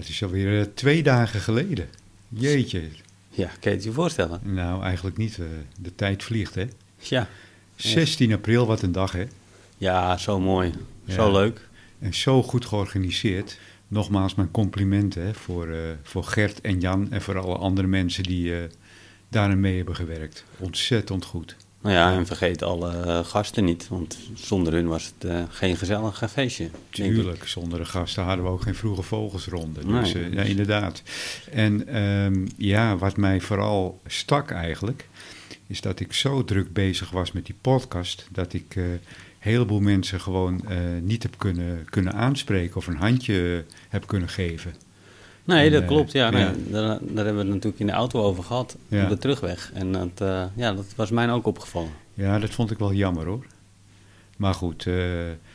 Het is alweer uh, twee dagen geleden. Jeetje. Ja, kan je het je voorstellen? Nou, eigenlijk niet. Uh, de tijd vliegt, hè? Ja. 16 april, wat een dag, hè? Ja, zo mooi. Ja. Zo leuk. En zo goed georganiseerd. Nogmaals mijn complimenten hè, voor, uh, voor Gert en Jan en voor alle andere mensen die daarin mee hebben gewerkt. Ontzettend goed. Ja, en vergeet alle gasten niet, want zonder hun was het uh, geen gezellig feestje. Tuurlijk, zonder de gasten hadden we ook geen vroege vogelsronde. Dus nee. uh, ja, inderdaad. En um, ja, wat mij vooral stak eigenlijk, is dat ik zo druk bezig was met die podcast, dat ik uh, een heleboel mensen gewoon niet heb kunnen, kunnen aanspreken of een handje heb kunnen geven. Nee, dat klopt. Ja, nee, Daar, daar, hebben we het natuurlijk in de auto over gehad, ja. op de terugweg. En dat, uh, ja, dat was mij ook opgevallen. Ja, dat vond ik wel jammer hoor. Maar goed, uh,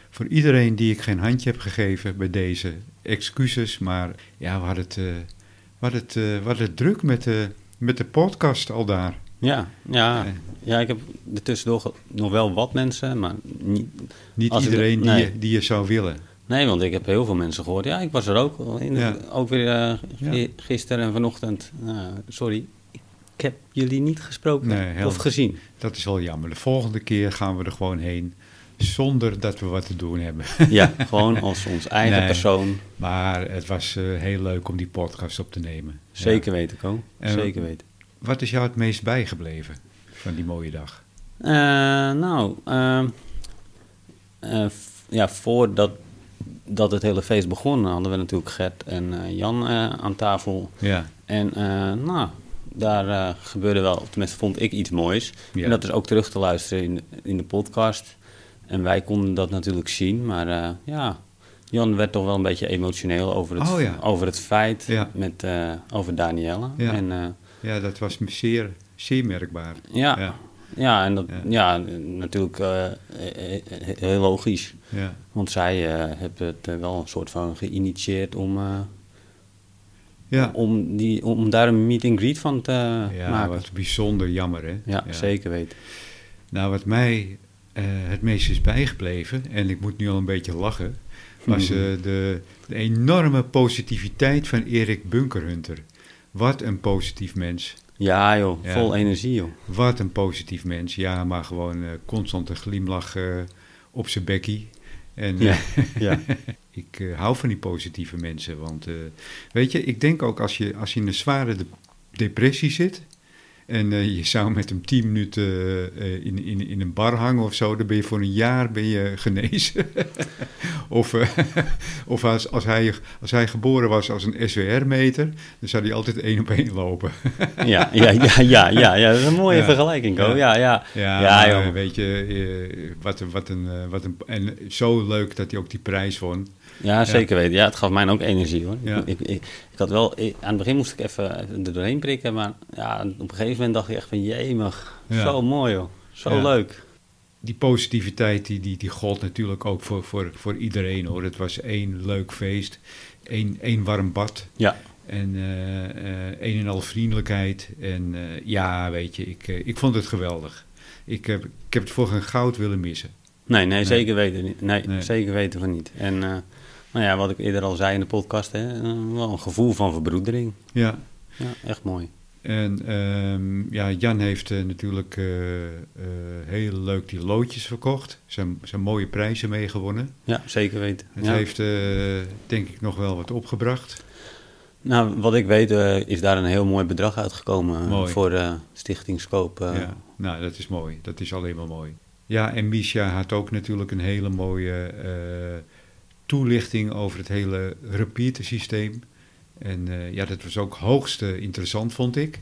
voor iedereen die ik geen handje heb gegeven bij deze, excuses. Maar ja, we hadden het, uh, we hadden het, we hadden het druk met de, met de podcast al daar. Ja, ja, ja, ik heb er tussendoor nog wel wat mensen, maar niet... Niet iedereen nee. die, je, die je zou willen. Nee, want ik heb heel veel mensen gehoord. Ja, ik was er ook. In de, ja. Ook weer uh, gisteren en vanochtend. Uh, sorry, ik heb jullie niet gesproken nee, of gezien. Dat is wel jammer. De volgende keer gaan we er gewoon heen. Zonder dat we wat te doen hebben. Ja, gewoon als ons eigen nee, persoon. Maar het was uh, heel leuk om die podcast op te nemen. Zeker ja. weten, Ko. Zeker weten. Wat is jou het meest bijgebleven van die mooie dag? nou, ehm, ja, voordat dat het hele feest begon, hadden we natuurlijk Gert en uh, Jan uh, aan tafel. Ja. En uh, nou, daar gebeurde wel, tenminste vond ik iets moois. Ja. En dat is ook terug te luisteren in, in de podcast. En wij konden dat natuurlijk zien, maar ja, Jan werd toch wel een beetje emotioneel over het, oh, ja. over het feit ja. met, over Danielle. Ja. En, ja, dat was zeer, zeer merkbaar. Ja, ja. En dat, ja. natuurlijk heel logisch. Ja. Want zij uh, hebben het wel een soort van geïnitieerd om, uh, ja. om, die, om daar een meet and greet van te ja, maken. wat bijzonder jammer, hè? Ja, ja. zeker weten. Nou, wat mij het meest is bijgebleven, en ik moet nu al een beetje lachen, was de, de enorme positiviteit van Erik Bunkerhunter. Wat een positief mens. Ja joh, ja. vol energie joh. Wat een positief mens. Ja, maar gewoon uh, constant een glimlach uh, op zijn bekkie. En ja, ja. ik uh, hou van die positieve mensen. Want weet je, ik denk ook als je, als je in een zware de depressie zit... En uh, je zou met hem tien minuten uh, in, in, in een bar hangen of zo, dan ben je voor een jaar ben je genezen. of uh, of als, als, hij, als hij geboren was als een SWR-meter, dan zou hij altijd één op één lopen. ja, ja, ja, ja, ja, ja, dat is een mooie ja, vergelijking, Ko. Ja, ja. Ja, ja, ja maar, weet je, wat, wat, een, wat een... En zo leuk dat hij ook die prijs won. Ja, zeker weten. Ja, het gaf mij ook energie hoor. Ja. Ik, ik, ik, had wel, aan het begin moest ik even er doorheen prikken, maar ja, op een gegeven moment dacht ik echt van jemig, ja. zo mooi joh, zo ja. leuk. Die positiviteit die, die, die gold natuurlijk ook voor, voor, voor iedereen hoor. Het was één leuk feest, één, één warm bad. Ja. En uh, uh, een en al vriendelijkheid. En uh, ja, weet je, ik, ik vond het geweldig. Ik heb, ik heb het voor geen goud willen missen. Nee, nee, zeker weten niet. Nee, nee, zeker weten van niet. En nou ja, wat ik eerder al zei in de podcast, hè, wel een gevoel van verbroedering. Ja. Ja, echt mooi. En um, ja, Jan heeft uh, natuurlijk uh, uh, heel leuk die loodjes verkocht. Zijn, zijn mooie prijzen meegewonnen. Ja, zeker weten. Het ja. heeft denk ik nog wel wat opgebracht. Nou, wat ik weet is daar een heel mooi bedrag uitgekomen mooi. voor de Stichting Scope. Ja, nou dat is mooi. Dat is alleen maar mooi. Ja, en Misha had ook natuurlijk een hele mooie toelichting over het hele repeater systeem. En uh, ja, dat was ook hoogst interessant, vond ik.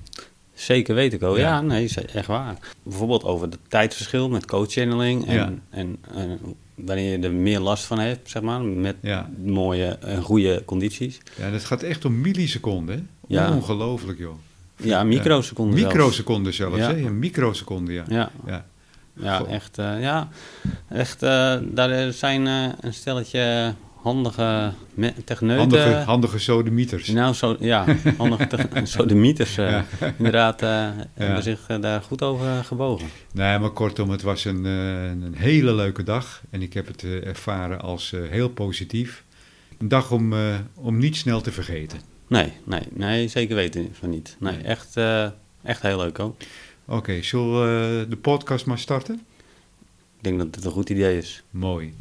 Zeker weet ik ook. Ja. ja, nee, echt waar. Bijvoorbeeld over het tijdsverschil met coach-channeling en, ja. en, en, wanneer je er meer last van hebt, zeg maar, met ja. mooie en goede condities. Ja, dat gaat echt om milliseconden. Ja. Ongelooflijk, joh. Ja, microseconden. Microseconden zelfs, zelfs hè? Een microseconde, ja. Ja, ja. ja echt, uh, ja, echt uh, daar zijn een stelletje handige techneuten. Handige, handige sodemieters. Nou, zo, ja, handige sodemieters uh, ja. inderdaad uh, ja. hebben zich uh, daar goed over gebogen. Nee, maar kortom, het was een, een hele leuke dag. En ik heb het ervaren als heel positief. een dag om, om niet snel te vergeten. Nee, nee, nee, zeker weten van niet. Nee, echt, echt heel leuk ook. Oké, okay, zullen we de podcast maar starten? Ik denk dat het een goed idee is. Mooi.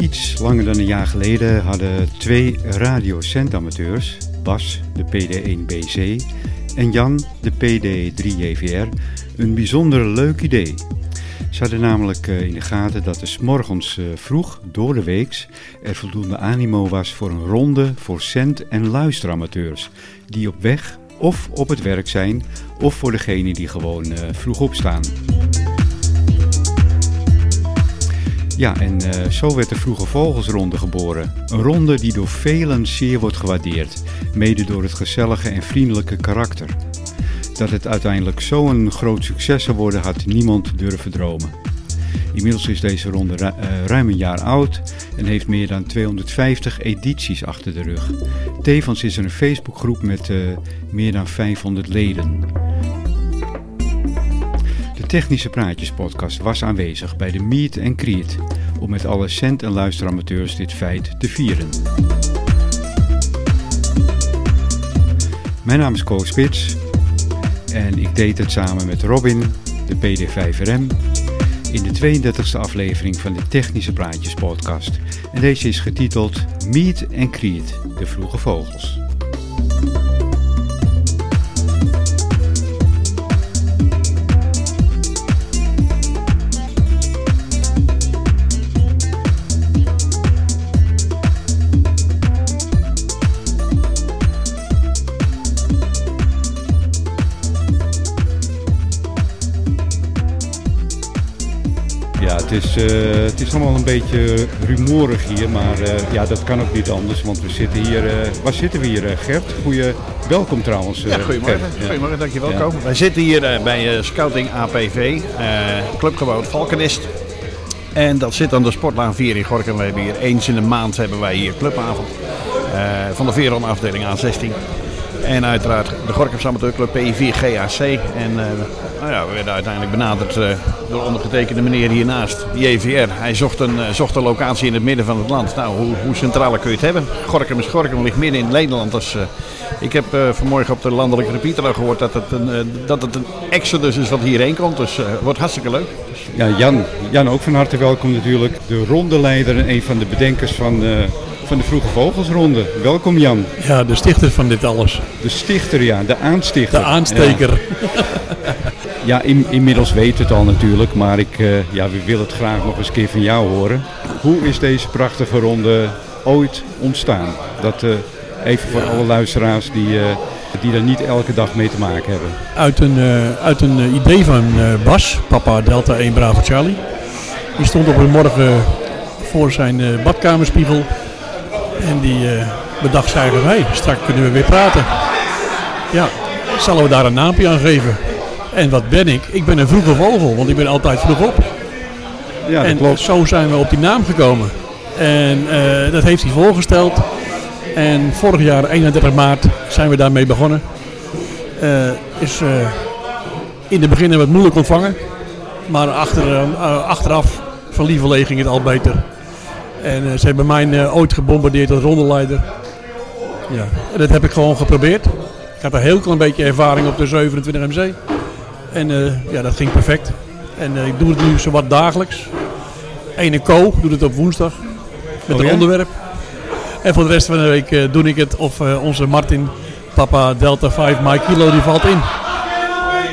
Iets langer dan een jaar geleden hadden twee radiocentamateurs, Bas, de PD1BC, en Jan, de PD3JVR, een bijzonder leuk idee. Ze hadden namelijk eh, in de gaten dat er s morgens eh, vroeg, door de weeks, er voldoende animo was voor een ronde voor cent- en luisteramateurs, die op weg of op het werk zijn, of voor degenen die gewoon eh, vroeg opstaan. Ja, en uh, zo werd de Vroege Vogelsronde geboren. Een ronde die door velen zeer wordt gewaardeerd, mede door het gezellige en vriendelijke karakter. Dat het uiteindelijk zo'n groot succes zou worden, had niemand durven dromen. Inmiddels is deze ronde uh, ruim een jaar oud en heeft meer dan 250 edities achter de rug. Tevens is er een Facebookgroep met uh, meer dan 500 leden. Technische Praatjes podcast was aanwezig bij de Meet and Create om met alle cent- en luisteramateurs dit feit te vieren. Mijn naam is Koos Spits en ik deed het samen met Robin, de PD5RM, in de 32e aflevering van de Technische Praatjes podcast. En deze is getiteld Meet and Create, de vroege vogels. Het is, uh, het is allemaal een beetje rumoerig hier, maar uh, ja, dat kan ook niet anders, want we zitten hier... Uh, waar zitten we hier, Gert? Goeie, welkom trouwens, Ja, goedemorgen. Gert. Goedemorgen, dankjewel. Ja. Wij zitten hier bij Scouting APV, clubgebouw Valkenist. En dat zit aan de Sportlaan 4 in Gorkum. We hebben hier eens in de maand hebben wij hier clubavond van de Veron afdeling A16. En uiteraard de Gorkumse amateurclub P4 GAC. En uh, nou ja, we werden uiteindelijk benaderd uh, door ondergetekende meneer hiernaast, die EVR. Hij zocht een, uh, zocht een locatie in het midden van het land. Nou, hoe, hoe kun je het hebben? Gorkum is Gorkum, ligt midden in Nederland. Dus, ik heb vanmorgen op de landelijke repeater gehoord dat het een, dat het een exodus is wat hierheen komt. Dus het wordt hartstikke leuk. Ja, Jan, Jan ook van harte welkom natuurlijk. De rondeleider en een van de bedenkers van van de Vroege Vogelsronde. Welkom Jan. Ja, de stichter van dit alles. De stichter, ja, de aanstichter. De aansteker. Ja, ja in, inmiddels weet het al natuurlijk, maar ik, uh, ja, we willen het graag nog eens een keer van jou horen. Hoe is deze prachtige ronde ooit ontstaan? Dat uh, even voor alle luisteraars die, uh, die daar niet elke dag mee te maken hebben. Uit een, uit een idee van Bas, papa Delta 1 Bravo Charlie. Die stond op een morgen voor zijn badkamerspiegel en die uh, bedacht zijn wij, straks kunnen we weer praten. Ja, zullen we daar een naampje aan geven? En wat ben ik? Ik ben een vroege vogel, want ik ben altijd vroeg op. Ja, en klopt. zo zijn we op die naam gekomen. En uh, dat heeft hij voorgesteld. En vorig jaar, 31 maart, zijn we daarmee begonnen. Uh, is in het begin wat moeilijk ontvangen. Maar achter, achteraf van lieverlee ging het al beter. En uh, ze hebben mij uh, ooit gebombardeerd als rondeleider. Ja, en dat heb ik gewoon geprobeerd. Ik had een heel klein beetje ervaring op de 27 MC. En uh, ja, dat ging perfect. En ik doe het nu zowat dagelijks. Ene Co doet het op woensdag. Met Oh, een ja? onderwerp. En voor de rest van de week doe ik het of onze Martin, papa Delta 5 Mike Kilo, die valt in.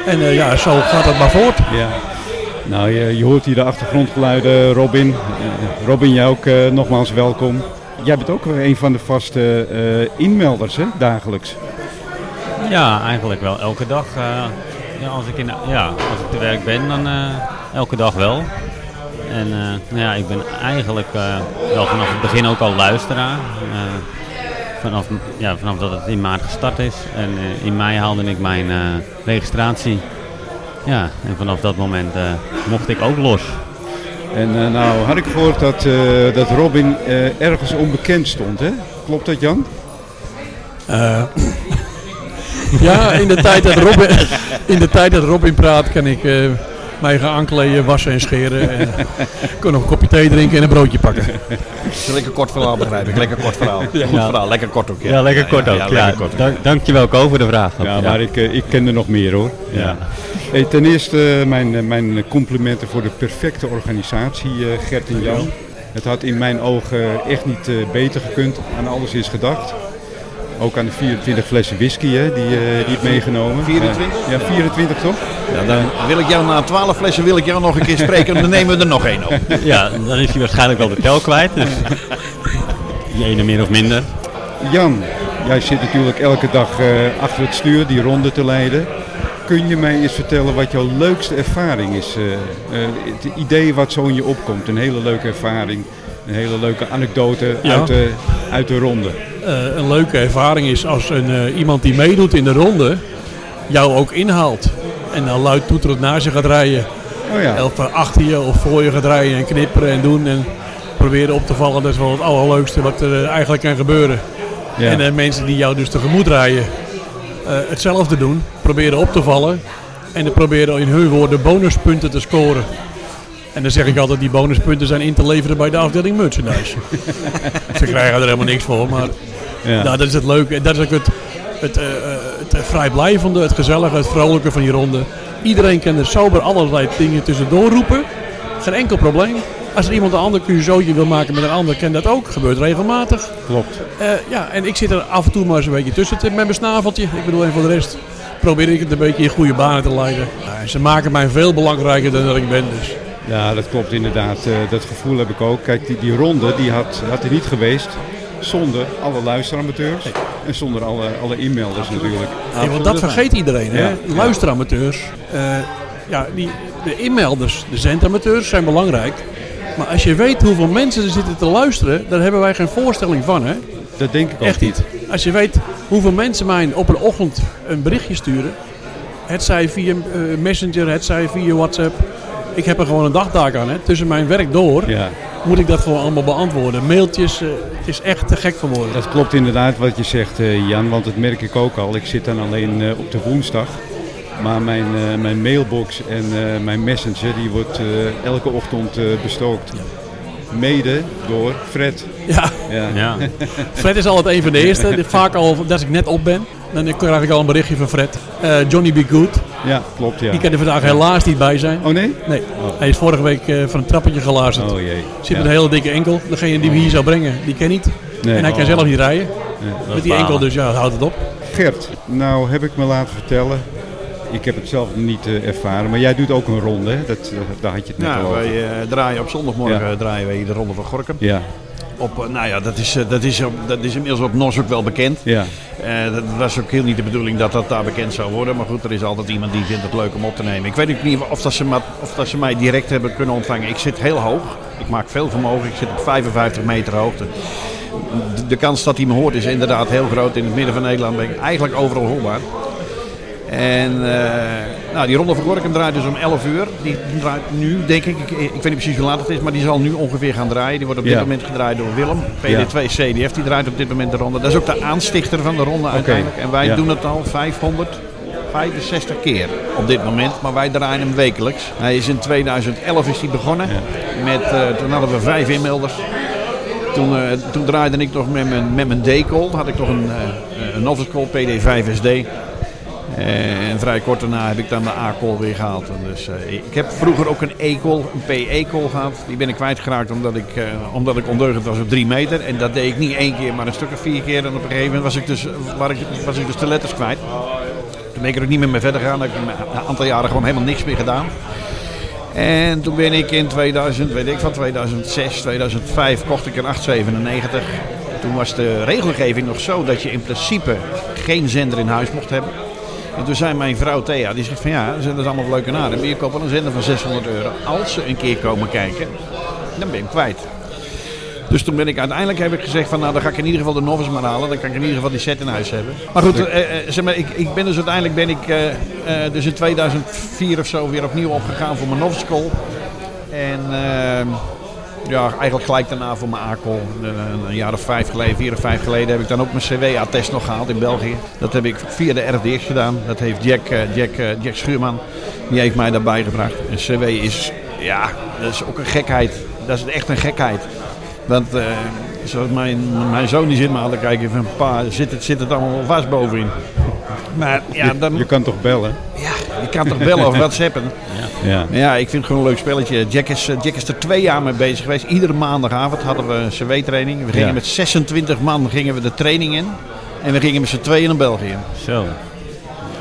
En ja, zo gaat het maar voort. Ja. Nou, je, je hoort hier de achtergrondgeluiden, Robin. Uh, Robin, jij ook uh, nogmaals welkom. Jij bent ook een van de vaste uh, inmelders, hè, dagelijks. Ja, eigenlijk wel. Elke dag. Ja, als, ik in, ja, als ik te werk ben, dan elke dag wel. En nou ja, ik ben eigenlijk wel vanaf het begin ook al luisteraar. vanaf, ja, vanaf dat het in maart gestart is. En in mei haalde ik mijn registratie. Ja, en vanaf dat moment mocht ik ook los. En uh, nou had ik gehoord dat, uh, dat Robin uh, ergens onbekend stond, hè? Klopt dat Jan? ja, in de, tijd dat Robin, in de tijd dat Robin praat kan ik mij gaan aankleden, wassen en scheren. En kon nog een kopje thee drinken en een broodje pakken. Is lekker kort verhaal begrijp ik. Lekker kort verhaal. Goed ja. verhaal, lekker kort ook. Ja, ja lekker kort ook. Ja, ja, kort. Dank, dankjewel Ko voor de vraag. Ja, maar ik, ik ken er nog meer hoor. Ja. Hey, ten eerste mijn, mijn complimenten voor de perfecte organisatie Gert en Jan. Het had in mijn ogen echt niet beter gekund. Aan alles is gedacht. Ook aan de 24 flessen whisky hè, die, uh, die het meegenomen. 24? Uh, ja, 24 toch? Ja, dan wil ik jou na 12 flessen wil ik jou nog een keer spreken en dan nemen we er nog één op. Ja, dan is hij waarschijnlijk wel de tel kwijt. Dus die ene meer of minder. Jan, jij zit natuurlijk elke dag uh, achter het stuur die ronde te leiden. Kun je mij eens vertellen wat jouw leukste ervaring is? het idee wat zo in je opkomt, een hele leuke ervaring. Een hele leuke anekdote ja. uit, de, uit de ronde. Uh, een leuke ervaring is als een, uh, iemand die meedoet in de ronde jou ook inhaalt. En dan luid toeterend naar zich gaat rijden. Oh ja. Of achter je of voor je gaat rijden en knipperen en doen. En proberen op te vallen. Dat is wel het allerleukste wat er eigenlijk kan gebeuren. Ja. En mensen die jou dus tegemoet rijden hetzelfde doen. Proberen op te vallen. En dan proberen in hun woorden bonuspunten te scoren. En dan zeg ik altijd, die bonuspunten zijn in te leveren bij de afdeling merchandise. Ze krijgen er helemaal niks voor, maar ja. nou, dat is het leuke. En dat is ook het, het, uh, het vrijblijvende, het gezellige, het vrolijke van die ronde. Iedereen kan er sober allerlei dingen tussendoor roepen. Geen enkel probleem. Als er iemand een ander zootje wil maken met een ander, kan dat ook. Gebeurt regelmatig. Klopt. Uh, ja, en ik zit er af en toe maar eens een beetje tussen met mijn snaveltje. Ik bedoel, en voor de rest probeer ik het een beetje in goede banen te leiden. Uh, ze maken mij veel belangrijker dan dat ik ben, dus... Ja, dat klopt inderdaad. Uh, dat gevoel heb ik ook. Kijk, die, die ronde die had, had er niet geweest zonder alle luisteramateurs en zonder alle, alle e-mailers natuurlijk. Ja, want dat vergeet iedereen, hè? Ja. Luisteramateurs. Uh, ja, die, de e-mailers, de zendamateurs zijn belangrijk. Maar als je weet hoeveel mensen er zitten te luisteren, daar hebben wij geen voorstelling van, hè? Dat denk ik ook Echt niet. Als je weet hoeveel mensen mij op een ochtend een berichtje sturen, het zij via uh, Messenger, het zij via WhatsApp, ik heb er gewoon een dagtaak aan. Hè. Tussen mijn werk door ja. moet ik dat gewoon allemaal beantwoorden. Mailtjes, uh, het is echt te gek voor woorden. Dat klopt inderdaad wat je zegt uh, Jan, want dat merk ik ook al. Ik zit dan alleen uh, op de woensdag. Maar mijn, mijn mailbox en mijn messenger die wordt elke ochtend bestookt. Ja. Mede door Fred. Ja. ja. ja. Fred is altijd een van de eerste. Vaak al als ik net op ben. Dan krijg ik al een berichtje van Fred. Uh, Johnny Be Good. Ja, klopt. Ja. Die kan er vandaag helaas niet bij zijn. Oh nee? Nee. Oh. Hij is vorige week uh, van een trappetje gelazerd. Oh jee. Zit met een hele dikke enkel. Degene die we hier zou brengen, die ken niet. Nee. En hij kan oh. zelf niet rijden. Nee. Met die enkel, dus ja, houdt het op. Gert, nou heb ik me laten vertellen. Ik heb het zelf niet uh, ervaren, maar jij doet ook een ronde, hè? Dat, daar had je het net ja, over. Wij draaien op zondagmorgen ja. draaien wij de ronde van Gorkum. Ja op, nou ja, dat is, dat, is, dat is inmiddels op NOS ook wel bekend. Ja. Uh, dat was ook heel niet de bedoeling dat dat daar bekend zou worden. Maar goed, er is altijd iemand die vindt het leuk om op te nemen. Ik weet ook niet of dat, ze, of dat ze mij direct hebben kunnen ontvangen. Ik zit heel hoog. Ik maak veel vermogen. Ik zit op 55 meter hoogte. De, de kans dat hij me hoort is inderdaad heel groot. In het midden van Nederland ben ik eigenlijk overal hoorbaar. En uh, nou, die Ronde van Gorkum draait dus om 11 uur. Die draait nu, denk ik, ik, ik weet niet precies hoe laat het is, maar die zal nu ongeveer gaan draaien. Die wordt op dit ja. moment gedraaid door Willem. PD2 CDF, die draait op dit moment de ronde. Dat is ook de aanstichter van de ronde uiteindelijk. En wij ja. doen het al 565 keer op dit moment, maar wij draaien hem wekelijks. Hij is in 2011 is hij begonnen. Met, uh, toen hadden we vijf inmelders. Toen, uh, toen draaide ik nog met mijn, met mijn D-call. Had ik toch een, uh, een novice call PD5SD. Uh, en vrij kort daarna heb ik dan de A-call weer gehaald. Dus, uh, ik heb vroeger ook een E-call, een PE-call gehad. Die ben ik kwijtgeraakt omdat ik, uh, omdat ik ondeugend was op drie meter. En dat deed ik niet één keer, maar een stuk of vier keer. En op een gegeven moment was ik dus, waar ik, was ik dus de letters kwijt. Toen ben ik er ook niet meer mee verder gegaan. Heb ik een aantal jaren gewoon helemaal niks meer gedaan. En toen ben ik in 2000, weet ik van 2006, 2005 kocht ik een 897. Toen was de regelgeving nog zo dat je in principe geen zender in huis mocht hebben. En toen zei mijn vrouw Thea, die zegt van ja, dat is allemaal leuke naden. Maar je koopt wel een zender van 600 euro. Als ze een keer komen kijken, dan ben ik kwijt. Dus toen ben ik uiteindelijk heb ik gezegd van nou dan ga ik in ieder geval de novice maar halen. Dan kan ik in ieder geval die set in huis hebben. Maar goed, eh, eh, zeg maar, ik, ik ben dus uiteindelijk ben ik eh, dus in 2004 of zo weer opnieuw opgegaan voor mijn novice school. En ehm, ja, eigenlijk gelijk daarna voor mijn ACOL. Een, een jaar of vijf geleden, vier of vijf geleden, heb ik dan ook mijn CW-attest nog gehaald in België. Dat heb ik via de RDX gedaan. Dat heeft Jack, eh, Jack, eh, Jack Schuurman, die heeft mij daarbij gebracht. En CW is, ja, dat is ook een gekheid. Dat is echt een gekheid. Want eh, zoals mijn, mijn zoon die zit me aan te kijken van pa, zit het, zit het allemaal vast bovenin. Maar ja, dan, Je kan toch bellen? ja, je kan toch bellen of whatsappen. Ja. Maar ja, ik vind het gewoon een leuk spelletje. Jack is, eh, Jack is er twee jaar mee bezig geweest. Iedere maandagavond hadden we een CW-training. We gingen Ja. met 26 man gingen we de training in. En we gingen met z'n tweeën naar België. Zo.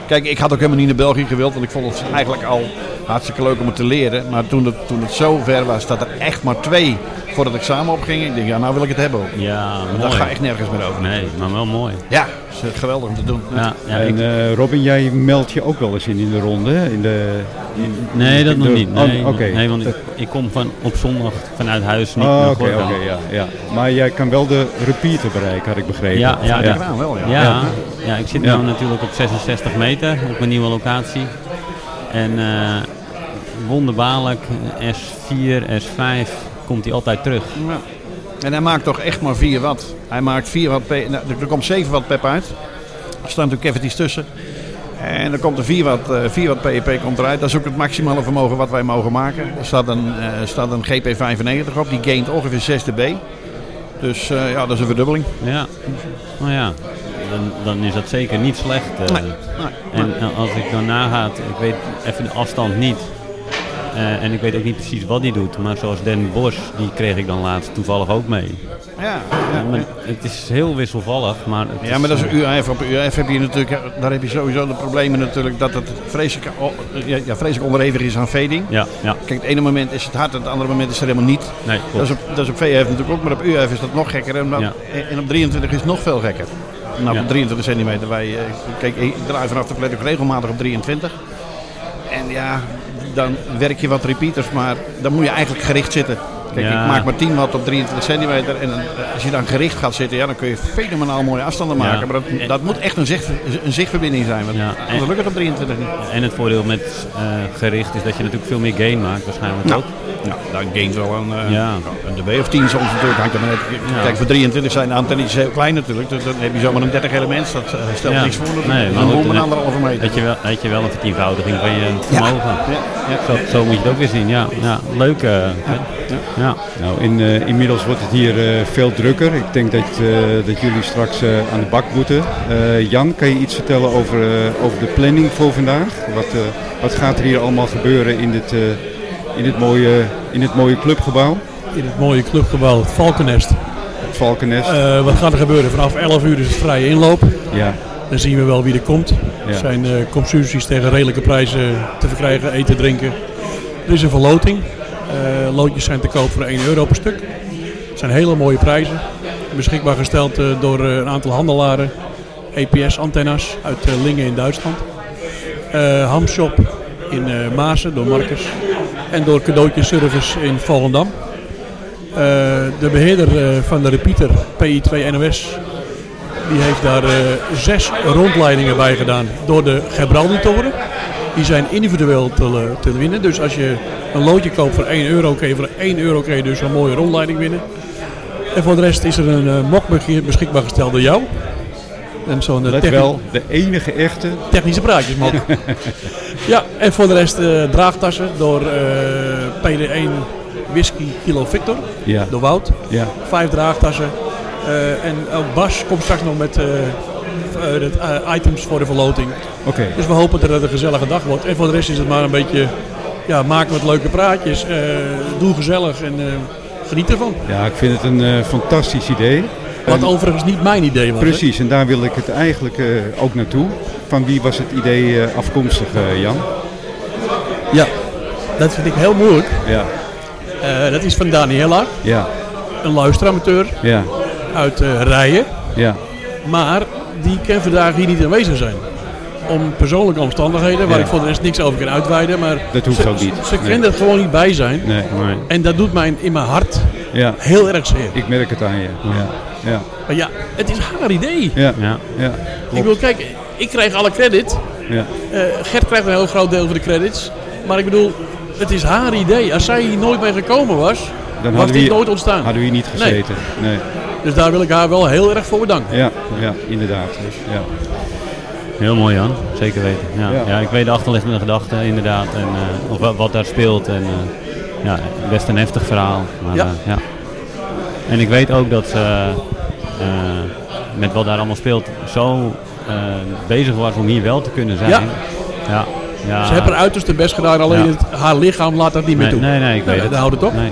Kijk, ik had ook helemaal niet naar België gewild. Want ik vond het eigenlijk al hartstikke leuk om het te leren. Maar toen het, toen het zo ver was dat er echt maar twee voor het examen opgingen. Ik denk, ja, nou wil ik het hebben ook. Ja, Maar mooi. daar ga ik nergens meer over. Nee, maar wel mooi. Ja, het is geweldig om te doen. Ja, ja, en ik- eh, Robin, jij meldt je ook wel eens in in de ronde, hè? In de, in- nee, dat in nog de- niet. Oh, Nee, Oké. nee want ik, ik kom van, op zondag vanuit huis niet Oh, naar oké, ja, ja. Maar jij kan wel de repeater bereiken, had ik begrepen. Ja, ja, Ja, gedaan wel, ja. Ja, ja. ik zit Ja. nu natuurlijk op 66 meter op mijn nieuwe locatie. En eh, wonderbaarlijk, eh, S4, S5 komt hij altijd terug. Ja. En hij maakt toch echt maar 4 watt. Hij maakt 4 watt nou, er komt 7 watt pep uit. Er staan natuurlijk cavities tussen. En dan komt er 4 watt, eh, 4 watt PEP komt eruit. Dat is ook het maximale vermogen wat wij mogen maken. Er staat een, eh, staat een GP95 op. Die gaint ongeveer 6 dB. Dus eh, ja, dat is een verdubbeling. Ja, nou ja, dan, dan is dat zeker niet slecht. eh. Nee, nee, En eh, als ik dan nagaat, ik weet even de afstand niet. Eh, en ik weet ook niet precies wat hij doet. Maar zoals Den Bos, die kreeg ik dan laatst toevallig ook mee. Ja, ja, het is heel wisselvallig, maar... Het Ja, maar dat is UAF. Op UAF heb je natuurlijk, daar heb je sowieso de problemen natuurlijk dat het vreselijk, oh, ja, vreselijk onderhevig is aan fading. Ja, ja, Kijk, het ene moment is het hard, het andere moment is het helemaal niet. nee, Dat is, op, dat is op VF natuurlijk ook, maar op UF is dat nog gekker. En, Ja. en op 23 is het nog veel gekker. Nou, Ja. op 23 centimeter. Wij, eh, kijk, ik draai vanaf de flat ook regelmatig op 23. En ja, dan werk je wat repeaters, maar dan moet je eigenlijk gericht zitten. Kijk, Ja. ik maak maar 10 watt op 23 centimeter. En eh, als je dan gericht gaat zitten, ja, dan kun je fenomenaal mooie afstanden Ja. maken. Maar dat, dat moet echt een, zicht, een zichtverbinding zijn. Want Ja. anders lukt het op 23 niet. En het voordeel met eh, gericht is dat je natuurlijk veel meer gain maakt waarschijnlijk Nou, ook. ja, dan gaint wel een, eh Ja. een dB of 10 soms natuurlijk. Hangt er maar net. Ja. Kijk, voor 23 zijn de antennetjes heel klein natuurlijk. Dus dan heb je zomaar een 30 elements. Dat stelt Ja. niks voor. natuurlijk. Nee, maar dan een anderhalve meter. Dat je wel, dat je wel een vertienvoudiging van je vermogen. Ja, ja. Zo, zo moet je het ook weer zien, ja. ja leuk. eh, ja. Nou, in, eh, inmiddels wordt het hier eh, veel drukker. Ik denk dat, eh, dat jullie straks eh, aan de bak moeten. Eh, Jan, kan je iets vertellen over, eh, over de planning voor vandaag? Wat, eh, wat gaat er hier allemaal gebeuren in dit, eh, in dit, mooie, in dit mooie clubgebouw? In het mooie clubgebouw, het Valkennest. Het Valkennest. Eh, wat gaat er gebeuren? Vanaf 11 uur is het vrije inloop. ja, Dan zien we wel wie er komt. Ja. Er zijn eh concessies tegen redelijke prijzen te verkrijgen, eten, drinken. Er is een verloting. Eh, loodjes zijn te koop voor 1 euro per stuk. Het zijn hele mooie prijzen. Beschikbaar gesteld eh, door eh, een aantal handelaren. EPS-antennes uit Lingen in Duitsland. Hamshop in eh Maasen door Marcus. En door Cadeautjeservice in Volendam. De beheerder eh, van de repeater PI2 NOS die heeft daar zes rondleidingen bij gedaan door de Gibraltar-toren. Die zijn individueel te, eh, te winnen. Dus als je een loodje koopt voor 1 euro, kun je voor 1 euro kun je dus een mooie rondleiding winnen. En voor de rest is er een eh, mok beschik- beschikbaar gesteld door jou. En zo'n eh, let techni- wel, de enige echte. technische praatjesmok. ja, en voor de rest eh, draagtassen door eh, PD1 Whisky Kilo Victor, Ja, door Wout. ja. Vijf draagtassen. Eh, en ook Bas komt straks nog met eh, eh, het, items voor de verloting. Oké. Dus we hopen dat het een gezellige dag wordt. En voor de rest is het maar een beetje ja, maken wat leuke praatjes. eh, doe gezellig en geniet ervan. Ja, ik vind het een fantastisch idee. Wat overigens niet mijn idee was. Precies, en daar wil ik het eigenlijk ook naartoe. Van wie was het idee afkomstig, Jan? Ja, dat vind ik heel moeilijk. Ja, dat is van Daniela, ja, een luisteramateur ja, uit Rijen. ja. Maar die kan vandaag hier niet aanwezig zijn. Om persoonlijke omstandigheden, waar Ja. ik voor de rest niks over kan uitweiden. Maar Dat hoeft ze, ook niet. Ze Nee. kan er gewoon niet bij zijn. Nee, Nee. En dat doet mij in mijn hart ja. heel erg zeer. Ik merk het aan je. Ja, ja, Maar ja, het is haar idee. ja, Ja. ja. Ik Klopt. bedoel, kijk, ik krijg alle credit. Ja, Eh, Gert krijgt een heel groot deel van de credits. Maar ik bedoel, het is haar idee. Als zij hier nooit mee gekomen was, Dan was dit nooit ontstaan. hadden we hier niet Nee. gezeten. Nee. Dus daar wil ik haar wel heel erg voor bedanken. Ja, ja, inderdaad. Ja. Heel mooi Jan, zeker weten. Ja, Ja. ja. ik weet de achterliggende gedachten inderdaad. En, eh, of wat, wat daar speelt. En, eh, ja, best een heftig verhaal. Maar, Ja. ja. ja. En ik weet ook dat ze eh, met wat daar allemaal speelt zo eh, bezig was om hier wel te kunnen zijn. Ja. ja. ja. Ze heeft haar uiterste best gedaan, alleen Ja. het, haar lichaam laat dat niet meer nee, toe. nee, nee, ik weet Nee, het. houdt het op. Nee,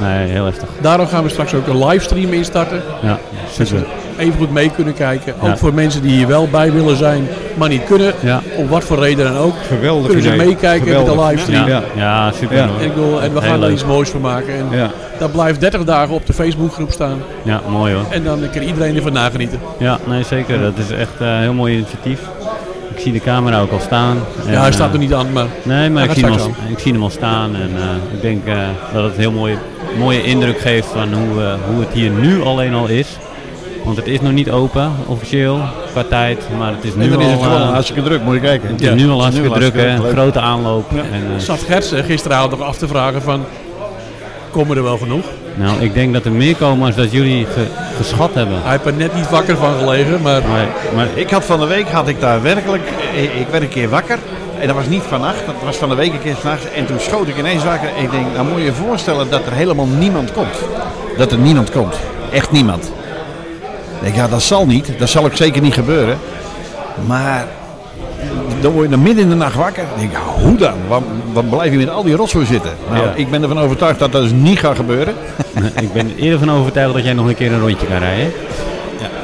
nee heel heftig. Daarom gaan we straks ook een livestream instarten. Ja, super. Even goed mee kunnen kijken. Ja. Ook voor mensen die hier wel bij willen zijn, maar niet kunnen. Ja. Om wat voor reden dan ook. Geweldig Kunnen ze idee. meekijken met de livestream. Ja, ja. super. En, ik bedoel, en we Heel gaan er iets moois van maken. En Ja. dat blijft 30 dagen op de Facebookgroep staan. Ja, mooi hoor. En dan kan iedereen ervan nagenieten. Ja, nee zeker. Dat is echt eh, een heel mooi initiatief. Ik zie de camera ook al staan. En, ja, hij staat eh, er niet aan, maar Nee, maar Hij ik zie, al, ik zie hem al staan en eh, ik denk eh, dat het heel mooie, mooie indruk geeft van hoe, eh, hoe het hier nu alleen al is. Want het is nog niet open, officieel, qua tijd, maar het is nu al, is het gewoon eh, hartstikke druk, moet je kijken. het is Ja, nu al hartstikke druk, hè. leuk. grote aanloop. En, eh, zat Gertsen gisteravond nog af te vragen van... Komen er wel genoeg? nou, ik denk dat er meer komen als dat jullie ge- geschat hebben. Hij heeft er net niet wakker van gelegen, maar... Maar, maar Ik had van de week, had ik daar werkelijk, ik, ik werd een keer wakker. En dat was niet vannacht, dat was van de week een keer s'nachts. En toen schoot ik ineens wakker. En ik denk, nou moet je je voorstellen dat er helemaal niemand komt. Dat er niemand komt. Echt niemand. Ik denk, ja dat zal niet. Dat zal ook zeker niet gebeuren. Maar dan word je dan midden in de nacht wakker. Dan denk ik, ja, hoe dan? Wat, wat blijf je met al die rotzooi zitten? Nou, Ja. ik ben ervan overtuigd dat dat dus niet gaat gebeuren. ik ben eerder van overtuigd dat jij nog een keer een rondje kan rijden.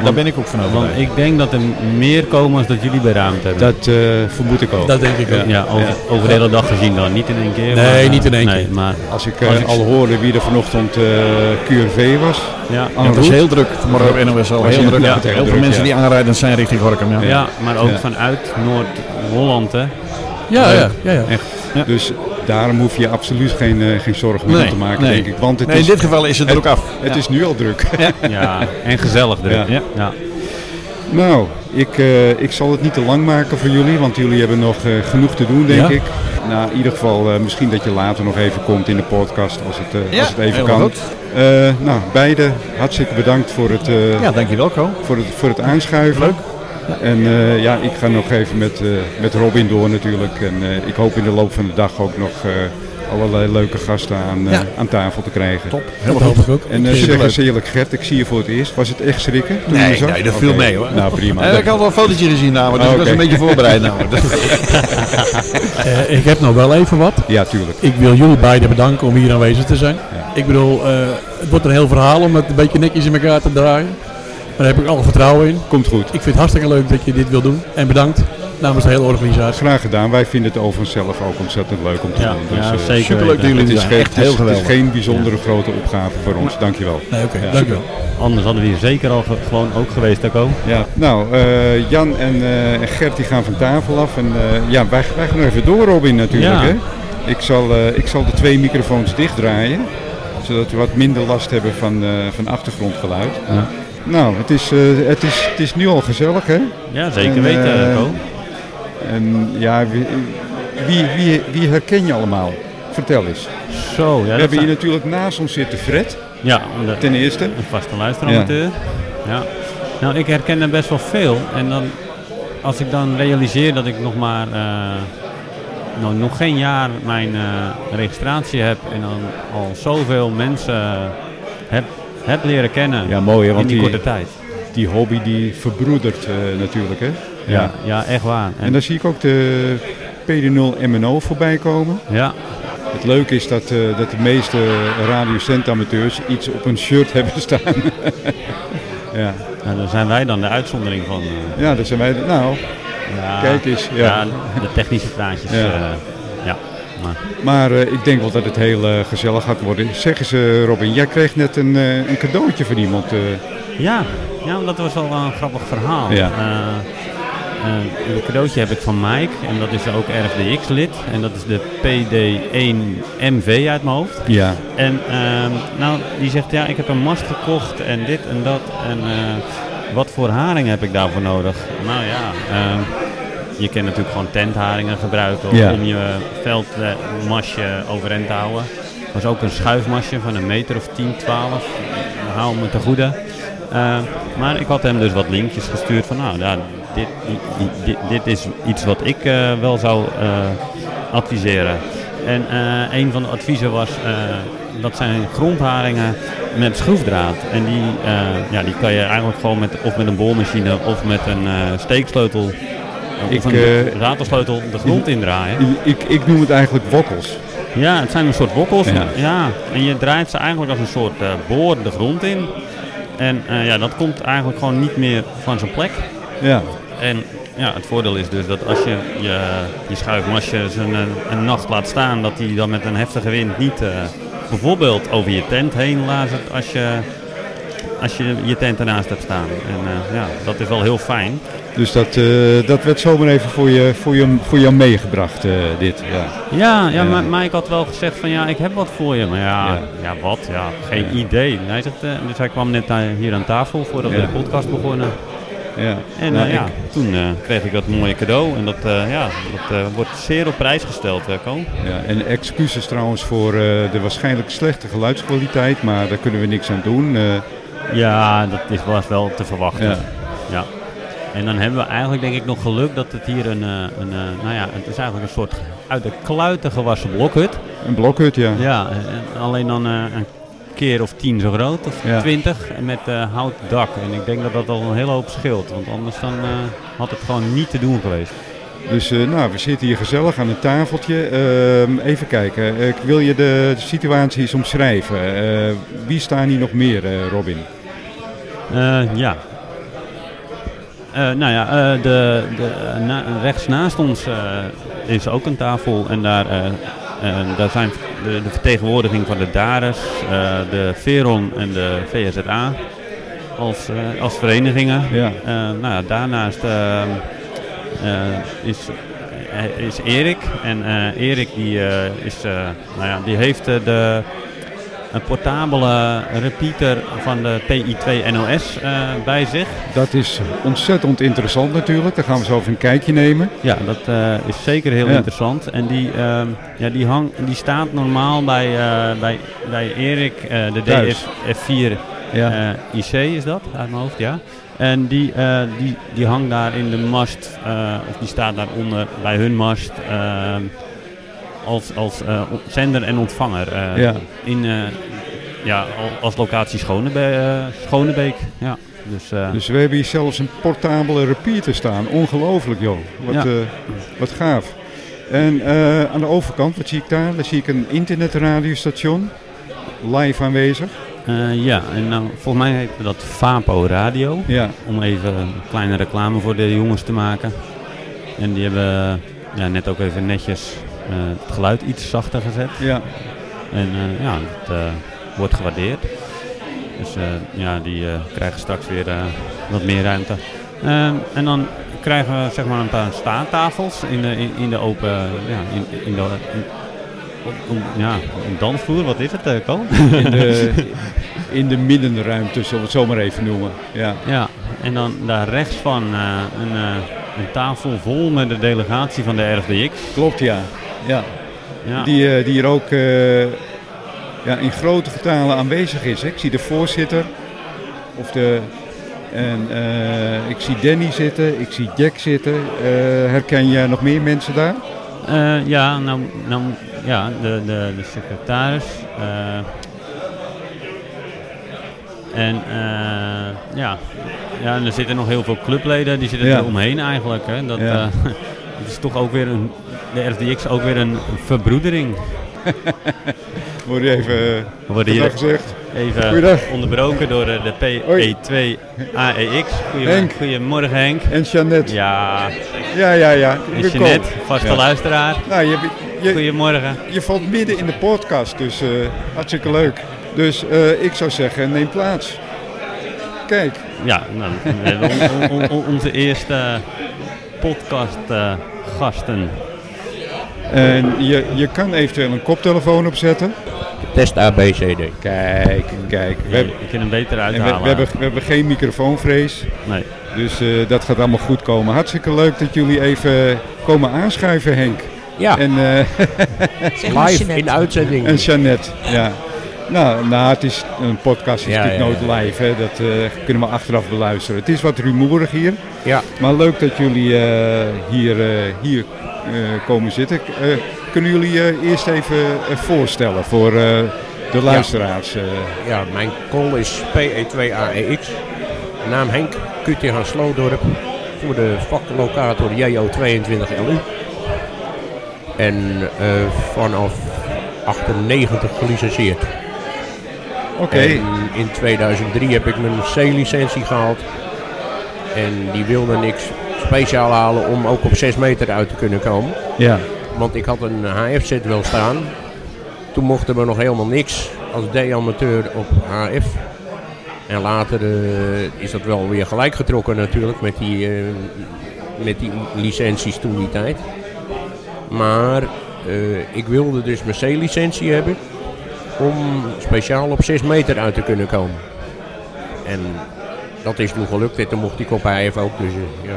Daar ben ik ook van Want overtuigd. ik denk dat er meer komen als dat jullie beraamd hebben. Dat eh, vermoed ik ook. Dat denk ik ook. Ja, over, over de hele dag gezien dan. Niet in één keer. Nee, maar, eh, niet in één nee, keer. Maar, Als ik, eh, Als ik- al hoorde wie er vanochtend eh QRV was. ja, Ja, het was heel druk. Vanmorgen op NOS al Was heel druk. ja, heel heel veel druk, mensen ja. die aanrijdend zijn richting Gorkum. Ja. ja, maar ook Ja. vanuit Noord-Holland. hè. Ja, ja, ja. ja. Echt. Dus daarom hoef je absoluut geen, eh, geen zorgen meer Nee, te maken, nee. denk ik. Want het, Nee, in dit geval is het druk af. het is nu al druk. Ja, en gezellig druk. Ja. Ja. Ja. Nou, ik, eh, ik zal het niet te lang maken voor jullie, want jullie hebben nog eh, genoeg te doen, denk Ja. ik. Nou, in ieder geval, eh, misschien dat je later nog even komt in de podcast, als het, eh, Ja, als het even kan. goed. Eh, nou, beide hartstikke bedankt voor het, eh, Ja, dankjewel Ko. voor het, voor het aanschuiven. Leuk. En eh, ja, ik ga nog even met, eh, met Robin door natuurlijk. En eh, ik hoop in de loop van de dag ook nog eh, allerlei leuke gasten aan, eh, Ja. aan tafel te krijgen. Top. Dat Helemaal hoop goed. ik ook. En zeg eens eerlijk, Gert, ik zie je voor het eerst. Was het echt schrikken? toen Nee, nee, dat viel mee hoor. Nou, prima. Ik had wel een fotootje gezien namelijk, dus ik was een beetje voorbereid namelijk. Eh, ik heb nog wel even wat. Ja, tuurlijk. Ik wil jullie beiden bedanken om hier aanwezig te zijn. Ik bedoel, eh, het wordt een heel verhaal om het een beetje netjes in elkaar te draaien. Maar daar heb ik alle vertrouwen in. Komt goed. Ik vind het hartstikke leuk dat je dit wil doen. En bedankt namens de hele organisatie. Graag gedaan. Wij vinden het overigens zelf ook ontzettend leuk om te Ja, doen. ja, eh, zeker superleuk dat jullie Het is, Echt het is- heel het is geweldig. geen bijzondere grote opgave voor ons. Dankjewel. Nee, oké, Ja. dankjewel. Anders hadden we hier zeker al ge- gewoon ook geweest, Taco. Ja, nou, eh, Jan en, eh, en Gert die gaan van tafel af. En eh, ja, wij, wij gaan nog even door, Robin, natuurlijk. Ja. Hè? Ik, zal, eh, ik zal de twee microfoons dichtdraaien. Zodat we wat minder last hebben van, eh, van achtergrondgeluid. Ja. Nou, het is, eh, het, is, het is nu al gezellig, hè? Ja, zeker En, weten, Taco. En ja, wie, wie, wie, wie herken je allemaal? Vertel eens. Zo, ja. we hebben hier natuurlijk naast ons zitten Fred, Ja, de- ten eerste. Een vaste luisteramateur. Ja. Nou, ik herken er best wel veel. En dan, als ik dan realiseer dat ik nog maar eh, nou, nog geen jaar mijn registratie heb en dan al zoveel mensen heb, heb leren kennen Ja, mooi hè, in want die die, korte tijd. die hobby die verbroedert eh, natuurlijk hè. Ja, ja, echt waar. En En, dan zie ik ook de PD0 MNO voorbij komen. ja, Het leuke is dat, eh, dat de meeste radiocentamateurs iets op een shirt hebben staan. ja. nou, daar zijn wij dan de uitzondering van. eh. ja, dat zijn wij. Nou, ja, Kijk eens, ja. ja. de technische praatjes. Ja. Ja. Maar, maar eh, ik denk wel dat het heel eh, gezellig gaat worden. Zeg eens Robin, jij kreeg net een, eh, een cadeautje van iemand. Ja, ja, dat was wel een grappig verhaal. Ja. Een cadeautje heb ik van Mike en dat is ook RFDX-lid. En dat is de PD1MV uit mijn hoofd. ja. En ehm, nou, die zegt ja, ik heb een mast gekocht en dit en dat. En wat voor haring heb ik daarvoor nodig? Nou ja, ehm, je kan natuurlijk gewoon tentharingen gebruiken om je veldmasje overeind te houden. Er was ook een schuifmasje van een meter of 10, 12. Hou me te goede. maar ik had hem dus wat linkjes gestuurd van nou, dit, dit, dit, is iets wat ik wel zou adviseren. En een van de adviezen was dat zijn grondharingen met schroefdraad. En die, uh, ja, die kan je eigenlijk gewoon met, of met een boormachine of met een uh, steeksleutel of een uh, ratelsleutel de grond indraaien. Ik, ik noem het eigenlijk wokkels. Ja, het zijn een soort wokkels. Ja. ja. En je draait ze eigenlijk als een soort boor de grond in. En ja, dat komt eigenlijk gewoon niet meer van zijn plek. Ja. En ja, het voordeel is dus dat als je je, je schuifmasje een, een nacht laat staan, dat die dan met een heftige wind niet bijvoorbeeld over je tent heen lazert als je, als je je tent ernaast hebt staan. En uh, ja, dat is wel heel fijn. Dus dat, uh, dat werd zomaar even voor je, voor je, voor jou meegebracht, uh, dit. Ja, ja, ja maar, maar ik had wel gezegd van ja, ik heb wat voor je. Maar ja, ja. ja wat? Ja, geen idee. Hij zegt, dus hij kwam net hier aan tafel voordat we de podcast begonnen. Ja. En nou, ja, toen kreeg ik dat mooie cadeau. En dat, ja, dat wordt zeer op prijs gesteld, Ko. Ja, en excuses trouwens voor de waarschijnlijk slechte geluidskwaliteit, maar daar kunnen we niks aan doen. Ja, dat is, was wel te verwachten. Ja. ja. En dan hebben we eigenlijk denk ik nog geluk dat het hier een, een nou ja, het is eigenlijk een soort uit de kluiten gewassen blokhut. Een blokhut, ja. Ja, alleen dan een keer of tien zo groot, of twintig, met uh, houten dak. En ik denk dat dat al een hele hoop scheelt, want anders dan, uh, had het gewoon niet te doen geweest. Dus uh, nou, we zitten hier gezellig aan een tafeltje. Ehm, even kijken, ik wil je de, situatie eens omschrijven. wie staan hier nog meer, Robin? ja, nou ja, de, de, na, rechts naast ons is ook een tafel en daar daar zijn de, de, vertegenwoordiging van de DARES, de Veron en de VSZA als, als verenigingen. Ja. Nou ja, daarnaast is, is Erik. En Erik die, is, nou ja, die heeft de een portabele repeater van de TI2 NOS uh, bij zich. Dat is ontzettend interessant natuurlijk. Daar gaan we zo even een kijkje nemen. Ja, dat uh, is zeker heel ja. interessant. En die, uh, ja, die, hang, die staat normaal bij, bij, bij Erik, de DF4 ja. IC is dat, uit mijn hoofd, ja. En die, die, die hangt daar in de mast, of die staat daaronder bij hun mast als, als uh, zender en ontvanger. Ja. In, ja, als locatie Schonebeek. Schonebeek. Ja. Dus, dus we hebben hier zelfs een portabele repeater staan. Ongelooflijk joh. Wat, ja. wat gaaf. En aan de overkant, wat zie ik daar? Daar zie ik een internetradiostation. Live aanwezig. Ja, en nou, volgens mij heet dat Vapo Radio. Ja. Om even een kleine reclame voor de jongens te maken. En die hebben ja, net ook even netjes uh, het geluid iets zachter gezet. Ja. En uh, ja, het wordt gewaardeerd. Dus ja, die krijgen straks weer wat meer ruimte. en dan krijgen we zeg maar een paar staattafels in de, in, in de open, ja, in, in de, in, ja, een dansvloer, wat is het, uh, In de, in de middenruimte, zullen we het zo maar even noemen. Ja, ja en dan daar rechts van uh, een, uh, een tafel vol met de delegatie van de RFDX. Klopt, ja ja. ja. Die, die hier ook ja, in grote getalen aanwezig is. Hè. Ik zie de voorzitter of de, en uh, ik zie Danny zitten, ik zie Jack zitten. herken je nog meer mensen daar? Ja, nou, nou, ja, de, de, de secretaris. En uh, ja. ja, en er zitten nog heel veel clubleden, die zitten ja. er omheen eigenlijk. Hè. Dat, ja. uh, het is toch ook weer een, de RDX ook weer een verbroedering. Word je even Word hier gezegd. Even Goeiedag. onderbroken door de PE2 AEX. Henk. Goedemorgen Henk. En Jeannette. Ja. Ja, ja, ja. En Jeannette, vaste ja. luisteraar. Nou, je, je, Goedemorgen. Je valt midden in de podcast, dus uh, hartstikke leuk. Dus uh, ik zou zeggen, neem plaats. Kijk. Ja, nou, we hebben on, on, on, onze eerste podcast uh, gasten. En je, je kan eventueel een koptelefoon opzetten. Test ABCD. Kijk, kijk. We, hebben, Ik kan hem beter en we, uithalen. we hebben, we hebben geen microfoonvrees. Nee. Dus eh, dat gaat allemaal goed komen. Hartstikke leuk dat jullie even komen aanschuiven, Henk. Ja, En, eh, Zeg maar live Jeanette. in de uitzending. en Jeannette. Ja. Nou, nou, het is, een podcast is Ja, natuurlijk ja, nooit live. Hè. Dat eh, kunnen we achteraf beluisteren. Het is wat rumoerig hier. Ja, Maar leuk dat jullie eh, hier, eh, hier eh, komen zitten. Kunnen jullie eh, eerst even eh, voorstellen voor eh, de luisteraars? eh? ja, mijn call is PE2AEX. Naam Henk, QTH Sloodorp. Voor de vaklocator JO22LU. En vanaf 98 gelicenseerd. Oké, in 2003 heb ik mijn C-licentie gehaald. En die wilde niks speciaal halen om ook op 6 meter uit te kunnen komen. ja. Want ik had een HF-set wel staan. Toen mochten we nog helemaal niks als D-amateur op HF. En later eh, is dat wel weer gelijk getrokken natuurlijk met die, eh, met die licenties toen die tijd. Maar eh, ik wilde dus mijn C-licentie hebben om speciaal op 6 meter uit te kunnen komen. En dat is toen gelukt en toen mocht ik op HF ook. Dus, ja.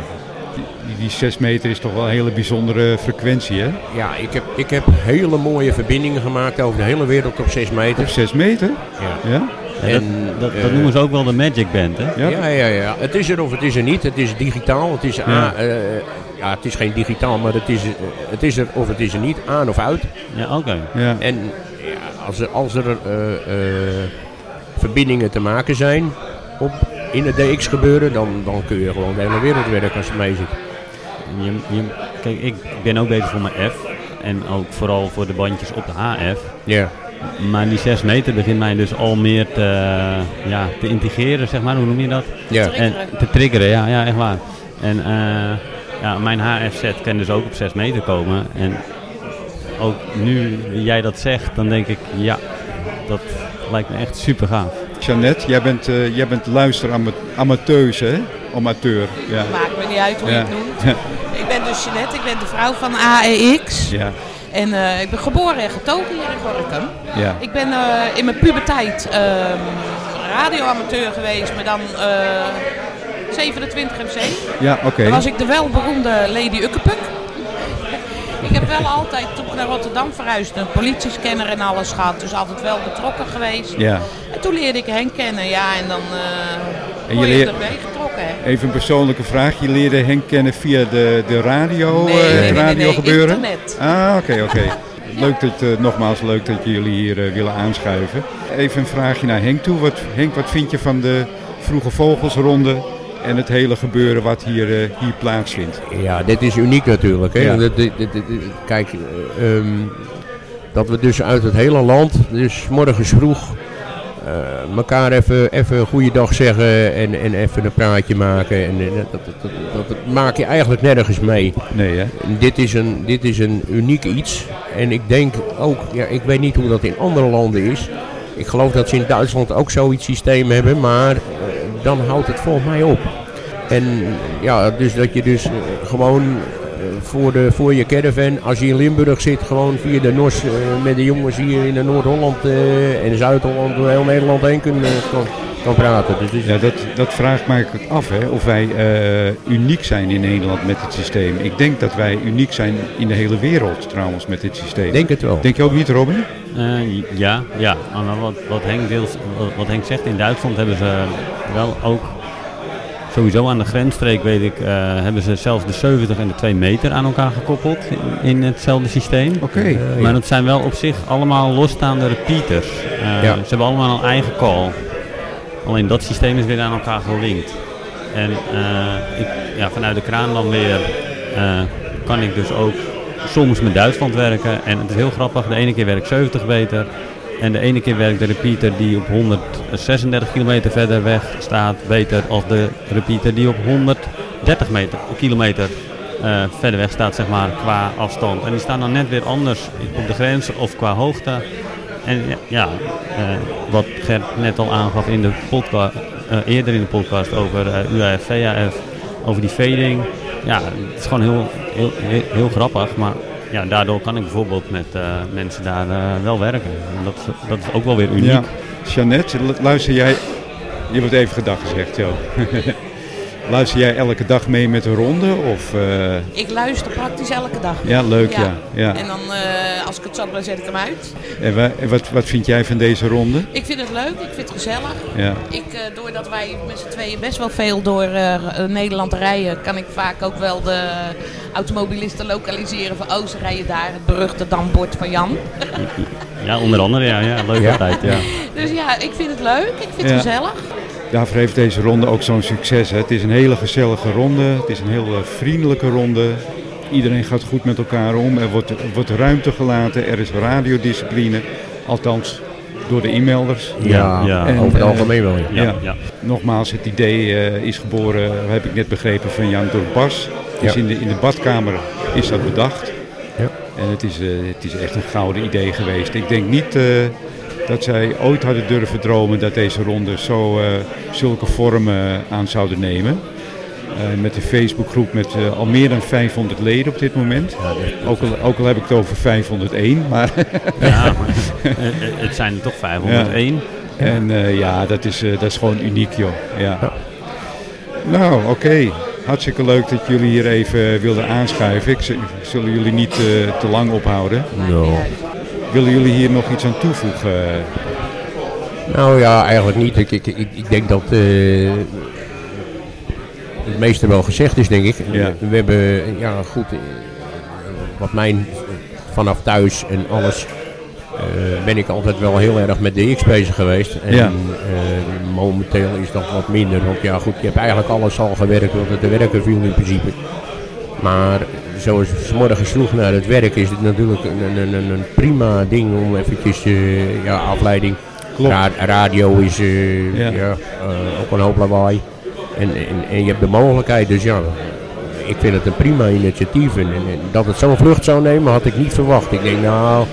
Die, die 6 meter is toch wel een hele bijzondere frequentie, hè? Ja, ik heb, ik heb hele mooie verbindingen gemaakt over de hele wereld op 6 Op meter. 6 meter? Ja. Ja? Ja, dat, En, dat, eh, dat noemen ze ook wel de Magic Band, hè? Ja? Ja, ja, ja. Het is er of het is er niet. Het is digitaal. Het is, Ja. A, eh, ja, het is geen digitaal, maar het is, het is er of het is er niet. Aan of uit. Ja, oké. Ja. En ja, als er, als er eh, eh, verbindingen te maken zijn op, in het DX gebeuren, dan, dan kun je gewoon de hele wereld werken als je mee zit. Je, je, kijk, ik ben ook bezig voor mijn F. En ook vooral voor de bandjes op de HF. Ja. Maar die 6 meter begint mij dus al meer te, ja, te integreren, zeg maar. Hoe noem je dat? Ja. En te triggeren, ja, ja echt waar. En eh, ja, mijn HF-set kan dus ook op 6 meter komen. En ook nu jij dat zegt, dan denk ik, ja, dat lijkt me echt super gaaf. Jeannette, jij bent, eh, jij bent hè? Amateur, ja. Maakt me niet uit hoe je Ja. het noemt. Ik ben dus Jeanette, ik ben de vrouw van AEX. Ja, En eh, ik ben geboren en getogen hier in Gorkum. ja. Ik ben eh, in mijn puberteit ehm radioamateur geweest, maar dan eh 27 MC. Ja, oké. Dan was ik de welberoemde Lady Ukkepuk. Ik heb wel altijd, toen ik naar Rotterdam verhuisde, een politiescanner en alles gehad. Dus altijd wel betrokken geweest. Ja. En toen leerde ik Henk kennen, ja, en dan eh En je je leer- erbij getrokken. Hè. Even een persoonlijke vraag. Je leerde Henk kennen via de, de radio, Nee, eh, het nee, radio nee, gebeuren? internet. Ah, oké, oké. Leuk dat, eh, nogmaals leuk dat jullie hier willen aanschuiven. Even een vraagje naar Henk toe. Wat, Henk, wat vind je van de vroege vogelsronde en het hele gebeuren wat hier, eh, hier plaatsvindt? Ja, dit is uniek natuurlijk. Hè? Ja. Kijk, eh, ehm, dat we dus uit het hele land, dus morgens vroeg, eh elkaar even, even een goede dag zeggen en, en even een praatje maken. En, en dat, dat, dat, dat- maak je eigenlijk nergens mee. Nee, hè? Dit is, een, dit is een uniek iets. En ik denk ook, ja, ik weet niet hoe dat in andere landen is. Ik geloof dat ze in Duitsland ook zoiets systeem hebben, maar dan houdt het volgens mij op. En ja, dus dat je dus eh, gewoon eh, voor, de, voor je caravan, als je in Limburg zit, gewoon via de NOS eh, met de jongens hier in Noord-Holland en Zuid-Holland door heel Nederland heen kun, eh, kan, praten. Dus is- Ja, dat, dat vraagt mij af, hè, of wij eh, uniek zijn in Nederland met het systeem. Ik denk dat wij uniek zijn in de hele wereld trouwens met dit systeem. ik denk het wel. Denk je ook niet, Robin? Eh, ja, ja. Maar wat, wat, Henk deels, wat, wat Henk zegt, in Duitsland hebben ze wel ook sowieso aan de grensstreek, weet ik, eh, hebben ze zelfs de 70 en de 2 meter aan elkaar gekoppeld in, in hetzelfde systeem. Oké. Maar dat zijn wel op zich allemaal losstaande repeaters. Ja. Ze hebben allemaal een eigen call. Alleen dat systeem is weer aan elkaar gelinkt. En eh, ik, ja, vanuit de kraan dan weer eh, kan ik dus ook soms met Duitsland werken. En het is heel grappig, de ene keer werk ik 70 meter. En de ene keer werkt de repeater die op 136 kilometer verder weg staat beter als de repeater die op 130 meter, kilometer eh, verder weg staat, zeg maar, qua afstand. En die staan dan net weer anders op de grens of qua hoogte. En ja, eh, wat Gert net al aangaf in de podcast, eh, eerder in de podcast over eh, UAF, VAF, over die fading. Ja, het is gewoon heel, heel, heel, grappig. Maar ja, daardoor kan ik bijvoorbeeld met mensen daar wel werken. En dat, dat is ook wel weer uniek. Ja. Jeannette, lu- luister jij... Je wordt even gedag gezegd, Jo. luister jij elke dag mee met de ronde? Of, eh, Ik luister praktisch elke dag. ja, leuk ja. ja. En dan, eh, als ik het zat ben, zet ik hem uit. En wa- en wat, wat vind jij van deze ronde? Ik vind het leuk, ik vind het gezellig. Ja. Ik, eh, doordat wij met z'n tweeën best wel veel door Nederland rijden, kan ik vaak ook wel de automobilisten lokaliseren van oh, ze rijden daar, het beruchte dambord van Jan. Ja, onder andere, ja, ja leuk Ja. altijd. Ja. Dus ja, ik vind het leuk, ik vind het gezellig. Daarvoor heeft deze ronde ook zo'n succes. Hè. Het is een hele gezellige ronde. Het is een heel vriendelijke ronde. Iedereen gaat goed met elkaar om. Er wordt, wordt ruimte gelaten. Er is radiodiscipline. Althans, door de e-mailers. Ja, ja. En, over het eh, algemeen wel. Ja. Ja, Ja. ja. Nogmaals, het idee eh, is geboren, heb ik net begrepen, van Jan door Bas. Dus Ja. in, de, in de badkamer is dat bedacht. Ja. En het is, eh, het is echt een gouden idee geweest. Ik denk niet eh, dat zij ooit hadden durven dromen dat deze ronde zo, eh, zulke vormen aan zouden nemen. Eh, met een Facebookgroep met eh, al meer dan 500 leden op dit moment. Ook, al, ook al heb ik het over 501, maar Ja, maar, eh, eh, het zijn er toch 501. En eh, ja, dat is, eh, dat is gewoon uniek, joh. Ja. Nou, oké. Hartstikke leuk dat jullie hier even wilden aanschuiven. Ik zullen jullie niet eh, te lang ophouden. Willen jullie hier nog iets aan toevoegen? Nou ja, eigenlijk niet. Ik, ik, ik, ik denk dat eh, het meeste wel gezegd is, denk ik. Ja. We hebben, ja goed, eh, wat mijn vanaf thuis en alles, eh, ben ik altijd wel heel erg met DX bezig geweest. En Ja. momenteel is dat wat minder. Want ja goed, je hebt eigenlijk alles al gewerkt wat er te werken viel in principe. Maar zoals het 's morgens vroeg naar het werk is het natuurlijk een, een, een, een prima ding om eventjes eh, ja, afleiding. Klopt. Ra- radio is eh, Ja. ja. eh, ook een hoop lawaai. En, en, en je hebt de mogelijkheid, dus ja, ik vind het een prima initiatief. En, en, dat het zo'n vlucht zou nemen had ik niet verwacht. Ik denk nou,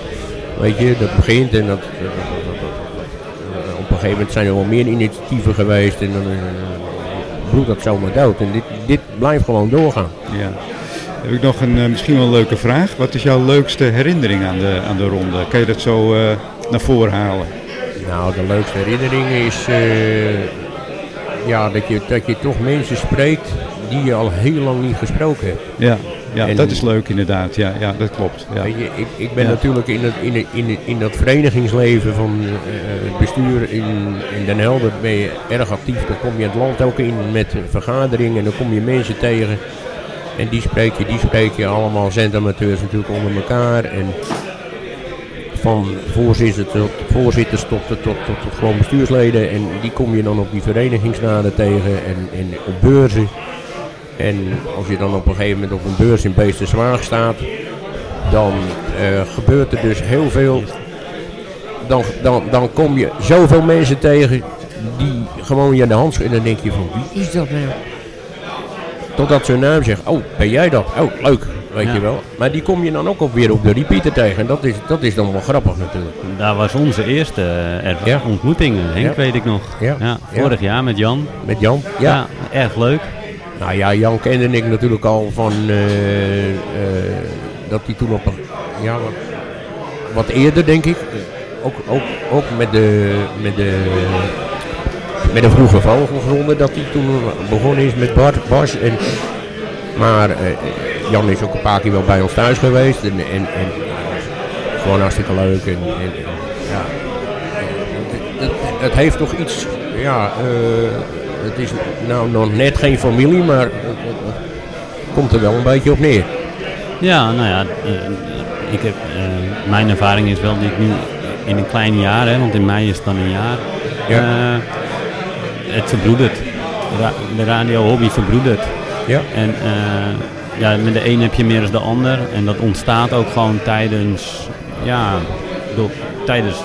weet je, dat begint en dat, op een gegeven moment zijn er wel meer initiatieven geweest en dan bloedt dat zomaar dood. En dit, dit blijft gewoon doorgaan. Ja. Heb ik nog een eh, misschien wel een leuke vraag. Wat is jouw leukste herinnering aan de, aan de ronde? Kan je dat zo eh, naar voren halen? Nou, de leukste herinnering is eh, ja, dat, je, dat je toch mensen spreekt die je al heel lang niet gesproken hebt. Ja, ja En- dat is leuk inderdaad. Ja, ja dat klopt. Ja. Weet je, ik, ik ben Ja. natuurlijk in, het, in, het, in, het, in dat verenigingsleven van het bestuur in, in Den Helder ben je erg actief. Dan kom je het land ook in met vergaderingen en dan kom je mensen tegen. En die spreek je, die spreek je allemaal zendamateurs natuurlijk onder elkaar. En van voorzitters tot, voorzitters tot, tot, tot, gewoon bestuursleden. En die kom je dan op die verenigingsraden tegen en, op beurzen. En als je dan op een gegeven moment op een beurs in Beesterswaag staat, dan eh, gebeurt er dus heel veel. Dan, dan, dan kom je zoveel mensen tegen die gewoon je de hand schudden. En dan denk je van wie is dat nou? Totdat hun naam zegt, oh ben jij dat? Oh leuk, weet Ja. je wel. Maar die kom je dan ook weer op de repeater tegen. En dat is, dat is dan wel grappig natuurlijk. Daar was onze eerste eh, Ja. ontmoeting, Henk Ja. weet ik nog. Ja. Vorig jaar met Jan. Met Jan. Ja, erg leuk. Nou ja, Jan kende ik natuurlijk al van eh, eh, dat hij toen op een, ja, wat, wat eerder denk ik, ook, ook, ook met de, met de, met de vroege vogelgronde dat hij toen begonnen is met Bart, Bas. En, maar eh, Jan is ook een paar keer wel bij ons thuis geweest en, en, en gewoon hartstikke leuk. En, ja, het, het, heeft toch iets, ja, eh, het is nou nog net geen familie, maar het, komt er wel een beetje op neer. Ja, nou ja, eh, ik heb, eh, mijn ervaring is wel die ik nu in een klein jaar, hè, want in mei is het dan een jaar, Ja. eh, het verbroedert. Ra- de radio-hobby verbroedert. Ja. En eh, ja, met de een heb je meer dan de ander. En dat ontstaat ook gewoon tijdens, ja, door, tijdens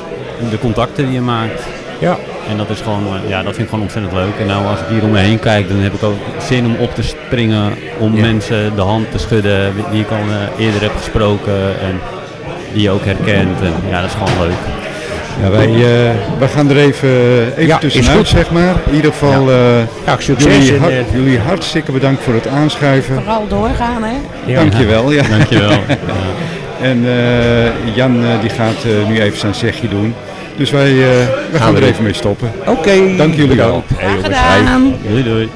de contacten die je maakt. Ja. En dat is gewoon, eh, ja, dat vind ik gewoon ontzettend leuk. En nou als ik hier om me heen kijk, dan heb ik ook zin om op te springen, om Ja. mensen de hand te schudden die ik al eh, eerder heb gesproken en die je ook herkent. En ja, dat is gewoon leuk. Ja, wij, uh, wij gaan er even, even Ja, is tussenuit, zeg maar. In ieder geval, eh, Ja, succes. jullie, en, har- eh, jullie hartstikke bedankt voor het aanschuiven. Vooral doorgaan, hè? ja. Dankjewel. Ja. Dankjewel. Ja. En eh, Jan eh, die gaat eh, nu even zijn zegje doen. Dus wij, eh, wij gaan we er even mee stoppen. Oké. Dank jullie wel. jongens, hey. gedaan. Doei doei.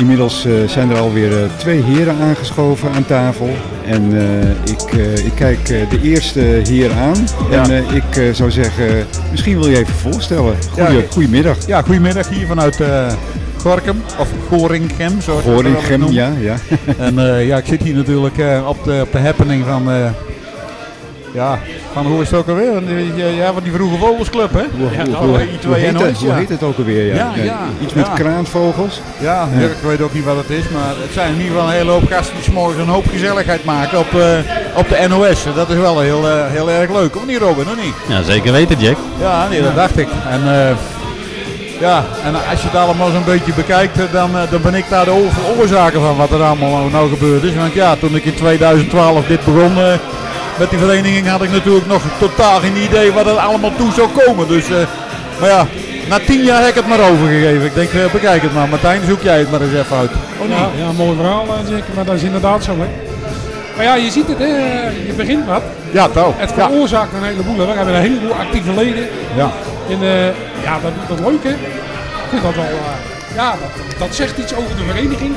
Inmiddels eh, zijn er alweer eh, twee heren aangeschoven aan tafel. En eh, ik, ik kijk de eerste heer aan. Ja. En ik zou zeggen, misschien wil je even voorstellen. Goeie, Ja. Goedemiddag. Ja, goedemiddag hier vanuit Gorkum, of Gorinchem, zoals noemt. ja, ja. En ja, ik zit hier natuurlijk op, de, op de happening van, ja, van hoe is het ook alweer? Ja, Ja, van die vroege vogelsclub, hè? Ja, hoe, nou, hoe, heet, het, hoe heet het ook alweer? Ja, Ja, ja, Iets met kraanvogels. Ja, Ja. ik weet ook niet wat het is, maar het zijn in ieder geval een hele hoop gasten die 's morgens een hoop gezelligheid maken op, eh, op de NOS. Dat is wel heel, eh, heel erg leuk, of niet Robin, of niet? Ja, zeker weten Jack. Ja, nee, dat dacht ik. En, eh, ja, en als je het allemaal zo'n beetje bekijkt, dan, dan ben ik daar de oor- oorzaker van wat er allemaal nou- nou gebeurd is. Want ja, toen ik in 2012 dit begon eh, met die vereniging, had ik natuurlijk nog totaal geen idee wat er allemaal toe zou komen. Dus, eh, maar ja, na tien jaar heb ik het maar overgegeven. Ik denk, eh, bekijk het maar. Martijn, zoek jij het maar eens even uit. Oh nee? Ja, ja, mooi verhaal eh, zeker, maar dat is inderdaad zo. Hè. Maar ja, je ziet het, hè. je begint wat. Ja, toch? Het Ja. veroorzaakt een heleboel. Hè. We hebben een heleboel actieve leden. Ja. En eh, ja, dat, dat leuk hè. Ik vind dat wel, eh, ja, dat, dat zegt iets over de vereniging.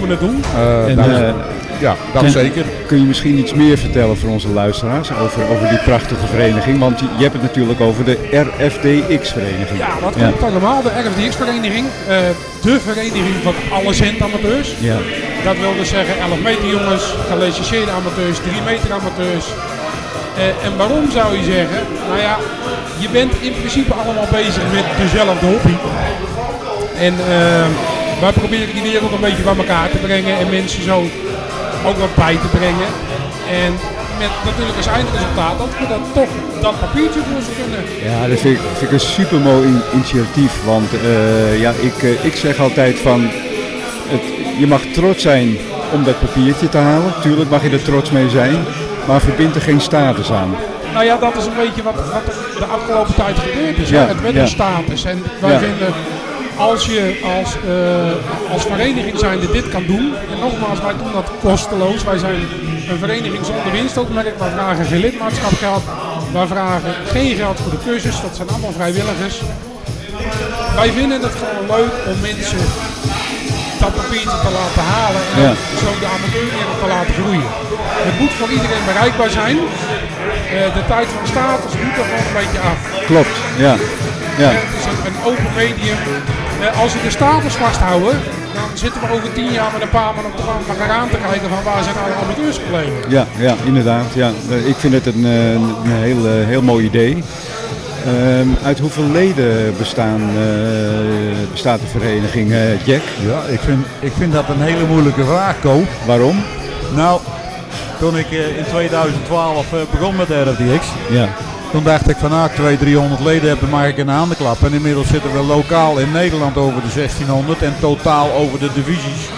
We het doen. En, dat- eh, ja, dat en- zeker. Kun je misschien iets meer vertellen voor onze luisteraars over, over die prachtige vereniging? Want je, hebt het natuurlijk over de RFDX-vereniging. Ja, dat Ja. klopt allemaal. De RFDX-vereniging. eh, de vereniging van alle centamateurs. Ja. Dat wil dus zeggen 11 meter jongens, gelicenseerde amateurs, 3 meter amateurs. Eh, en waarom zou je zeggen? Nou ja, je bent in principe allemaal bezig met dezelfde hobby. En wij proberen die wereld een beetje bij elkaar te brengen en mensen zo ook wat bij te brengen. En met natuurlijk als eindresultaat dat we dan toch dat papiertje voor ze kunnen. Ja, dat vind ik, vind ik een super mooi initiatief. Want eh, ja, ik, eh, ik zeg altijd van, het, je mag trots zijn om dat papiertje te halen. Tuurlijk mag je er trots mee zijn, maar verbind er geen status aan. Nou ja, dat is een beetje wat, wat er de afgelopen tijd gebeurd is. Ja. Het werd ja. een status. En wij Ja. vinden, als je als, eh, als vereniging zijnde dit kan doen. En nogmaals, wij doen dat kosteloos. Wij zijn een vereniging zonder winstoogmerk. Wij vragen geen lidmaatschapgeld. Wij vragen geen geld voor de cursus. Dat zijn allemaal vrijwilligers. Wij vinden het gewoon leuk om mensen dat papiertje te laten halen. En Ja. zo de amateurwereld te laten groeien. Het moet voor iedereen bereikbaar zijn. Eh, de tijd van status moet er gewoon een beetje af. Klopt, ja. ja. Het is een, een open medium. Eh, als we de status vasthouden, dan zitten we over tien jaar met een paar man op de bank maar aan te kijken van waar zijn nou de amateurs gebleven. Ja, ja, inderdaad. Ja. Eh, Ik vind het een, eh, een heel, heel mooi idee. Ehm, uit hoeveel leden bestaan, eh, bestaat de vereniging, eh, Jack? Ja, ik vind, ik vind dat een hele moeilijke vraag, Ko. Waarom? Nou, toen ik eh, in 2012 eh, begon met de RFDX, Ja, toen dacht ik van ah, ik 200, 300 leden heb, dan mag ik in de handen klappen. En inmiddels zitten we lokaal in Nederland over de 1600 en totaal over de divisies.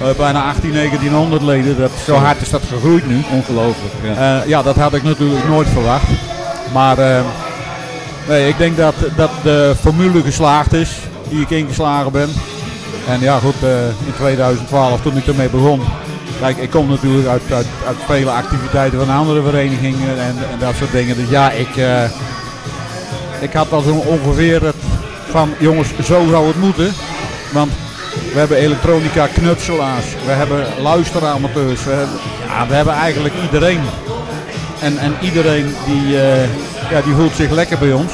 eh, bijna 18, 1900 leden. Dat, zo hard is dat gegroeid nu. ongelooflijk. Ja. Eh, ja, dat had ik natuurlijk nooit verwacht. Maar eh, nee, ik denk dat, dat de formule geslaagd is die ik ingeslagen ben. En ja, goed, eh, in 2012 toen ik ermee begon. Kijk, ik kom natuurlijk uit, uit, uit vele activiteiten van andere verenigingen en, en dat soort dingen. Dus ja, ik, eh, ik had wel zo ongeveer het van jongens, zo zou het moeten. Want we hebben elektronica knutselaars, we hebben luisteramateurs, we hebben, ja, we hebben eigenlijk iedereen. En, en iedereen die, eh, ja, die voelt zich lekker bij ons.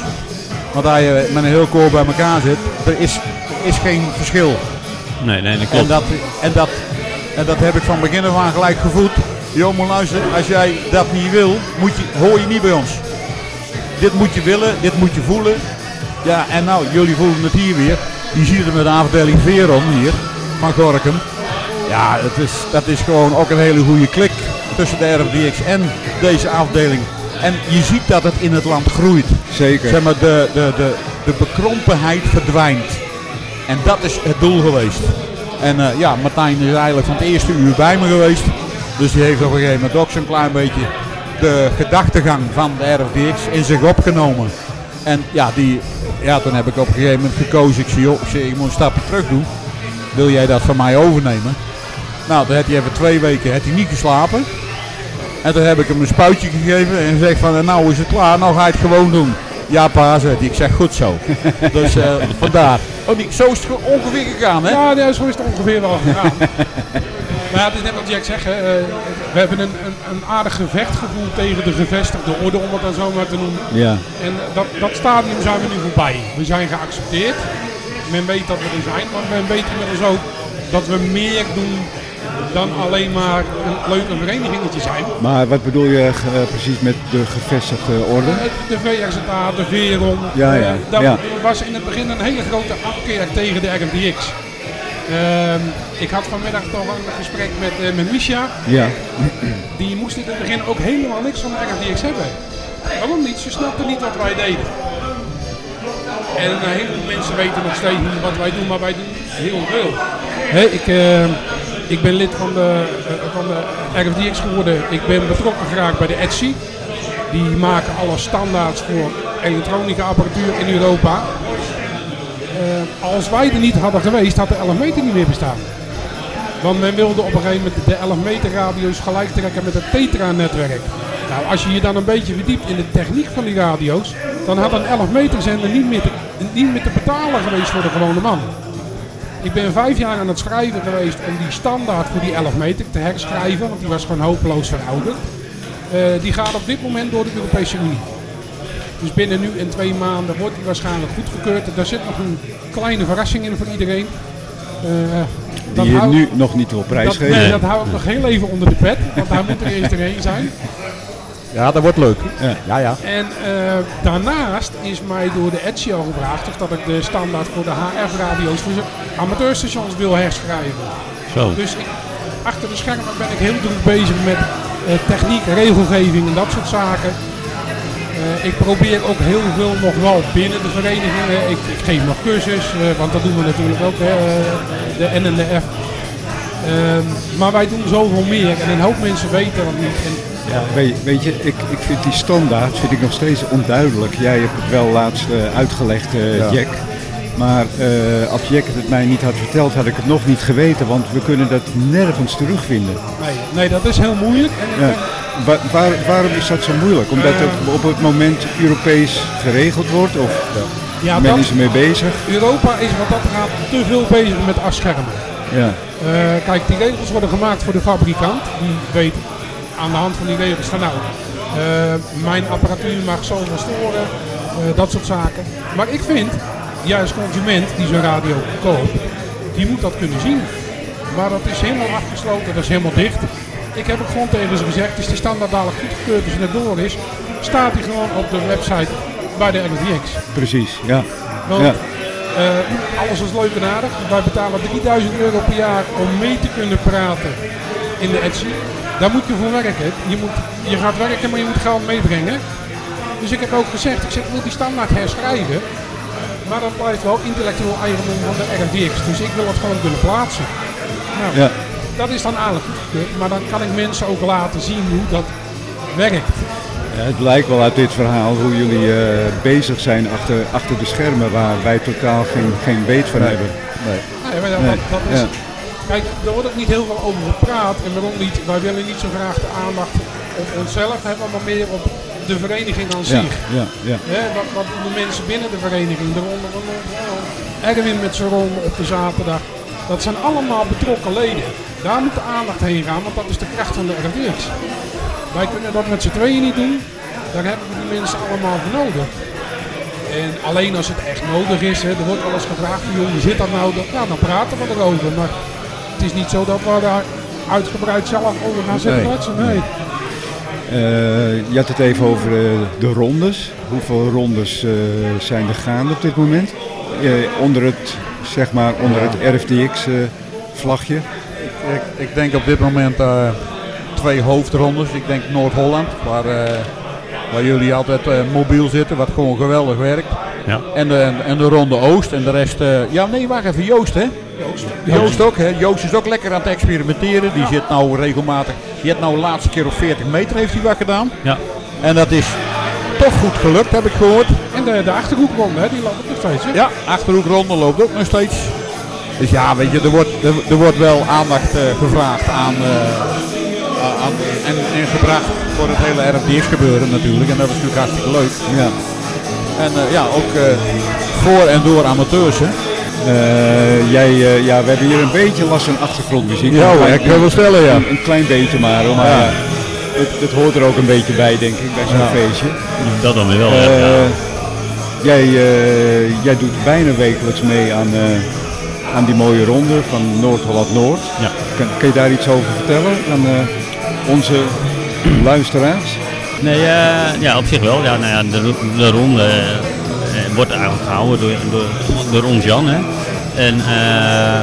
Want als je met een heel koor bij elkaar zit, er is, is geen verschil. Nee, nee, dat En klopt. dat, en, dat, en dat heb ik van begin af aan gelijk gevoeld. Jongen, luister, als jij dat niet wil, moet je, hoor je niet bij ons. Dit moet je willen, dit moet je voelen. Ja, en nou, jullie voelen het hier weer. Je ziet het met de afdeling Veron hier, van Gorkum. Ja, het is, dat is gewoon ook een hele goede klik tussen de RFDX en deze afdeling. En je ziet dat het in het land groeit. Zeker. Zeg maar, de, de, de, de bekrompenheid verdwijnt. En dat is het doel geweest. En eh, ja, Martijn is eigenlijk van het eerste uur bij me geweest. Dus die heeft op een gegeven moment ook zo'n klein beetje de gedachtegang van de RFDX in zich opgenomen. En ja, die, ja, toen heb ik op een gegeven moment gekozen. Ik zei, joh, ik, ik moet een stapje terug doen. Wil jij dat van mij overnemen? Nou, toen heeft hij even twee weken heeft hij niet geslapen. En toen heb ik hem een spuitje gegeven en zeg van, nou is het klaar, nou ga je het gewoon doen. Ja pa, zei hij. Ik zeg goed zo. dus eh, vandaar. Oh, die, zo is het ongeveer gegaan, hè? Ja, ja, zo is het ongeveer wel gegaan. maar ja, het is net wat Jack zegt. Hè. eh, we hebben een, een, een aardig gevecht gevoeld tegen de gevestigde orde, om het dan zo maar te noemen. Ja. En dat, dat stadium zijn we nu voorbij. We zijn geaccepteerd. Men weet dat we er zijn, maar men weet inmiddels ook dat we meer doen dan alleen maar een leuk een verenigingetje zijn. Maar wat bedoel je eh, precies met de gevestigde orde? De VRZA, de Veron. Ja, ja, eh, Dat ja. was in het begin een hele grote afkeer tegen de RMDX. Ehm, ik had vanmiddag toch een gesprek met, eh, met Misha. Ja. Die moest in het begin ook helemaal niks van de RMDX hebben. Waarom niet? Ze snapten niet wat wij deden. En een heleboel mensen weten nog steeds niet wat wij doen, maar wij doen heel veel. Hè, ik, ik ben lid van de, eh, van de RFDX geworden. Ik ben betrokken geraakt bij de Etsy. Die maken alle standaards voor elektronica apparatuur in Europa. Eh, als wij er niet hadden geweest, had de 11 meter niet meer bestaan. Want men wilde op een gegeven moment de 11 meter radio's gelijk trekken met het Tetra-netwerk. Nou, als je je dan een beetje verdiept in de techniek van die radio's, dan had een 11 meter zender niet meer, te, niet meer te betalen geweest voor de gewone man. Ik ben vijf jaar aan het schrijven geweest om die standaard voor die 11 meter te herschrijven, want die was gewoon hopeloos verouderd. Eh, die gaat op dit moment door de Europese Unie. Dus binnen nu en twee maanden wordt die waarschijnlijk goedgekeurd. Daar zit nog een kleine verrassing in voor iedereen. Dat Die je hou- nu nog niet wil dat, prijsgeven. nee, dat hou ik nog heel even onder de pet, want daar moet er eerst erheen zijn. Ja, dat wordt leuk. Ja. Ja, ja. En eh, daarnaast is mij door de Etsy al gevraagd of dat ik de standaard voor de HF-radio's voor amateurstations wil herschrijven. Zo. Dus ik, achter de schermen ben ik heel druk bezig met eh, techniek, regelgeving en dat soort zaken. Eh, ik probeer ook heel veel nog wel binnen de verenigingen. Ik, ik geef nog cursus, eh, want dat doen we natuurlijk ook, hè, de N en de F. Ehm, maar wij doen zoveel meer en een hoop mensen weten dat niet. En Ja, weet, weet je, ik, ik vind die standaard vind ik nog steeds onduidelijk. Jij hebt het wel laatst eh, uitgelegd, eh, Ja. Jack. Maar eh, als Jack het mij niet had verteld, had ik het nog niet geweten. Want we kunnen dat nergens terugvinden. nee, nee, dat is heel moeilijk. En Ja. waar, waarom is dat zo moeilijk? Omdat het op het moment Europees geregeld wordt? Of ja, men dat- is ermee bezig? Europa is wat dat gaat te veel bezig met afschermen. Ja, Eh, kijk, die regels worden gemaakt voor de fabrikant. Die weet aan de hand van die regels van nou, eh, mijn apparatuur mag zoveel storen, eh, dat soort zaken. Maar ik vind, als consument die zo'n radio koopt, die moet dat kunnen zien. Maar dat is helemaal afgesloten, dat is helemaal dicht. Ik heb ook gewoon tegen ze gezegd, is die standaard dadelijk goedgekeurd als het net door is, staat die gewoon op de website bij de RDX. precies. Ja. Want Ja. eh, alles is leuk en aardig. Wij betalen 3000 euro per jaar om mee te kunnen praten in de Etsy. Daar moet je voor werken. Je, moet, je gaat werken, maar je moet geld meebrengen. Dus ik heb ook gezegd, ik zeg, ik wil die standaard herschrijven. Maar dat blijft wel intellectueel eigendom van de RFDX. Dus ik wil het gewoon kunnen plaatsen. Nou, Ja. dat is dan eigenlijk goedgekeurd. Maar dan kan ik mensen ook laten zien hoe dat werkt. Ja, het blijkt wel uit dit verhaal hoe jullie eh, bezig zijn achter, achter de schermen waar wij totaal geen, geen weet van hebben. Nee. Nee, maar dat, dat, dat is, ja. Kijk, er wordt ook niet heel veel over gepraat. En waarom niet? Wij willen niet zo graag de aandacht op onszelf hebben, maar meer op de vereniging aan zich. ja, ja. Wat, de mensen binnen de vereniging? Daaronder een Erwin met zijn ronde op de zaterdag. Dat zijn allemaal betrokken leden. Daar moet de aandacht heen gaan, want dat is de kracht van de RVX. Wij kunnen dat met z'n tweeën niet doen. Daar hebben we die mensen allemaal voor nodig. En alleen als het echt nodig is, hè, er wordt eens gevraagd, hoe zit dat nou? Dat, nou, dan praten we erover. Maar het is niet zo dat we daar uitgebreid zelf over gaan zitten Nee. kletsen. Nee. Eh, je had het even over eh, de rondes. Hoeveel rondes eh, zijn er gaande op dit moment? Eh, onder het, zeg maar, onder het RFDX-vlagje. Ik, ik denk op dit moment eh, twee hoofdrondes. Ik denk Noord-Holland, waar, eh, waar jullie altijd eh, mobiel zitten, wat gewoon geweldig werkt. Ja. En, de, en de ronde Oost en de rest... eh, ja, nee, wacht even. Joost, hè? Joost ook, hè? Joost is ook lekker aan het experimenteren. Die zit nou regelmatig... Die heeft nou de laatste keer op 40 meter heeft hij wat gedaan. Ja. En dat is toch goed gelukt, heb ik gehoord. En de, de achterhoekronde, hè, die loopt nog steeds. Hè? Ja, Achterhoekronde loopt ook nog steeds. Dus ja, weet je, er wordt, er, er wordt wel aandacht eh, gevraagd aan, eh, aan en, en gebracht voor het hele RFDX gebeuren natuurlijk. En dat is natuurlijk hartstikke leuk. Ja. En eh, ja, ook eh, voor en door amateurs. Hè. Eh, jij, eh, ja, we hebben hier een beetje last van achtergrondmuziek. Ja, Een hoor, klein- ik kan wel stellen, ja. Een, een klein beetje maar, hoor, maar Ja. ja. het, het hoort er ook een beetje bij, denk ik, bij zo'n Ja. feestje. Dat dan weer wel. Eh, ja. jij, eh, jij doet bijna wekelijks mee aan, eh, aan die mooie ronde van Noord-Holland-Noord. Ja. Kan, kan je daar iets over vertellen aan eh, onze luisteraars? Nee, eh, ja, op zich wel. Ja, nou ja, de, de ronde wordt eigenlijk gehouden door, door, door ons Jan. Hè. En eh,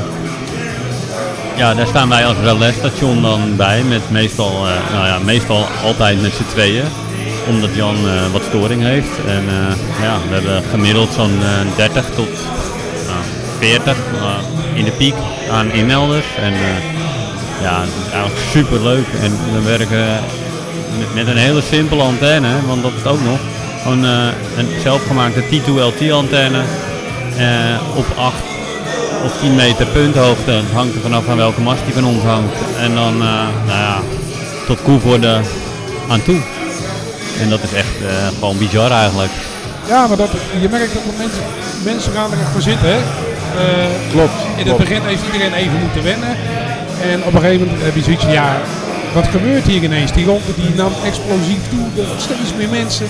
ja, daar staan wij als relaisstation dan bij. Met meestal, eh, nou ja, meestal altijd met z'n tweeën. Omdat Jan eh, wat storing heeft. En eh, ja, we hebben gemiddeld zo'n eh, 30 tot nou, 40 eh, in de piek aan inmelders. En eh, ja, het is eigenlijk super leuk. En we werken met, een hele simpele antenne, want dat is ook nog. Gewoon eh, een zelfgemaakte T2LT antenne eh, op 8 of 10 meter punthoogte. Het hangt er vanaf aan welke mast die van ons hangt. En dan eh, nou ja, tot koevoorde aan toe. En dat is echt eh, gewoon bizar eigenlijk. Ja, maar dat, je merkt dat er mensen, mensen gaan er echt voor zitten. Hè? Eh, Klopt. in het begin heeft iedereen even moeten wennen. En op een gegeven moment heb je zoiets van, ja, wat gebeurt hier ineens? Die ronde die nam explosief toe, er steeds meer mensen.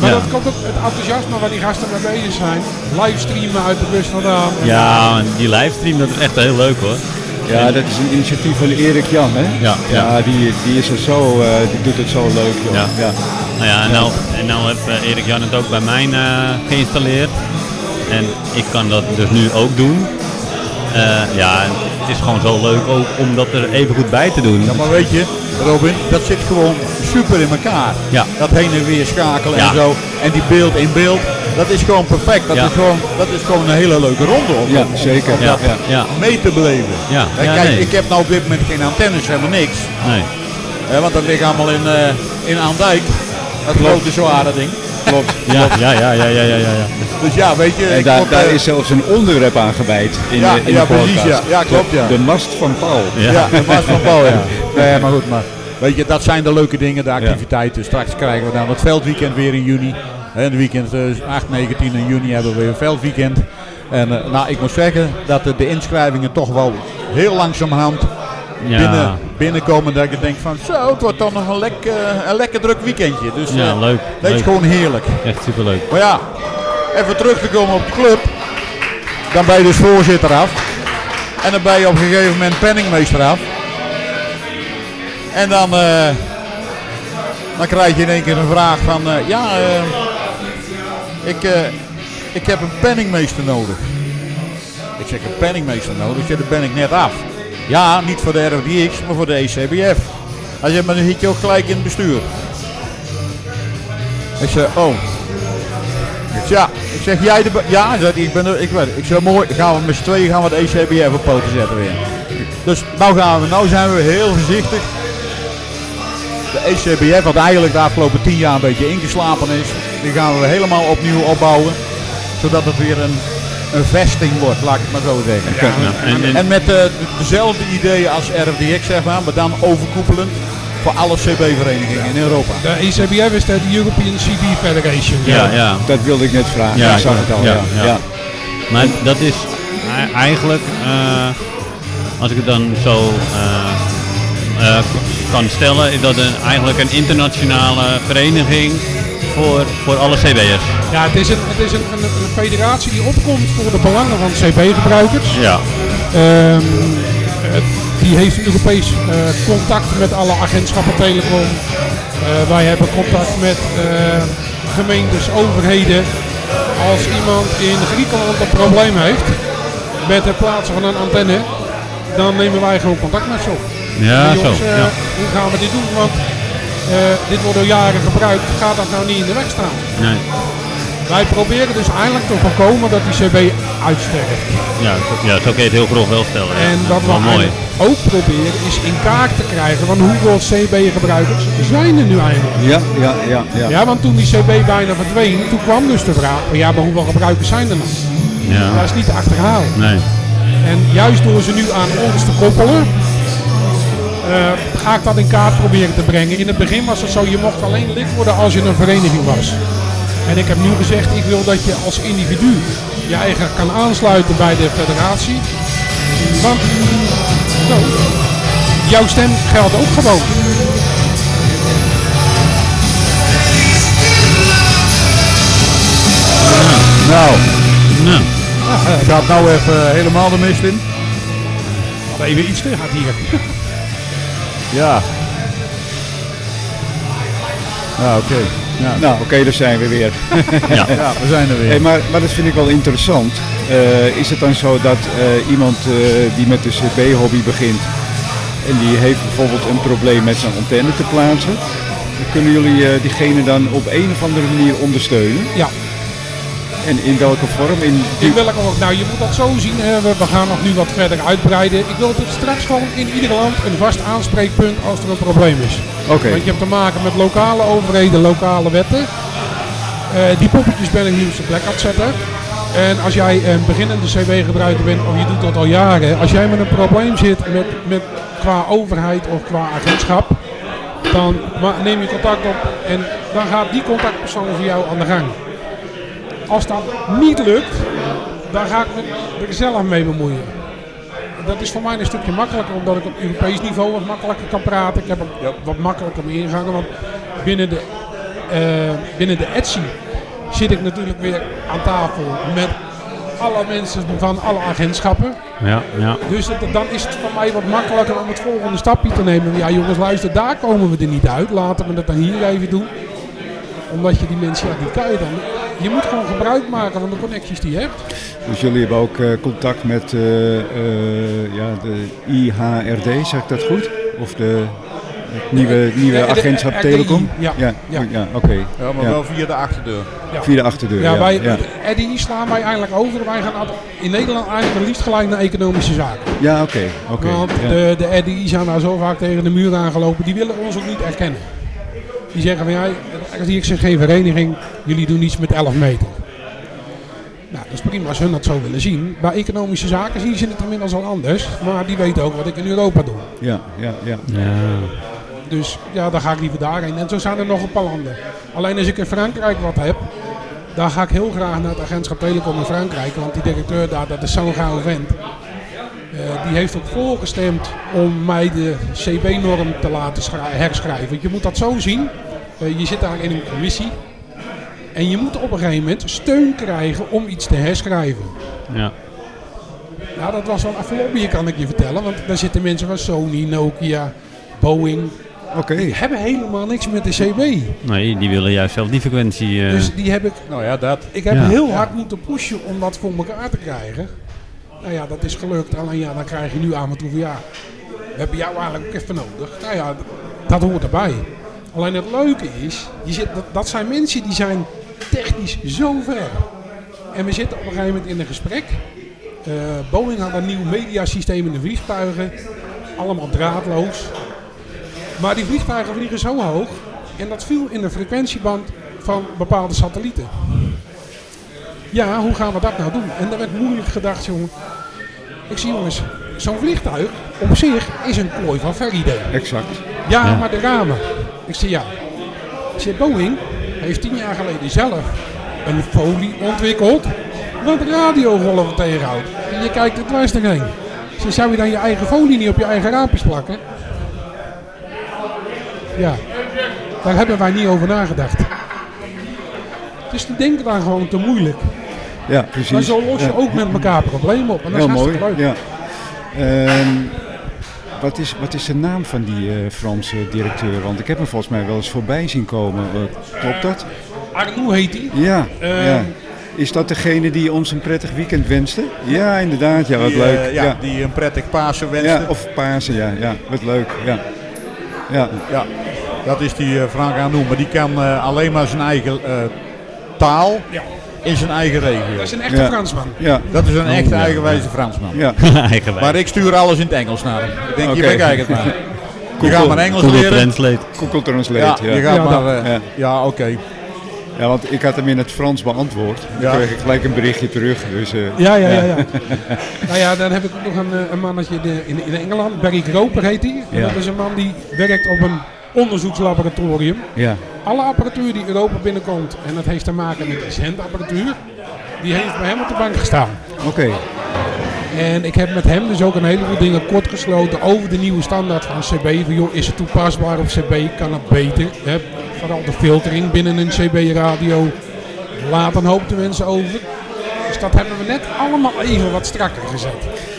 Maar Ja. dat komt ook het enthousiasme waar die gasten mee bezig zijn. Livestreamen uit de bus vandaan. Ja, en die livestream dat is echt heel leuk hoor. Ja, dat is een initiatief van Erik Jan, hè? Ja, ja. die, die is er zo, eh, die doet het zo leuk, joh. Ja. Ja. Nou ja, en nou, en nou heeft eh, Erik Jan het ook bij mij eh, geïnstalleerd. En ik kan dat dus nu ook doen. Eh, ja, en het is gewoon zo leuk ook om dat er even goed bij te doen. Ja, maar weet je, Robin, dat zit gewoon super in elkaar. Ja. Dat heen en weer schakelen Ja. en zo. En die beeld in beeld, dat is gewoon perfect. Dat, Ja. is, gewoon, dat is gewoon een hele leuke ronde om, Ja, om- zeker. om Ja, dat ja, ja. mee te beleven. Ja, Kijk, nee. ik heb nou op dit moment geen antennes, helemaal niks. Nee. Hè, want dat ligt allemaal in, eh in Aandijk. Dat grote zware ding. Klopt. Ja, ja, ja, ja, ja, ja, ja. Dus ja, weet je. En ik daar, eh, is zelfs een onderwerp aan gewijd in, Ja, eh, in ja, de podcast. precies, ja. Ja, klopt, ja. De, de mast van Paul. Ja. Ja, de Mars van Paul, ja. Nee, maar goed, maar weet je, dat zijn de leuke dingen, de activiteiten. Straks krijgen we dan het veldweekend weer in juni. En weekend eh, 8, 19 en juni hebben we weer een veldweekend. En eh, nou, ik moet zeggen dat de, inschrijvingen toch wel heel langzamerhand Ja. binnen, binnenkomen. Dat ik denk van, zo, het wordt dan nog een, lek, eh, een lekker druk weekendje. Dus Ja, eh, leuk. dat is gewoon heerlijk. Echt superleuk. Maar ja, even terug te komen op de club. Dan ben je dus voorzitter af. En dan ben je op een gegeven moment penningmeester af. En dan, eh, dan krijg je in één keer een vraag van, eh, ja, eh, ik, ik heb een penningmeester nodig. Ik zeg, een penningmeester nodig? Ik daar ben ik net af. Ja, niet voor de RFDX, maar voor de ECBF. Hij zegt, maar dan zit je ook gelijk in het bestuur. Ik zeg, oh. Ik zeg, ja, ik zeg, jij de... Ja, zegt, ik ben er, ik weet. Ik zeg, mooi, gaan we met z'n tweeën gaan we het ECBF op poten zetten weer. Dus nou gaan we, nou zijn we heel voorzichtig. De ECBF, wat eigenlijk de afgelopen tien jaar een beetje ingeslapen is, die gaan we helemaal opnieuw opbouwen. Zodat het weer een, een vesting wordt, laat ik het maar zo zeggen. Ja, en, en, En met eh, dezelfde ideeën als RFDX, zeg maar, maar dan overkoepelend voor alle CB-verenigingen in Europa. De ECBF is de European CB Federation. ja, ja. Dat wilde ik net vragen. Ja, ik zag het al. ja, Ja, ja. ja. Maar dat is eigenlijk, eh, als ik het dan zo eh, eh, kan stellen, is dat een, eigenlijk een internationale vereniging voor, voor alle CB'ers. Ja, het is, een, het is een, een, een federatie die opkomt voor de belangen van CB-gebruikers. Ja. Ehm, die heeft Europees eh, contact met alle agentschappen telecom. Eh, wij hebben contact met eh, gemeentes, overheden. Als iemand in Griekenland een probleem heeft met het plaatsen van een antenne, dan nemen wij gewoon contact met ze op. Ja, zo. jongens, eh, Ja. hoe gaan we dit doen? Want eh, dit wordt al jaren gebruikt. Gaat dat nou niet in de weg staan? Nee. Wij proberen dus eigenlijk te voorkomen dat die CB uitsterft. Ja, zo, ja, zo kun je het heel grof wel stellen. ja. En Ja, wat we mooi. ook proberen is in kaart te krijgen van hoeveel CB-gebruikers zijn er nu eigenlijk. Ja, ja, ja, ja. Ja, want toen die CB bijna verdween, toen kwam dus de vraag, ja, maar hoeveel gebruikers zijn er nog? Ja. Dat is niet te achterhalen. Nee. En juist door ze nu aan ons te koppelen, eh, ga ik dat in kaart proberen te brengen. In het begin was het zo, je mocht alleen lid worden als je een vereniging was. En ik heb nu gezegd, ik wil dat je als individu je eigen kan aansluiten bij de federatie. Want nou, jouw stem geldt ook gewoon. Nou, Nou, het gaat nou even helemaal de mist in. Even iets te hard hier. Ja. Ja, oké. Ja. Nou, oké, daar zijn we weer. ja. ja, we zijn er weer. Hey, maar, maar dat vind ik wel interessant. Eh, is het dan zo dat eh, iemand eh, die met de CB-hobby begint en die heeft bijvoorbeeld een probleem met zijn antenne te plaatsen, kunnen jullie eh, diegene dan op een of andere manier ondersteunen? Ja. En in welke vorm? In ook, nou je moet dat zo zien, hè. We, we gaan nog nu wat verder uitbreiden. Ik wil het straks gewoon in ieder land een vast aanspreekpunt als er een probleem is. Oké. Want je hebt te maken met lokale overheden, lokale wetten. Eh, die poppetjes ben ik nu op zijn plek aan het zetten. En als jij een beginnende CW-gebruiker bent, of je doet dat al jaren, als jij met een probleem zit met, met, qua overheid of qua agentschap, dan neem je contact op en dan gaat die contactpersoon voor jou aan de gang. Als dat niet lukt, dan ga ik me er zelf mee bemoeien. Dat is voor mij een stukje makkelijker, omdat ik op Europees niveau wat makkelijker kan praten. Ik heb ook wat makkelijker mee ingangen, want binnen de, eh, binnen de Etsy zit ik natuurlijk weer aan tafel met alle mensen van alle agentschappen. Ja, ja. Dus het- dan is het voor mij wat makkelijker om het volgende stapje te nemen. Ja jongens, luister, daar komen we er niet uit. Laten we het dan hier even doen. Omdat je die mensen, ja, die kan je dan. Je moet gewoon gebruik maken van de connecties die je hebt. Dus jullie hebben ook eh, contact met eh, eh, ja, de IHRD, zeg ik dat goed? Of de het nieuwe, nieuwe Ja, agentschap Telecom? ja. ja, Ja. ja, oké. Ja, maar Ja. wel via de achterdeur. Ja. Via de achterdeur. Ja, Ja, wij, RDI slaan wij eigenlijk over. Wij gaan in Nederland eigenlijk het liefst gelijk naar economische zaken. Ja, oké. oké. Want ja. de, de RDI zijn daar zo vaak tegen de muur aangelopen. Die willen ons ook niet erkennen. Die zeggen van ja, ik zeg geen vereniging, jullie doen iets met 11 meter. Nou, dat is prima als hun dat zo willen zien. Bij economische zaken zien ze het inmiddels al anders. Maar die weten ook wat ik in Europa doe. Ja, ja, ja. ja. Dus ja, dan ga ik liever daarheen. En zo zijn er nog een paar landen. Alleen als ik in Frankrijk wat heb, dan ga ik heel graag naar het agentschap Telecom in Frankrijk. Want die directeur daar, dat is zo'n gauw vent. Eh, die heeft ook voorgestemd om mij de CB-norm te laten herschrijven. Want je moet dat zo zien. Eh, je zit daar in een commissie. En je moet op een gegeven moment steun krijgen om iets te herschrijven. ja. Nou, dat was wel lobbyen, kan ik je vertellen. Want daar zitten mensen van Sony, Nokia, Boeing. Oké. Die hebben helemaal niks met de CB. Nee, die willen juist zelf die frequentie. eh, Dus die heb ik, Nou ja, dat. ik heb Ja. heel hard moeten pushen om dat voor elkaar te krijgen. Nou ja, dat is gelukt. Alleen ja, dan krijg je nu aan me toe van ja, we hebben jou eigenlijk ook even nodig. Nou ja, dat hoort erbij. Alleen het leuke is, je zit, dat, zijn mensen die zijn technisch zo ver. En we zitten op een gegeven moment in een gesprek. Eh, Boeing had een nieuw mediasysteem in de vliegtuigen. Allemaal draadloos. Maar die vliegtuigen vliegen zo hoog. En dat viel in de frequentieband van bepaalde satellieten. Ja, hoe gaan we dat nou doen? En daar werd moeilijk gedacht, jongen. Ik zie jongens, zo'n vliegtuig op zich is een plooi van Faraday. Exact. Ja, Ja. maar de ramen. Ik zeg ja. Ik zeg, Boeing heeft tien jaar geleden zelf een folie ontwikkeld wat radiogolven tegenhoudt. En je kijkt er dwars doorheen. Zeg, zou je dan je eigen folie niet op je eigen raampjes plakken? Ja, daar hebben wij niet over nagedacht. Dus die denken dan gewoon te moeilijk. Ja, precies. Maar zo los je Ja. ook met elkaar problemen op. En dat Heel is mooi. hartstikke leuk. Ja. Ehm, wat, is, wat is de naam van die eh, Franse directeur? Want ik heb hem volgens mij wel eens voorbij zien komen. Eh, klopt dat? Arnoux heet hij. Ja, ja. Is dat degene die ons een prettig weekend wenste? Ja, inderdaad. Ja, wat Die, leuk. eh, ja, die een prettig Pasen wenste. Ja, of Pasen, ja. Ja, wat leuk. Ja. Ja. Ja, dat is die eh, Frank Arnoux. Maar die kan eh, alleen maar zijn eigen eh, taal Ja. In zijn eigen regio. Dat is een echte Ja. Fransman. Ja. Dat is een Oh, echte ja, eigenwijze Fransman. Ja. Eigenwijs. Maar ik stuur alles in het Engels naar hem. Ik denk, hier bekijk het maar. Je gaat maar Engels Google leren. Translate. Google Translate, Ja, ja. je gaat Ja, maar... eh, Ja. ja, oké. Ja, want ik had hem in het Frans beantwoord. Ja. kreeg ik gelijk een berichtje terug. Dus, eh, Ja, ja, ja. ja. nou ja, dan heb ik ook nog een, eh, een mannetje in, in Engeland. Barry Roper heet hij. Dat is een man die werkt op een onderzoekslaboratorium. ja. Alle apparatuur die Europa binnenkomt, en dat heeft te maken met die zendapparatuur, die heeft bij hem op de bank gestaan. Oké. En ik heb met hem dus ook een heleboel dingen kort gesloten over de nieuwe standaard van CB. Van, joh, is het toepasbaar op CB? Kan het beter? Hè? Vooral de filtering binnen een CB-radio. Laat een hoop de mensen over. Dus dat hebben we net allemaal even wat strakker gezet.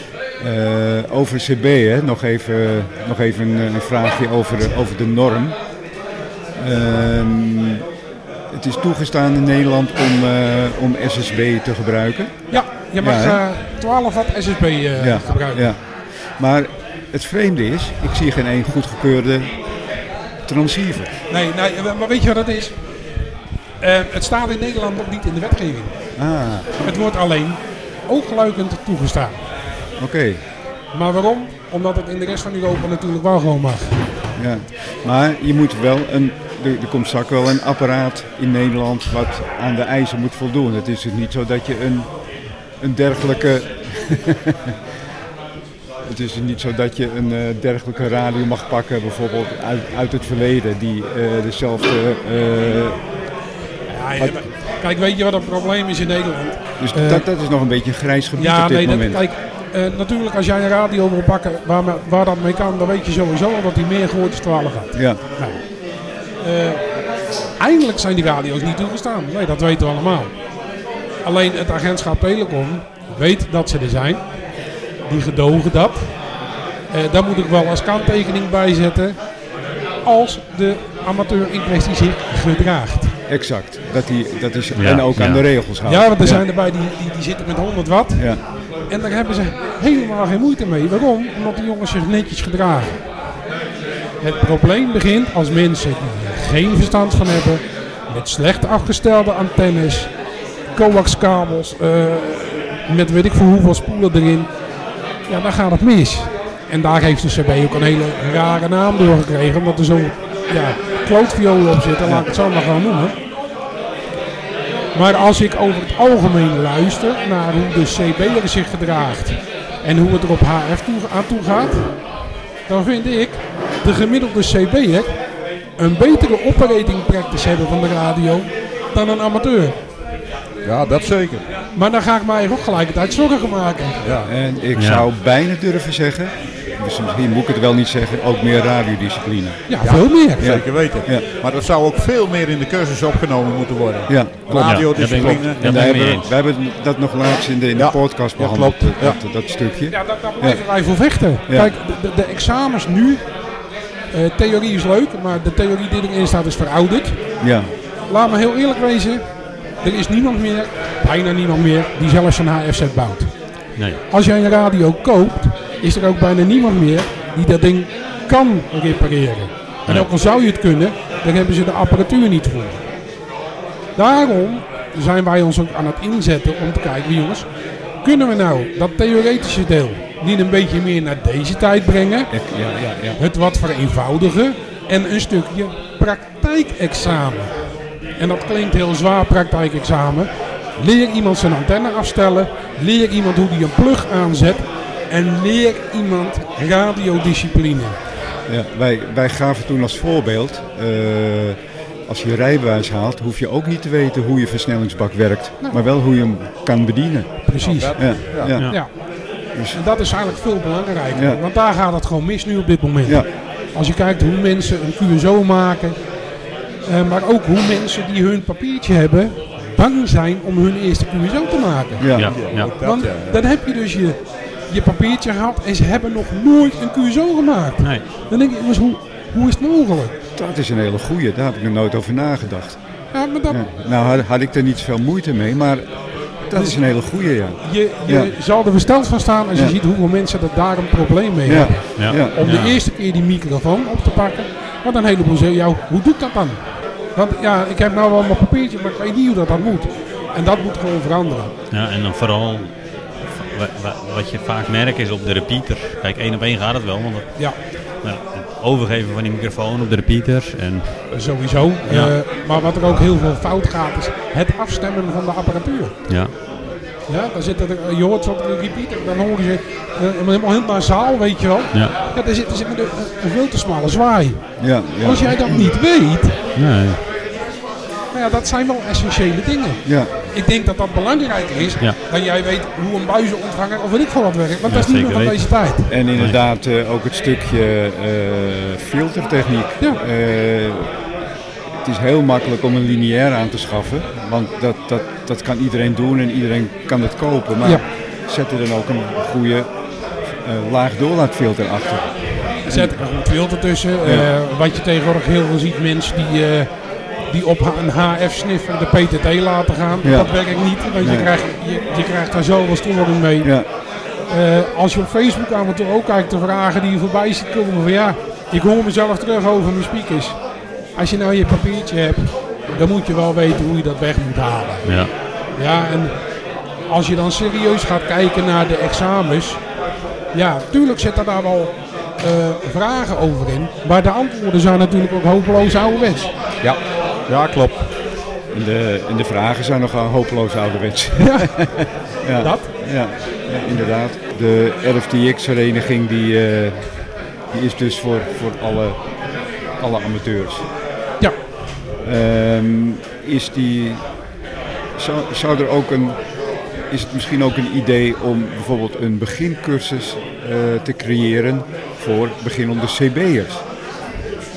Eh, over CB, hè? Nog even, nog even een, een vraagje over, de- over de norm. Ehm, het is toegestaan in Nederland om, eh, om SSB te gebruiken. Ja, je mag Ja, hè? eh, 12 watt SSB eh, ja, gebruiken. ja. Maar het vreemde is, ik zie geen één goedgekeurde transceiver. Nee, nee, maar weet je wat dat is? Eh, het staat in Nederland nog niet in de wetgeving. Ah, Het wordt alleen oogluikend toegestaan. Oké. Maar waarom? Omdat het in de rest van Europa natuurlijk wel gewoon mag. Ja. Maar je moet wel een, er, er komt straks wel een apparaat in Nederland wat aan de eisen moet voldoen. Het is dus niet zo dat je een, een dergelijke. Het is niet zo dat je een eh, dergelijke radio mag pakken, bijvoorbeeld uit, uit het verleden, die eh, dezelfde. eh, Ja, kijk, weet je wat het probleem is in Nederland? dus dat, dat is nog een beetje een grijs gebied Ja, op dit nee, dat, moment. kijk, eh, natuurlijk als jij een radio wil pakken waar, me- waar dat mee kan, dan weet je sowieso dat die meer gooit is 12 watt. Ja, Nou, eh, eindelijk zijn die radio's niet toegestaan. Nee, dat weten we allemaal. Alleen het agentschap Telecom weet dat ze er zijn. Die gedogen dat. Eh, daar moet ik wel als kanttekening bij zetten. Als de amateur in kwestie zich gedraagt. exact. Dat, die, dat is, Ja, en ook aan de regels houden. Ja, want er zijn erbij die, die, die zitten met 100 watt. Ja, En daar hebben ze helemaal geen moeite mee. Waarom? Omdat die jongens zich netjes gedragen. Het probleem begint als mensen die er geen verstand van hebben, met slecht afgestelde antennes, coaxkabels, eh, met weet ik veel hoeveel spoelen erin. Ja, dan gaat het mis. En daar heeft de CB ook een hele rare naam door gekregen, omdat er zo'n ja, klootviolen op zitten, laat ik het zo maar gaan noemen. Maar als ik over het algemeen luister naar hoe de CB'er zich gedraagt en hoe het er op HF toe, aan toe gaat, dan vind ik de gemiddelde CB'er een betere operating practice hebben van de radio dan een amateur. Ja, dat zeker. Maar dan ga ik mij ook gelijkertijd zorgen maken. Ja. en ik Ja. zou bijna durven zeggen, dus misschien moet ik het wel niet zeggen, ook meer radiodiscipline. Ja, veel meer. Ja. Zeker weten. Ja. Maar dat zou ook veel meer in de cursus opgenomen moeten worden. Ja, klopt. Radiodiscipline. Ja, En mee hebben, we hebben dat nog laatst in de, in de Ja. podcast Ja, behandeld, klopt. dat, Ja. dat, dat stukje. Ja, dat, daar blijven wij voor vechten. Ja. Kijk, de, de, de examens nu, eh, theorie is leuk, maar de theorie die erin staat is verouderd. Ja, Laat me heel eerlijk wezen, er is niemand meer, bijna niemand meer, die zelfs een HFZ bouwt. Nee. Als jij een radio koopt, is er ook bijna niemand meer die dat ding kan repareren. En ook al zou je het kunnen, dan hebben ze de apparatuur niet voor. Daarom zijn wij ons ook aan het inzetten om te kijken, jongens, kunnen we nou dat theoretische deel niet een beetje meer naar deze tijd brengen? ja, ja, ja. het wat vereenvoudigen en een stukje praktijkexamen. En dat klinkt heel zwaar, praktijkexamen. Leer iemand zijn antenne afstellen, leer iemand hoe hij een plug aanzet en leer iemand radiodiscipline. Ja, wij, wij gaven toen als voorbeeld, eh, als je je rijbewijs haalt, hoef je ook niet te weten hoe je versnellingsbak werkt, maar wel hoe je hem kan bedienen. Precies. Ja, ja. Ja. Ja. Dus- En dat is eigenlijk veel belangrijker, Ja. want daar gaat het gewoon mis nu op dit moment. Ja. Als je kijkt hoe mensen een QSO maken, eh, maar ook hoe mensen die hun papiertje hebben, bang zijn om hun eerste QSO te maken. Ja. Ja, ja. Want dan heb je dus je je papiertje gehad en ze hebben nog nooit een QSO gemaakt. Nee. Dan denk ik, jongens, hoe, hoe is het mogelijk? Dat is een hele goeie, daar heb ik nog nooit over nagedacht. Ja, maar dat, Ja. Nou had, had ik er niet zoveel moeite mee, maar dat is een hele goeie, ja. je, je Ja. zal er versteld van staan als je ziet hoeveel mensen er daar een probleem mee Ja, hebben. Ja. ja. Om Ja. de eerste keer die microfoon op te pakken. Want een heleboel zeggen, jou, hoe doe ik dat dan? Want ja, ik heb nou wel mijn papiertje, maar ik weet niet hoe dat dan moet. En dat moet gewoon veranderen. Ja, en dan vooral wat je vaak merkt is op de repeater. Kijk, één op één gaat het wel, want het, Ja, nou, het overgeven van die microfoon op de repeaters. En sowieso. Ja. Eh, maar wat er ook heel veel fout gaat, is het afstemmen van de apparatuur. ja, Ja, dan zit er, je hoort zo op de repeater, dan horen ze eh, helemaal heel naar zaal, weet je wel. ja. Ja, daar zit, daar zit met een, een veel te smalle zwaai. ja, ja. Als jij dat niet weet, Nee. nou ja, dat zijn wel essentiële dingen. Ja, Ik denk dat dat belangrijker is Ja. dan jij weet hoe een buizenontvanger of weet ik veel wat werkt. Want Ja, dat is niet meer van deze tijd. en inderdaad eh, ook het stukje eh, filtertechniek. Ja. Eh, het is heel makkelijk om een lineair aan te schaffen, want dat, dat, dat kan iedereen doen en iedereen kan het kopen. Maar Ja. zet er dan ook een goede eh, laag doorlaatfilter achter. Zet er een goed filter tussen. Ja. Wat je tegenwoordig heel veel ziet, mensen die, eh, die op een HF-sniffer de PTT laten gaan. Ja. Dat werkt niet, want je, krijgt, je, je krijgt daar zoveel storing mee. Ja, Eh, als je op Facebook af en toe ook kijkt, de vragen die je voorbij ziet komen van ja, ik hoor mezelf terug over mijn speakers. Als je nou je papiertje hebt, dan moet je wel weten hoe je dat weg moet halen. Ja. Ja, en als je dan serieus gaat kijken naar de examens, ja, tuurlijk zitten daar wel eh, vragen over in, maar de antwoorden zijn natuurlijk ook hopeloos ouderwets. Ja, ja klopt. en de, en de vragen zijn nogal hopeloos ouderwets. Ja, ja. dat. Ja, inderdaad. De RFTX-vereniging die, eh, die is dus voor, voor alle, alle amateurs. Ja. Ehm, is die, zou, zou er ook een, is het misschien ook een idee om bijvoorbeeld een begincursus eh, te creëren voor beginnende CB'ers?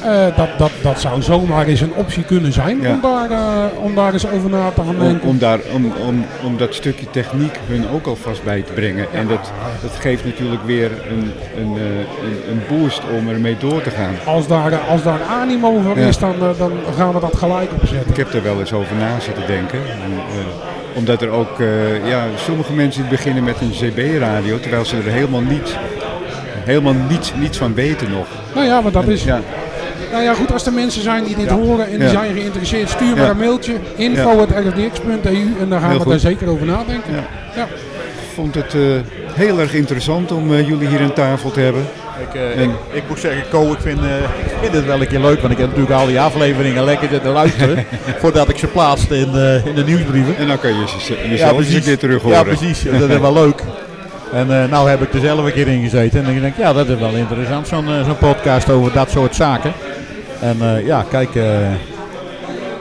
Eh, dat, dat, dat zou zomaar eens een optie kunnen zijn Ja. om, daar, eh, om daar eens over na te gaan denken. om, daar, om, om, om dat stukje techniek hun ook alvast bij te brengen. En dat, dat geeft natuurlijk weer een, een, eh, een, een boost om ermee door te gaan. Als daar, als daar animo voor Ja. is, dan, dan gaan we dat gelijk opzetten. Ik heb er wel eens over na zitten denken. En, omdat er ook, ja, sommige mensen beginnen met een CB-radio, terwijl ze er helemaal niet, helemaal niets, niets van weten nog. Nou ja, maar dat En, is... ja, Nou ja, goed, als er mensen zijn die dit Ja. horen en die Ja. zijn geïnteresseerd, stuur maar Ja. een mailtje. info.rdx.eu en dan gaan we daar zeker over nadenken. Ja. Ja. ik vond het eh, heel erg interessant om eh, jullie hier aan tafel te hebben. Ik, eh, En- ik, ik moet zeggen, Co, ik vind, ik vind het wel een keer leuk, want ik heb natuurlijk al die afleveringen lekker zitten luisteren voordat ik ze plaatste in, de in de nieuwsbrieven. En dan kan je ze- jezelf een keer terug horen. Ja, precies. Dat is wel leuk. En eh nou heb ik er zelf een keer in gezeten en dan denk ik, ja, dat is wel interessant, zo'n eh, zo'n podcast over dat soort zaken. En eh, ja, kijk, eh,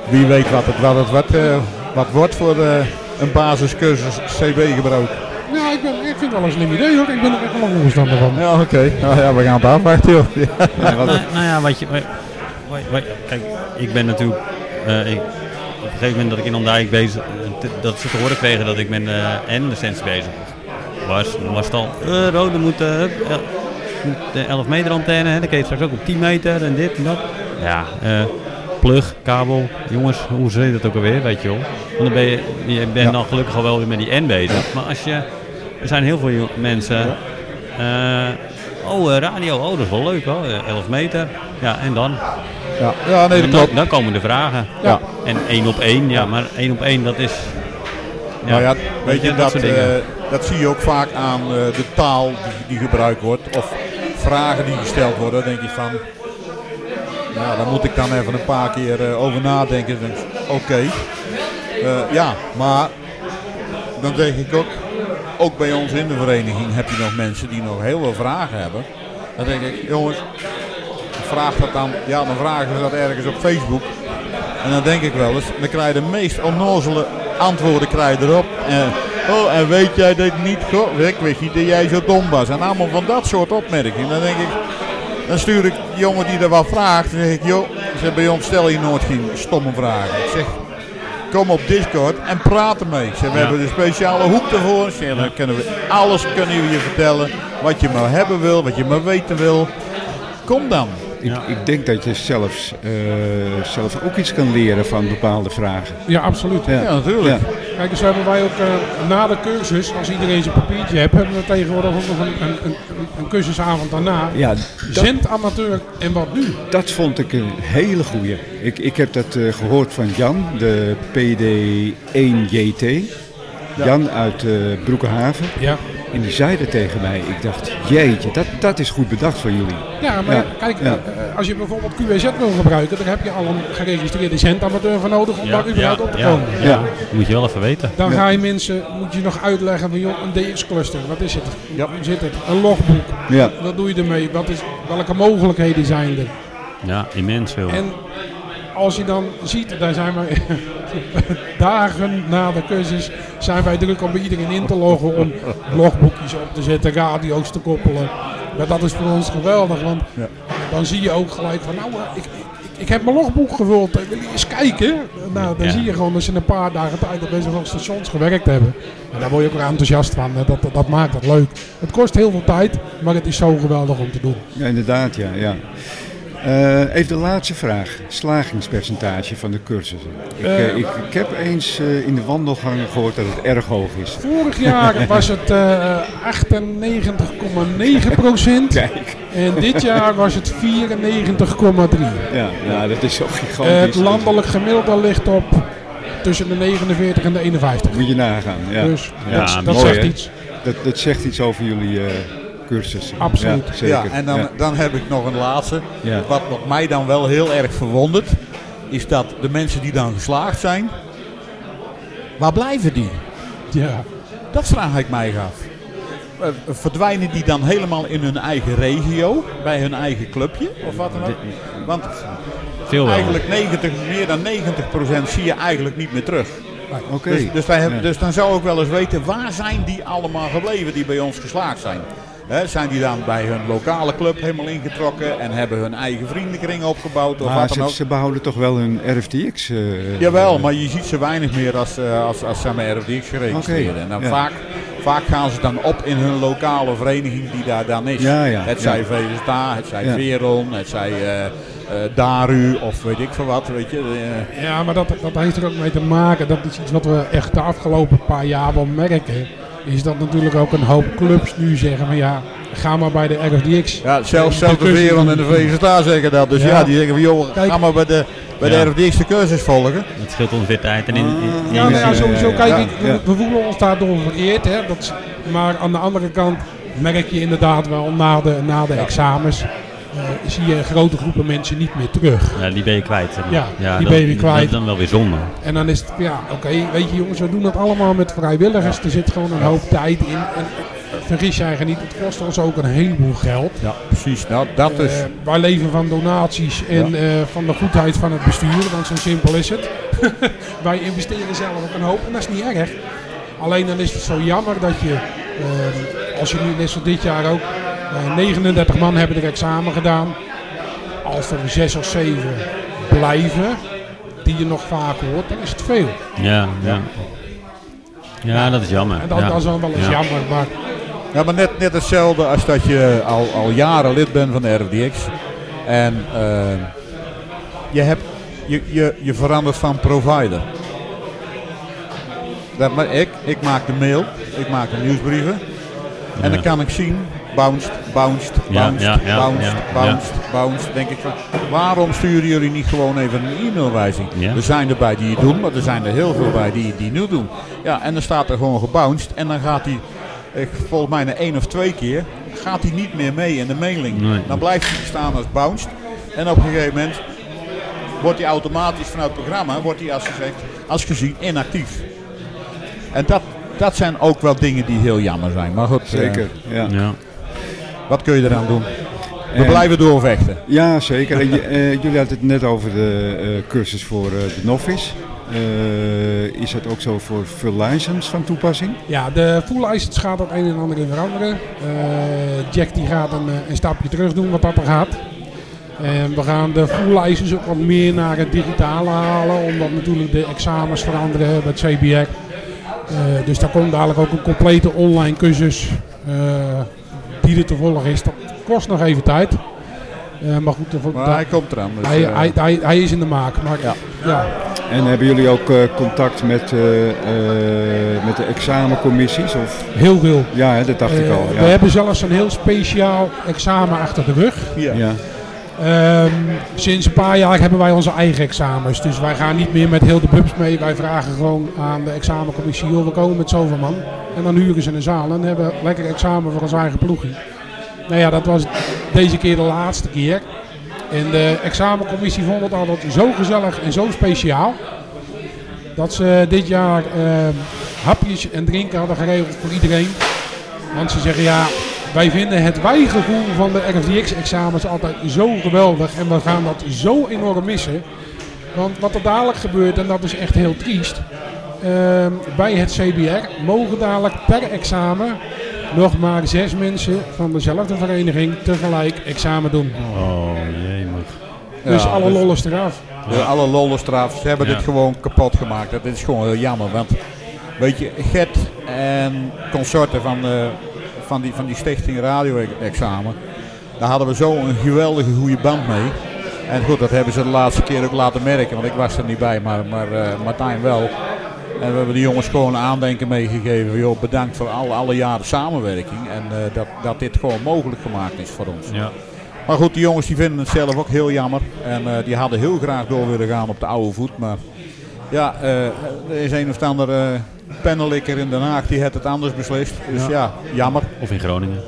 wie weet wat het, wat het wat, eh, wat wordt voor eh, een basiscursus CB-gebruik. Ja, ik, ben, ik vind het wel een slim idee hoor. Ik ben er echt wel een voorstander van. Ja, oké. Nou ja, we gaan het afwachten, joh. Ja. Nou, nou ja, wat je, wat, wat- wat- kijk, ik ben natuurlijk, eh, ik, op een gegeven moment dat ik in Ondijk bezig, dat ze te horen kregen dat ik met eh en licentie bezig was, dan was het al, eh rode moet, eh, hup, el- moet de 11 meter antenne, hè, dan kun je straks ook op 10 meter en dit en dat. Ja, eh, plug, kabel, jongens, hoe zit dat ook alweer, weet je wel. Want dan ben je, je bent dan gelukkig al wel weer met die N bezig, maar als je, er zijn heel veel mensen, eh, oh eh, radio, oh dat is wel leuk hoor, eh, 11 meter, ja en dan? Ja, ja nee, dat dan, klopt. dan komen de vragen. Ja. En één op één, ja, maar één op één, dat is. Nou ja, weet je, dat, dingen. dat zie je ook vaak aan de taal die, die gebruikt wordt. Of vragen die gesteld worden. Denk je van, ja, daar moet ik dan even een paar keer eh, over nadenken. Oké, Eh, ja, maar dan denk ik ook, ook bij ons in de vereniging heb je nog mensen die nog heel veel vragen hebben. Dan denk ik, jongens, vraag dat dan, ja, dan vragen ze dat ergens op Facebook. En dan denk ik wel eens, dan krijg je de meest onnozele antwoorden krijg je erop. Oh, en weet jij dit niet? Goh, ik wist niet dat jij zo dom was. En allemaal van dat soort opmerkingen. Dan denk ik, dan stuur ik die jongen die er wat vraagt. Dan zeg ik, joh, ze bij ons stel je nooit geen stomme vragen. Ik zeg, kom op Discord en praat ermee. Ik zeg, we Ja. hebben een speciale hoek ervoor. Ik zeg, dan kunnen we alles kunnen we je vertellen. Wat je maar hebben wil, wat je maar weten wil. Kom dan. Ik, ik denk dat je zelfs, eh, zelf ook iets kan leren van bepaalde vragen. Ja, absoluut. Ja. Ja, natuurlijk. Ja. Kijk, dus hebben wij ook eh, na de cursus, als iedereen zijn papiertje heeft, hebben we tegenwoordig ook nog een, een, een, een cursusavond daarna. Ja, dat, Zendamateur en wat nu? dat vond ik een hele goeie. Ik, ik heb dat eh, gehoord van Jan, de PD1JT. Jan uit eh Broekenhaven. Ja. En die zei dat tegen mij. Ik dacht, jeetje, dat, dat is goed bedacht van jullie. Ja, maar Ja, kijk, ja. eh, als je bijvoorbeeld QWZ wil gebruiken, dan heb je al een geregistreerde zendamateur voor nodig om daar überhaupt op te ja, komen. ja. Moet je wel even weten. Dan Ja. ga je mensen, moet je nog uitleggen van joh, een DX-cluster, wat is het? Hoe zit het? Een logboek, Ja, wat doe je ermee? Wat is, welke mogelijkheden zijn er? Ja, immens veel. En als je dan ziet, daar zijn wij dagen na de cursus, zijn wij druk om bij iedereen in te loggen, om logboekjes op te zetten, radio's te koppelen. Maar dat is voor ons geweldig, want dan zie je ook gelijk van, nou, eh, ik, ik, ik heb mijn logboek gevuld, eh, wil je eens kijken? Nou, dan Ja. zie je gewoon dat ze een paar dagen tijd op best wel stations gewerkt hebben. En daar word je ook weer enthousiast van, hè. dat, dat, dat maakt het leuk. Het kost heel veel tijd, maar het is zo geweldig om te doen. ja inderdaad, ja. ja. Eh, even de laatste vraag. Slagingspercentage van de cursussen. Ik, eh, Eh, ik, ik heb eens in de wandelgangen gehoord dat het erg hoog is. Vorig jaar was het eh 98,9 procent. Kijk, En dit jaar was het 94,3. ja, dat is zo gigantisch. Het landelijk gemiddelde ligt op tussen de 49 en de 51. Moet je nagaan. Ja. Dus Ja, dat, dat mooi, zegt hè? iets. Dat, dat zegt iets over jullie cursussen. Absoluut. Ja, zeker. Ja, en dan, Ja. dan heb ik nog een laatste. Ja. Wat, wat mij dan wel heel erg verwondert, is dat de mensen die dan geslaagd zijn, waar blijven die? Ja. Dat vraag ik mij af. Eh, Verdwijnen die dan helemaal in hun eigen regio, bij hun eigen clubje of wat dan ook? Want Veel eigenlijk 90, meer dan 90% zie je eigenlijk niet meer terug. Oké. Dus, dus, wij hebben, dus dan zou ik wel eens weten, waar zijn die allemaal gebleven die bij ons geslaagd zijn? Hè, zijn die dan bij hun lokale club helemaal ingetrokken en hebben hun eigen vriendenkring opgebouwd of Maar wat dan ze, ook? ze behouden toch wel hun RFTX? eh, Jawel, maar je ziet ze weinig meer als, eh, als, als ze met RFDX geregistreerd. Oké, En dan ja. vaak, vaak gaan ze dan op in hun lokale vereniging die daar dan is. Ja, ja, het zij ja. VSDA, het zij Ja. Veron, het zij eh, eh, Daru of weet ik veel wat. Weet je. eh. Ja, maar dat, dat heeft er ook mee te maken. Dat is iets wat we echt de afgelopen paar jaar wel merken. Is dat natuurlijk ook een hoop clubs nu zeggen van ja, ga maar bij de RFDX. ja, zelfs, De zelfs de Veron en de VSDA zeggen dat. Dus ja, Ja. die zeggen van joh, Kijk. ga maar bij de, bij Ja. de RFDX de cursus volgen. Het scheelt ons weer tijd en in, in- Ah. Ja, nou ja, sowieso. ja, Kijk, ja. ik- we, voelen ons daardoor vereerd. Hè, dat, maar aan de andere kant merk je inderdaad wel na de, na de examens. Eh, zie je grote groepen mensen niet meer terug. ja, die ben je kwijt. zeg maar. Ja, die dat- ben je kwijt. Dat is dan wel weer zonde. En dan is het, ja, oké, weet je jongens, we doen dat allemaal met vrijwilligers. Er zit gewoon een hoop tijd in. En vergis jij niet, het kost ons ook een heleboel geld. Ja, precies. Nou, dat is. Eh, wij leven van donaties en eh, van de goedheid van het bestuur, want zo simpel is het. wij investeren zelf ook een hoop en dat is niet erg. Alleen dan is het zo jammer dat je, eh, als je nu net zo dit jaar ook, 39 man hebben er examen gedaan. Als er zes of zeven blijven, die je nog vaak hoort, dan is het veel. Ja, ja. Ja, dat is jammer. En dat, ja. dat is wel eens Ja. jammer, maar Ja, maar net, net hetzelfde als dat je al, al jaren lid bent van de RFDX. En eh, je, hebt, je, je, je verandert van provider. Dat, maar ik, ik maak de mail, ik maak de nieuwsbrieven. En dan kan ik zien, bounced, bounced, Ja, bounced, ja, ja, bounced, ja, bounced, bounced. denk ik van, waarom sturen jullie niet gewoon even een e-mailwijzing? Ja. Er zijn er bij die het doen, maar er zijn er heel veel bij die die nu doen. Ja, en dan staat er gewoon gebounced en dan gaat hij, eh, volgens mij na één of twee keer, gaat hij niet meer mee in de mailing. Nee. Dan blijft hij staan als bounced. En op een gegeven moment wordt hij automatisch vanuit het programma, wordt hij als gezegd, als gezien inactief. En dat, dat zijn ook wel dingen die heel jammer zijn. Maar goed, eh, Zeker, ja. Ja. Wat kun je eraan doen? We En- blijven doorvechten. Ja, zeker. En je- eh, jullie hadden het net over de eh, cursus voor eh, de novice. Eh, is dat ook zo voor full license van toepassing? Ja, de full license gaat het een en ander in veranderen. Eh, Jack die gaat een, eh, een stapje terug doen wat dat er gaat. En we gaan de full ook wat meer naar het digitale halen, omdat natuurlijk de examens veranderen bij het CBR. Uh, dus daar komt dadelijk ook een complete online cursus die er te volgen is. Dat kost nog even tijd. Uh, maar goed, maar hij komt eraan. Dus, hij, hij, hij, hij, is in de maak. Maar, ja. ja. En hebben jullie ook uh, contact met, met de examencommissies? Of? Heel veel. Ja, hè, dat dacht ik al. Ja. We hebben zelfs een heel speciaal examen achter de rug. Ja. ja. Um, sinds een paar jaar hebben wij onze eigen examens. Dus wij gaan niet meer met heel de bubs mee. Wij vragen gewoon aan de examencommissie, joh, we komen met zoveel man. En dan huren ze een zaal en hebben lekker examen voor ons eigen ploegje. Nou ja, dat was deze keer de laatste keer. En de examencommissie vond het altijd zo gezellig en zo speciaal. Dat ze dit jaar uh, hapjes en drinken hadden geregeld voor iedereen. Want ze zeggen ja, wij vinden het wijgevoel van de RFDX-examens altijd zo geweldig. En we gaan dat zo enorm missen. Want wat er dadelijk gebeurt, en dat is echt heel triest. Uh, bij het CBR mogen dadelijk per examen nog maar zes mensen van dezelfde vereniging tegelijk examen doen. Oh jee, man. Dus alle dus lollen eraf. Alle lollen eraf. Ze hebben dit gewoon kapot gemaakt. Dat is gewoon heel jammer. Want weet je, Gert en consorten van, uh, van, die, van die stichting radio-examen. Daar hadden we zo een geweldige goede band mee. En goed, dat hebben ze de laatste keer ook laten merken. Want ik was er niet bij, maar, maar uh, Martijn wel. En we hebben de jongens gewoon een aandenken meegegeven. Joh, bedankt voor alle, alle jaren samenwerking. En uh, dat, dat dit gewoon mogelijk gemaakt is voor ons. Ja. Maar goed, die jongens die vinden het zelf ook heel jammer. En uh, die hadden heel graag door willen gaan op de oude voet. Maar ja, er is een of ander pennelikker in Den Haag die het het anders beslist. Dus ja, ja jammer. Of in Groningen.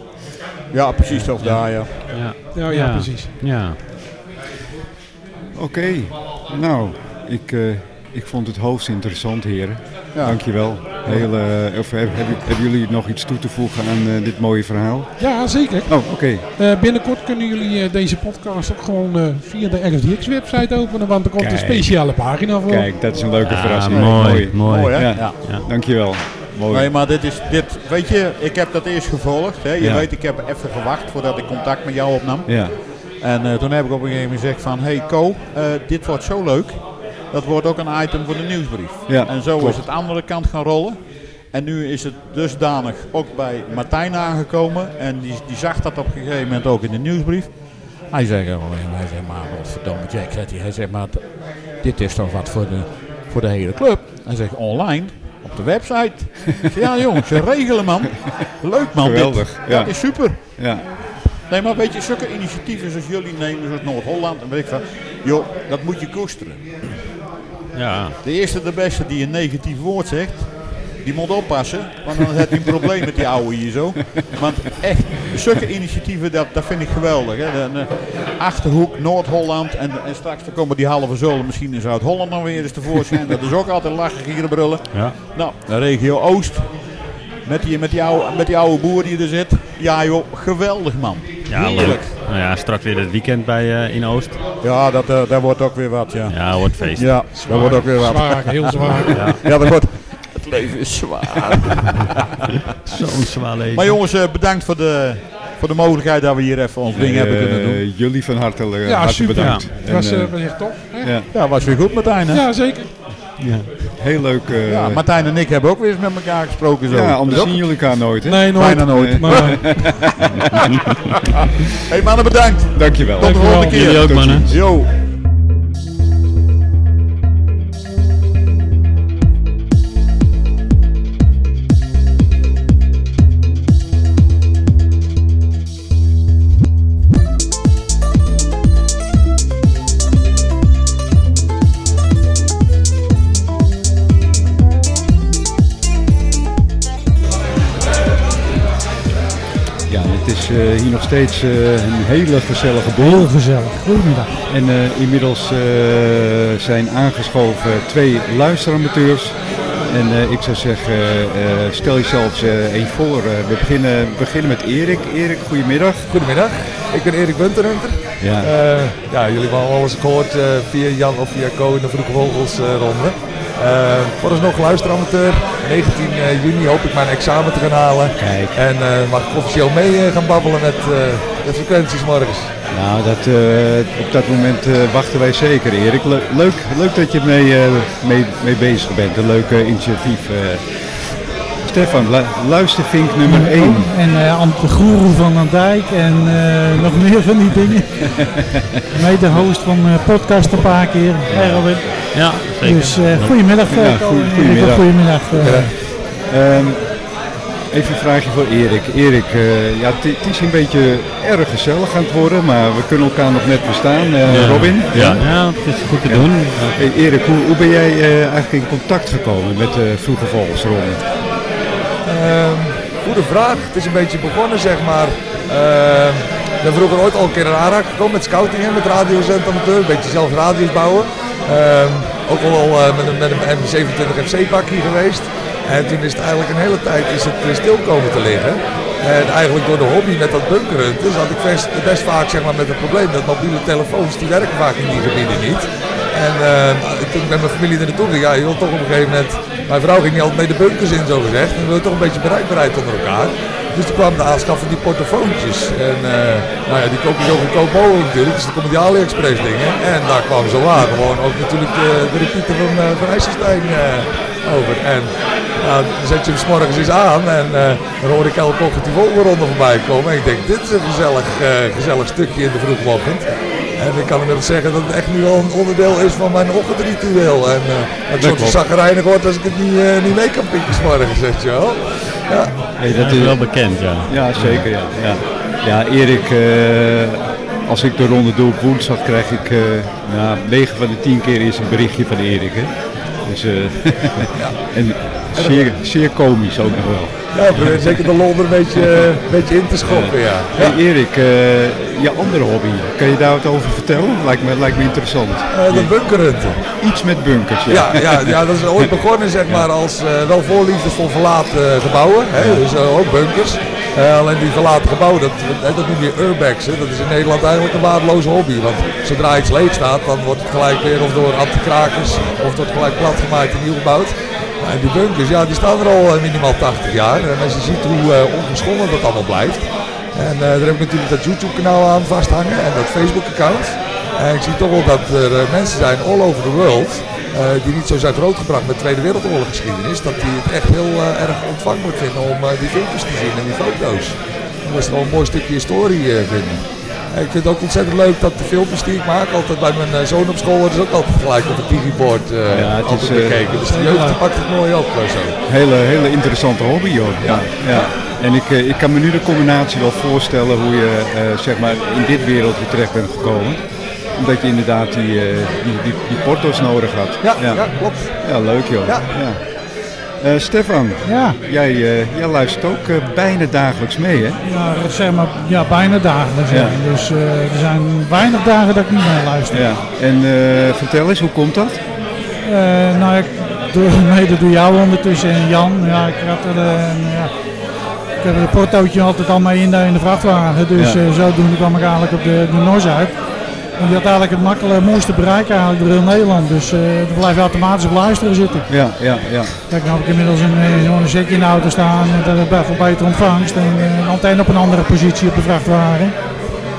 Ja, precies. Of daar, ja. Ja, ja, ja precies. Ja. Oké, okay. nou, ik ik vond het hoogst interessant, heren. Ja. Dankjewel. Heel, uh, of hebben, hebben, jullie nog iets toe te voegen aan uh, dit mooie verhaal? Ja, zeker. Oh, oké. Okay. Uh, binnenkort kunnen jullie deze podcast ook gewoon via de RSDX-website openen, want er komt Kijk. een speciale pagina voor. Kijk, dat is een leuke ja, verrassing. Mooi, mooi. mooi. mooi hè? Ja. Ja. ja. Dankjewel. Mooi. Nee, maar dit is, dit, weet je, ik heb dat eerst gevolgd. Hè. Je weet, ik heb even gewacht voordat ik contact met jou opnam. Ja. En toen heb ik op een gegeven moment gezegd van, hey Co, dit wordt zo leuk. Dat wordt ook een item voor de nieuwsbrief. Ja, en zo klopt. is het andere kant gaan rollen. En nu is het dusdanig ook bij Martijn aangekomen. En die, die zag dat op een gegeven moment ook in de nieuwsbrief. Hij oh, hij zei maar, wat verdomme Jack, zegt hij. Hij zegt, maar dit is toch wat voor de, voor de hele club. Hij zegt, online, op de website. ja jongens, regelen man. Leuk man Geweldig, dit. ja. Dat is super. Ja. Nee, maar weet je, zulke initiatieven zoals jullie nemen, zoals Noord-Holland en weet ik wat. Joh, dat moet je koesteren. Ja. De eerste de beste die een negatief woord zegt, die moet oppassen. Want dan heeft hij een probleem met die ouwe hier zo. Want echt, zulke initiatieven, dat, dat vind ik geweldig. Hè. De, de Achterhoek, Noord-Holland en, en straks dan komen die halve zolen misschien in Zuid-Holland nog weer eens tevoorschijn. Dat is ook altijd lachen, gieren, brullen. Ja. Nou, de regio Oost. Met die, met, die oude, met die oude boer die er zit. Ja joh, geweldig man. Ja, Heerlijk. leuk. Nou ja, straks weer het weekend bij, uh, in Oost. Ja, dat, uh, daar wordt ook weer wat, ja. Ja, wordt feest. Ja, daar wordt ook weer wat. Zwaar, heel zwaar. Ja. Ja, dat wordt... Het leven is zwaar. Zo'n zwaar leven. maar jongens, uh, bedankt voor de, voor de mogelijkheid dat we hier even ons ding hebben kunnen doen. Jullie van harte, Ja, harte super. bedankt. Het was, En, uh, eh, was echt top. Hè? ja, Ja, was weer goed Martijn, hè? Ja, zeker. Ja. Heel leuk. eh, Ja, Martijn en ik hebben ook weer eens met elkaar gesproken zo. ja, anders zien jullie elkaar nooit. Hè? Nee, nooit. Bijna nooit. Maar, hey mannen, bedankt. Dankjewel. Tot de volgende keer. Jullie ook, Tot mannen. ziens. Yo. Hier nog steeds eh, een hele gezellige boel. heel gezellig. Goedemiddag. En eh, inmiddels eh, zijn aangeschoven twee luisteramateurs. En eh, ik zou zeggen, eh, stel jezelf eh eens voor. We beginnen, beginnen met Erik. Erik, goedemiddag. Goedemiddag, ik ben Erik Bunterhunter. Ja. Eh, ja, jullie hebben al eens gehoord eh, via Jan of via Co in de Vroege Vogels eh, Eh vooralsnog luisteramateur. 19 eh, juni hoop ik mijn examen te gaan halen. Kijk. En eh, mag ik officieel mee gaan babbelen met de frequenties morgens. Nou, dat, op dat moment wachten wij zeker, Erik. leuk, leuk dat je mee, mee, mee bezig bent. Een leuke initiatief. Stefan, luistervink nummer 1. En uh, de Groeroe van Van Dijk en uh, nog meer van die dingen. Mede host van uh, podcast een paar keer, Erwin. Ja, zeker. Dus goedemiddag. Ja, goedemiddag. goedemiddag. Um, even een vraagje voor Erik. Erik, ja, het is een beetje erg gezellig aan het worden, maar we kunnen elkaar nog net verstaan. Ja. Robin? Ja. ja, het is goed te doen. Hey, Erik, hoe, hoe ben jij eigenlijk in contact gekomen met de Vroege Volksronde? Ehm, goede vraag. Het is een beetje begonnen, zeg maar. Uh, ik ben vroeger ooit al een keer in aanraking gekomen met scouting en met radiozendamateur. Een beetje zelf radio's bouwen. Ehm, ook al uh, met een, met een M27 FC-pakje geweest. En toen is het eigenlijk een hele tijd is het eh, stil komen te liggen. En eigenlijk door de hobby met dat bunkeren, dus had ik best, best vaak zeg maar, met het probleem dat mobiele telefoons, die werken vaak in die gebieden niet. En toen ik met mijn familie er naartoe ging, ja, je wilt toch op een gegeven moment... Mijn vrouw ging niet altijd mee de bunkers in, zo gezegd. En we wilden toch een beetje bereikbaarheid onder elkaar. Dus toen kwam de aanschaf van die portofoontjes. En uh, nou ja, die koop je zo goedkoop mogelijk natuurlijk. Dus dan komen die AliExpress dingen. En daar kwam zo waar gewoon ook natuurlijk de, de van, uh, van IJsselstein over. En nou, dan zet je hem s eens aan en dan hoor ik elke ochtend die volgende voorbij komen. En ik denk, dit is een gezellig, gezellig stukje in de vroege ochtend. En ik kan inmiddels zeggen dat het echt nu wel een onderdeel is van mijn ochtendritueel. En uh, het soort zagrijnig wordt als ik het niet, uh, niet mee kan pikken morgen, zeg je wel. Ja. Hey, dat is wel bekend, ja. Ja, zeker, ja. Ja, ja Erik, uh, als ik de ronde doe op woensdag, krijg ik uh, ja, 9 van de 10 keer is een berichtje van Erik. Hè. Dus, ja. en zeer, zeer komisch ook nog wel. Ja, probeer zeker de lol er een beetje, een beetje in te schoppen, ja. Hey Erik, uh, je andere hobby, kan je daar wat over vertellen? Lijkt me, lijkt me interessant. Uh, de bunkerhunten. Iets met bunkers, ja. Ja, ja, ja dat is ooit begonnen zeg maar als uh, wel voorliefde voor verlaten gebouwen, hè, dus ook bunkers. Alleen die verlaten gebouwen, dat, dat noem je urbexen. Dat is in Nederland eigenlijk een waardeloze hobby. Want zodra iets leeg staat, dan wordt het gelijk weer of door antikrakers of wordt het gelijk platgemaakt en nieuw gebouwd. En die bunkers, ja, die staan er al eh, minimaal 80 jaar. En als je ziet hoe uh, ongeschonden dat allemaal blijft. En uh, daar heb ik natuurlijk dat YouTube kanaal aan vasthangen en dat Facebook account. En ik zie toch wel dat er mensen zijn all over the world die niet zo zijn grootgebracht met Tweede Wereldoorlog geschiedenis. Dat die het echt heel erg ontvangbaar vinden om die filmpjes te zien en die foto's. Dat is gewoon een mooi stukje historie vinden. Ik vind het ook ontzettend leuk dat de filmpjes die ik maak, altijd bij mijn eh, zoon op school, worden ook altijd gelijk op het digibord uh, ja, het is, bekeken. Dus de jeugd pakt het mooi op. zo. Hele, hele interessante hobby joh. Ja. ja. En ik, ik kan me nu de combinatie wel voorstellen hoe je zeg maar in dit wereldje terecht bent gekomen omdat je inderdaad die, die, die, die porto's nodig had. Ja, ja. klopt. Ja, leuk joh. Ja. Uh, Stefan, ja. jij, uh, jij luistert ook uh, bijna dagelijks mee, hè? Ja, zeg maar, ja bijna dagelijks. Ja. Dus er zijn weinig dagen dat ik niet mee luister. Ja. En vertel eens, hoe komt dat? nou, ik doe mede door jou ondertussen en Jan. Ja, ik had er, ja, ik heb een portootje altijd al mee in de, in de vrachtwagen. Dus ja. zodoende kwam ik eigenlijk op de, de NOS uit. En die had eigenlijk het makkelijke, mooiste bereik eigenlijk door heel Nederland. Dus uh, dan blijf je automatisch op luisteren zitten. Ja, ja, ja. Kijk, nu heb ik inmiddels een, een, een zetje in de auto staan. Dat is voor beter ontvangst. En uh, altijd op een andere positie op de vrachtwagen.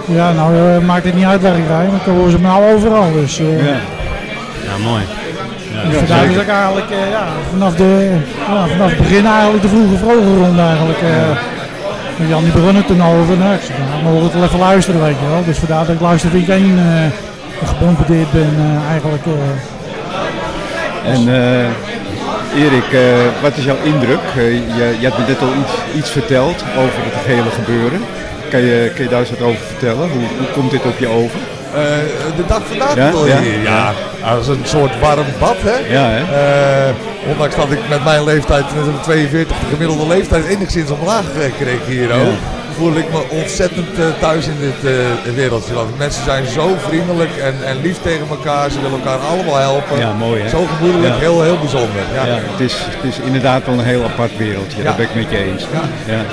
Ja, nou uh, maakt het niet uit waar ik rijd. Dan horen ze me nou overal. Dus, uh, ja. ja, mooi. Ja, dus vandaar dat ik eigenlijk ja, vanaf, de, ja, vanaf het begin eigenlijk de vroege vroege ronde eigenlijk. Jan die begon het toen over. Nou, ik zei, nou, we wel even luisteren, weet je wel. Dus vandaar dat ik luister één uh, gebombardeerd ben uh, eigenlijk. Uh. En Erik, wat is jouw indruk? je, je hebt me net al iets, iets verteld over het hele gebeuren. Kan je, kan je daar eens wat over vertellen? Hoe, hoe komt dit op je over? Uh, de dag vandaag ja? ja? Ja, als een soort warm bad. Hè? Ja, hè? Uh, ondanks dat ik met mijn leeftijd, met 42 de gemiddelde leeftijd, enigszins omlaag kreeg hier ook. Voel ik me ontzettend uh, thuis in dit wereldje. Mensen zijn zo vriendelijk en, en lief tegen elkaar. Ze willen elkaar allemaal helpen. Ja, mooi hè? Zo gemoedelijk, heel, heel bijzonder. Ja. ja. het, is, het is inderdaad wel een heel apart wereldje. Dat ben ik met je eens. Ja.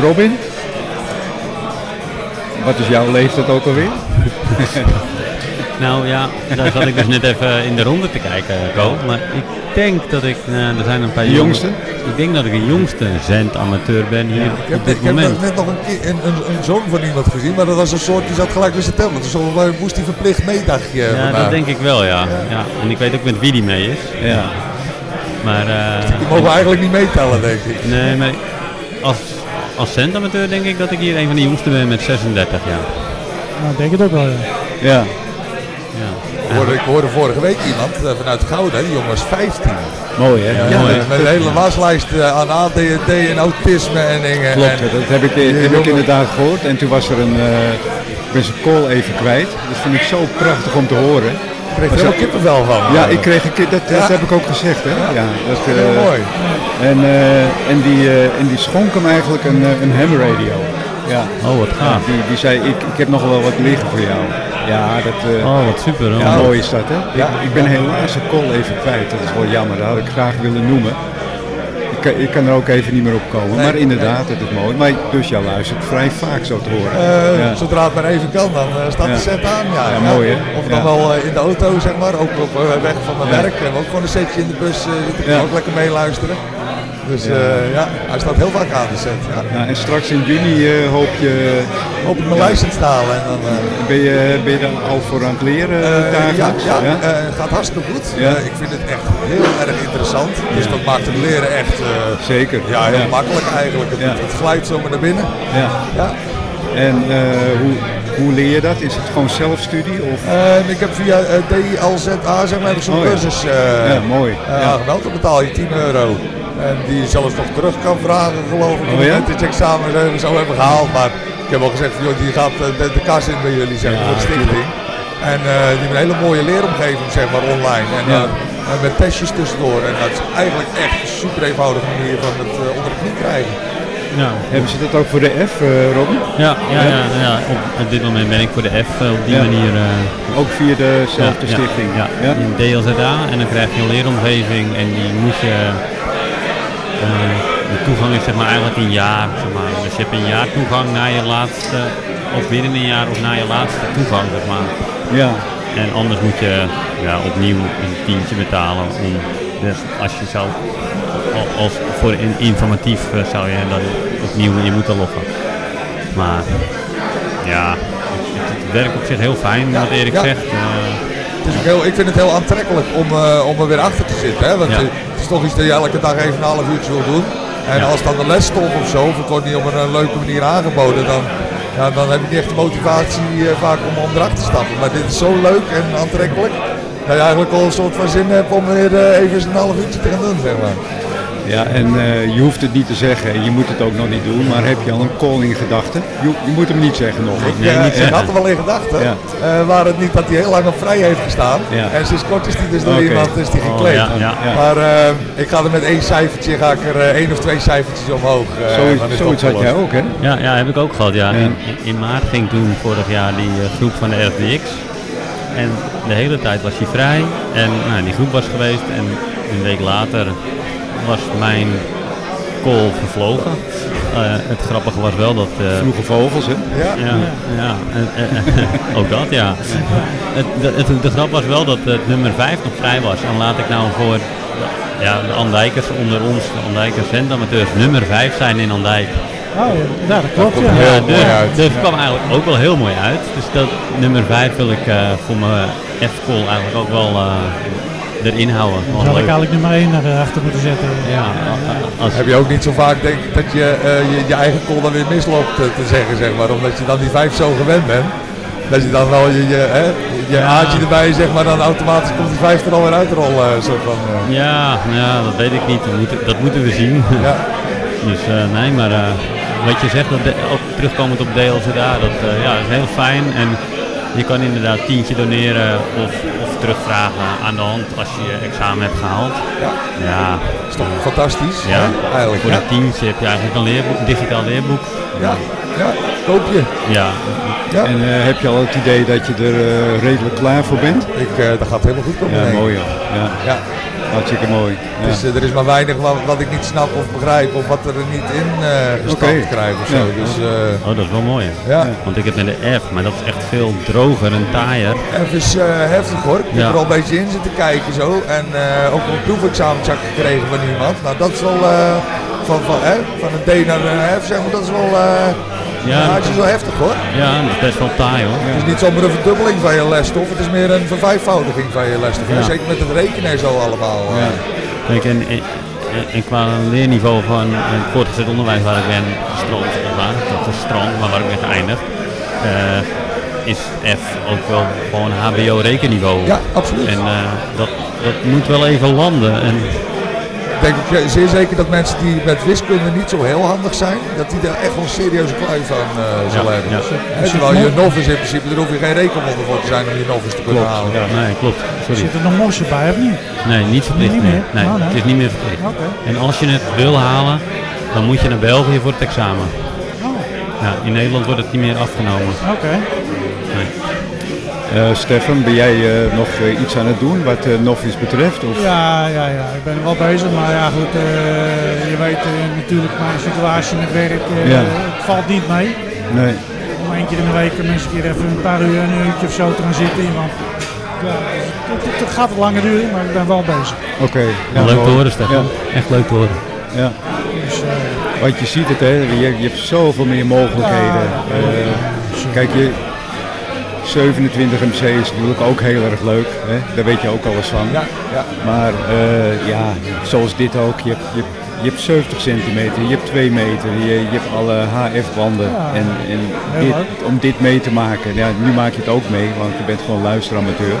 Robin? Wat is jouw leeftijd ook alweer? Nou ja, daar zat ik dus net even in de ronde te kijken, Ko. Maar ik denk dat ik, eh, er zijn een paar De jongens- jongste? Ik denk dat ik de jongste zendamateur ben hier Ik heb, op dit ik heb moment. net nog een, keer een, een, een zoon van iemand gezien, maar dat was een soort, die zat gelijk met zijn tablet. Dus moest hij verplicht meedagje. Ja, vandaag. dat denk ik wel, ja. ja. En ik weet ook met wie die mee is. Ja. Maar, eh, Die mogen eigenlijk niet meetellen, denk ik. Nee, maar als, als centamateur denk ik dat ik hier een van de jongsten ben met 36 jaar. Nou, denk het ook wel, ja. Ja. Ik hoorde, ik hoorde vorige week iemand eh, vanuit Gouda, die jongen was 15. Mooi hè? Ja, Mooi. met, met een hele waslijst eh, aan ADHD en autisme en dingen. Klopt, en, dat heb ik, die heb ik inderdaad gehoord. En toen was er een, eh, ik ben zijn call even kwijt. Dat vind ik zo prachtig om te horen. Ik kreeg er helemaal kippenvel van. Ja, ik kreeg een keer, dat, dat Ja. heb ik ook gezegd hè. Ja, dat, eh, Heel mooi. En, eh, en, die, eh, en die schonk hem eigenlijk een, eh, een ham radio. Ja. Oh, wat Ja, gaaf. die, die zei, ik, ik heb nog wel wat liggen voor jou. Ja, dat... eh, Oh, wat super. hoor. Ja, mooi is dat, hè? Ik, ik ben helaas een call even kwijt. Dat is wel jammer. Dat had ik graag willen noemen. Ik, kan- ik kan er ook even niet meer op komen. Nee, maar inderdaad, het is mooi. Maar dus jij luistert vrij vaak zo te horen. Eh, ja. Zodra het maar even kan, dan eh, staat de set aan. Ja, Ja, mooi, hè? Of dan wel eh, in de auto, zeg maar. Ook op eh, weg van mijn werk. En ook gewoon een setje in de bus. eh zitten, Ja. ook lekker meeluisteren. Dus Ja. eh, ja, hij staat heel vaak aan de set. Ja. Ja, en straks in juni eh, hoop je... Hoop ik mijn license te halen. En dan, eh, Ben je, ben je daar al voor aan het leren ja, ja, eh, gaat hartstikke goed. Ja. Ik vind het echt heel erg interessant. Dus dat maakt het leren echt Zeker. ja, heel Ja. makkelijk eigenlijk. Het, het glijdt zomaar naar binnen. Ja. Ja. En hoe, hoe leer je dat? Is het gewoon zelfstudie? Of? Ik heb via eh, DLZA zeg maar, zo'n Oh cursus Ja, mooi. Ja. Dan betaal je 10 euro. En die je zelfs nog terug kan vragen geloof ik. Oh het ja? je examen eh, zo hebben gehaald. Maar ik heb al gezegd, joh, die gaat eh, de, de kas in bij jullie zeg maar, Ja, voor de stichting. En eh, die hebben een hele mooie leeromgeving zeg maar online. En, Ja. en met testjes tussendoor. En dat is eigenlijk echt een super eenvoudige manier van het eh, onder de knie krijgen. Ja. Hebben ze dat ook voor de F, eh Robin? Ja, ja, ja, ja. Op, op dit moment ben ik voor de F op die Ja. manier. eh, Ook via dezelfde ja, stichting? Ja, ja. in DLZA en dan krijg je een leeromgeving en die moet je. Eh, de toegang is zeg maar eigenlijk een jaar. Zeg maar. Dus je hebt een jaar toegang naar je laatste, of binnen een jaar of na je laatste toegang zeg maar. Ja. En anders moet je ja, opnieuw een tientje betalen om, dus als je zou, al- als voor in, informatief eh, zou je dan opnieuw in moeten loggen. Maar ja, het, het werkt op zich heel fijn, wat Erik ja. zegt. eh, Het is heel, ik vind het heel aantrekkelijk om, eh, om er weer achter te zitten. Hè? Want Ja. Toch iets dat je elke dag even een half uurtje wil doen. En Ja. als dan de les stopt of zo, of het wordt niet op een, eh, leuke manier aangeboden, dan, ja, dan heb ik niet echt de motivatie eh, vaak om, om erachter te stappen. Maar dit is zo leuk en aantrekkelijk, dat je eigenlijk al een soort van zin hebt om weer eh, even een half uurtje te gaan doen, zeg maar. Ja, en eh, je hoeft het niet te zeggen, en je moet het ook nog niet doen, maar heb je al een call in gedachten? Je, je moet hem niet zeggen nog. Ik, eh, ik had er wel in gedachten, Ja. eh, waar het niet dat hij heel lang op vrij heeft gestaan. Ja. En sinds kort is hij dus door iemand is die Oh, gekleed. ja, ja. Ja. Maar eh, ik ga er met één cijfertje, ga ik er één of twee cijfertjes omhoog. eh, Zoiets, had jij ook, hè? Ja, ja, heb ik ook gehad. Ja. Ja. In, maart ging toen vorig jaar die groep van de RFDX. En de hele tijd was hij vrij. En nou, die groep was geweest. En een week later was mijn call vervlogen. Eh, het grappige was wel dat... eh, Vroege vogels, hè? Ja. ja, ja en- en- en- ook dat ja. Het, de, het- de grap was wel dat het nummer 5 nog vrij was. En laat ik nou voor ja, de Andijkers onder ons, de Andijkers centamateurs, nummer 5 zijn in Andijk. Oh, ja, dat klopt, ja. heel Ja, mooi dus, uit. dus het kwam eigenlijk ook wel heel mooi uit. Dus dat nummer 5 wil ik eh, voor mijn F-call eigenlijk ook wel eh, erin houden. Dan zou ik eigenlijk nummer 1 erachter moeten zetten. Ja, als, Heb je ook niet zo vaak denk ik, dat je, eh, je je eigen call dan weer misloopt eh, te zeggen, zeg maar. Omdat je dan die vijf zo gewend bent. Dat je dan wel je, je, hè, je Ja. aardje erbij, zeg maar, dan automatisch komt die vijf er alweer uit rollen. eh, soort van, eh. ja, nou ja, dat weet ik niet. Dat moeten, dat moeten we zien. Ja. Dus eh, nee, maar eh, wat je zegt, dat de- ook terugkomend op DLZA, dat eh, ja, dat is heel fijn. En je kan inderdaad tientje doneren of, of terugvragen aan de hand als je je examen hebt gehaald. Ja. Ja, is toch fantastisch, ja. hè, eigenlijk. voor Ja. dat tientje heb je eigenlijk een leerboek, een digitaal leerboek. Ja. ja, koop je. Ja, Ja. En eh, heb je al het idee dat je er eh, redelijk klaar voor bent? Ik, eh, dat gaat helemaal goed komen. Ja, mooi hoor. Ja. Hartstikke mooi. Ja. Dus eh, er is maar weinig wat, wat ik niet snap of begrijp of wat er niet in eh gestand Oké. krijgt of zo. Ja. Dus eh, Oh, dat is wel mooi. hè? ja. Want ik heb met de F, maar dat is echt veel droger en taaier. Even is eh, heftig hoor. Ik heb er al een beetje in zitten kijken zo. En eh, ook een proefexamenzak gekregen van iemand. Nou dat is wel eh, van, van, hè, van een D naar een F zeg maar. Dat is wel, eh Ja, ja, het is wel heftig hoor. Ja, dat is best wel taai hoor. Het is niet zomaar een verdubbeling van je lesstof. Het is meer een vervijfvoudiging van je lesstof. Ja. Zeker met het rekenen en zo allemaal. eh. Kijk, en, en, en qua leerniveau van het voortgezet onderwijs waar ik ben maar, dat is strand, maar waar ik ben geëindigd, eh, is F ook wel gewoon HBO rekenniveau. Ja, absoluut. En eh, dat, dat moet wel even landen. En, denk ja, zeer zeker dat mensen die met wiskunde niet zo heel handig zijn, dat die daar echt wel een serieuze kluif aan eh zullen Ja, hebben. ja. Hè, terwijl je novice in principe, daar hoef je geen rekenwonder voor te zijn om je novice te kunnen klopt, halen. ja, nee, klopt. Sorry. Zit er nog morsen bij of niet? Nee, niet verplicht Niet meer. meer? Nee, Oh, nee. het is niet meer verplicht. Oké. En als je het wil halen, dan moet je naar België voor het examen. Oh. Ja, in Nederland wordt het niet meer afgenomen. Oké. Nee. Eh, Stefan, ben jij eh, nog eh, iets aan het doen wat eh Novice betreft? Of? Ja, ja, ja, ik ben er wel bezig, maar ja goed, eh, je weet eh, natuurlijk mijn situatie met werk, eh, Ja. het valt niet mee. Nee. Om één keer in de week mensen een keer even een paar uur, een uurtje of zo te gaan zitten. Want ja, het, het- het gaat wat langer duren, maar ik ben wel bezig. Oké. Ja, leuk te horen, Stefan. Echt leuk te horen. Ja. Dus, eh, Want je ziet het, hè, je, je hebt zoveel meer mogelijkheden. Eh, kijk, je, 27 MC is natuurlijk ook heel erg leuk. Hè? Daar weet je ook alles van. Ja, ja. Maar eh, ja, zoals dit ook. Je hebt, je, je hebt 70 centimeter, je hebt 2 meter, je, je hebt alle HF-banden. Ja, en en dit, om dit mee te maken, ja, nu maak je het ook mee, want je bent gewoon luisteramateur.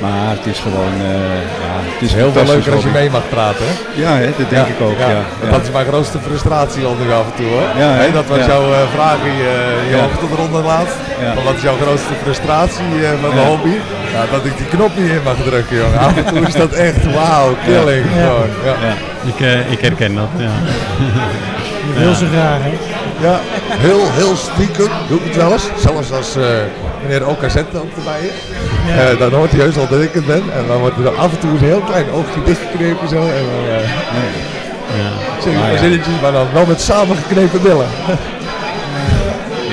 Maar het is gewoon, eh, ja, het is Heel veel leuker als je mee mag praten. Hè? Ja, hè, dat denk ik ook. Ja, ja. Dat is mijn grootste frustratie al nu af en toe hoor. Ja, hè? Hè, dat was Ja. jouw eh, vraag in je, je Ja. hoogteronde laatst. Ja. Maar wat is jouw grootste frustratie eh, met mijn Ja. hobby? Nou, dat ik die knop niet in mag drukken jongen. Af en toe is dat echt wauw, killing. Ja. Gewoon, ja. Ja. Ik, eh, ik herken dat, ja. je wil ze graag, hè? Ja, heel, heel stiekem doe ik het wel eens. Zelfs als eh, meneer OKZ ook erbij is. Eh, dan hoort hij heus al dat ik het ben. En dan wordt er af en toe een heel klein oogje dichtgeknepen zo. En dan eh ja. zeg Maar ja. zinnetjes, maar dan wel met samengeknepen billen.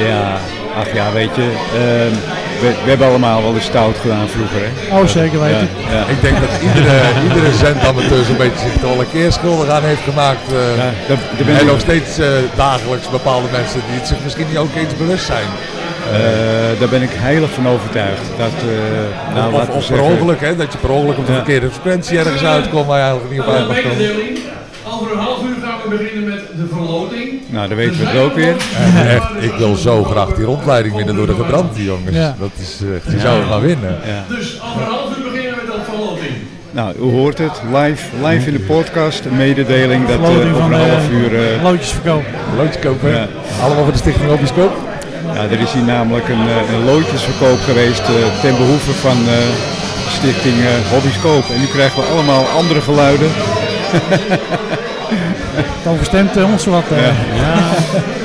Ja, ach ja, weet je, ehm, we, we hebben allemaal wel eens stout gedaan vroeger, hè? Oh, zeker weten. ja. Ik denk dat iedere, iedere zendamateur zo'n beetje zich er al een keer schuldig aan heeft gemaakt. eh, Ja, daar, daar ben en ik- nog steeds eh, dagelijks bepaalde mensen die het zich misschien niet ook eens bewust zijn. eh, daar ben ik heilig van overtuigd. Dat, eh, nou, of per ongeluk, hè, dat je per ongeluk op de Ja. verkeerde frequentie ergens uitkomt waar je eigenlijk niet op uit mag komen. Over een half uur gaan we beginnen met de verloting. Nou, dan weten we het ook weer. En echt, ik wil zo graag die rondleiding winnen door de gebrandte jongens. Ja. Dat is echt, je zou het maar winnen. Ja. Dus over een half uur beginnen we met de verloting. Nou, u hoort het, live, live in de podcast, een mededeling dat eh, Verloting over van een half uur... eh, loodjes verkopen. Loodje kopen. Ja. Allemaal voor de stichting Hobbyskoop. ja, er is hier namelijk een, eh, een loodjesverkoop geweest eh, ten behoeve van eh, stichting eh Hobbyscoop. En nu krijgen we allemaal andere geluiden. Het overstemt eh, ons wat. eh. Ja.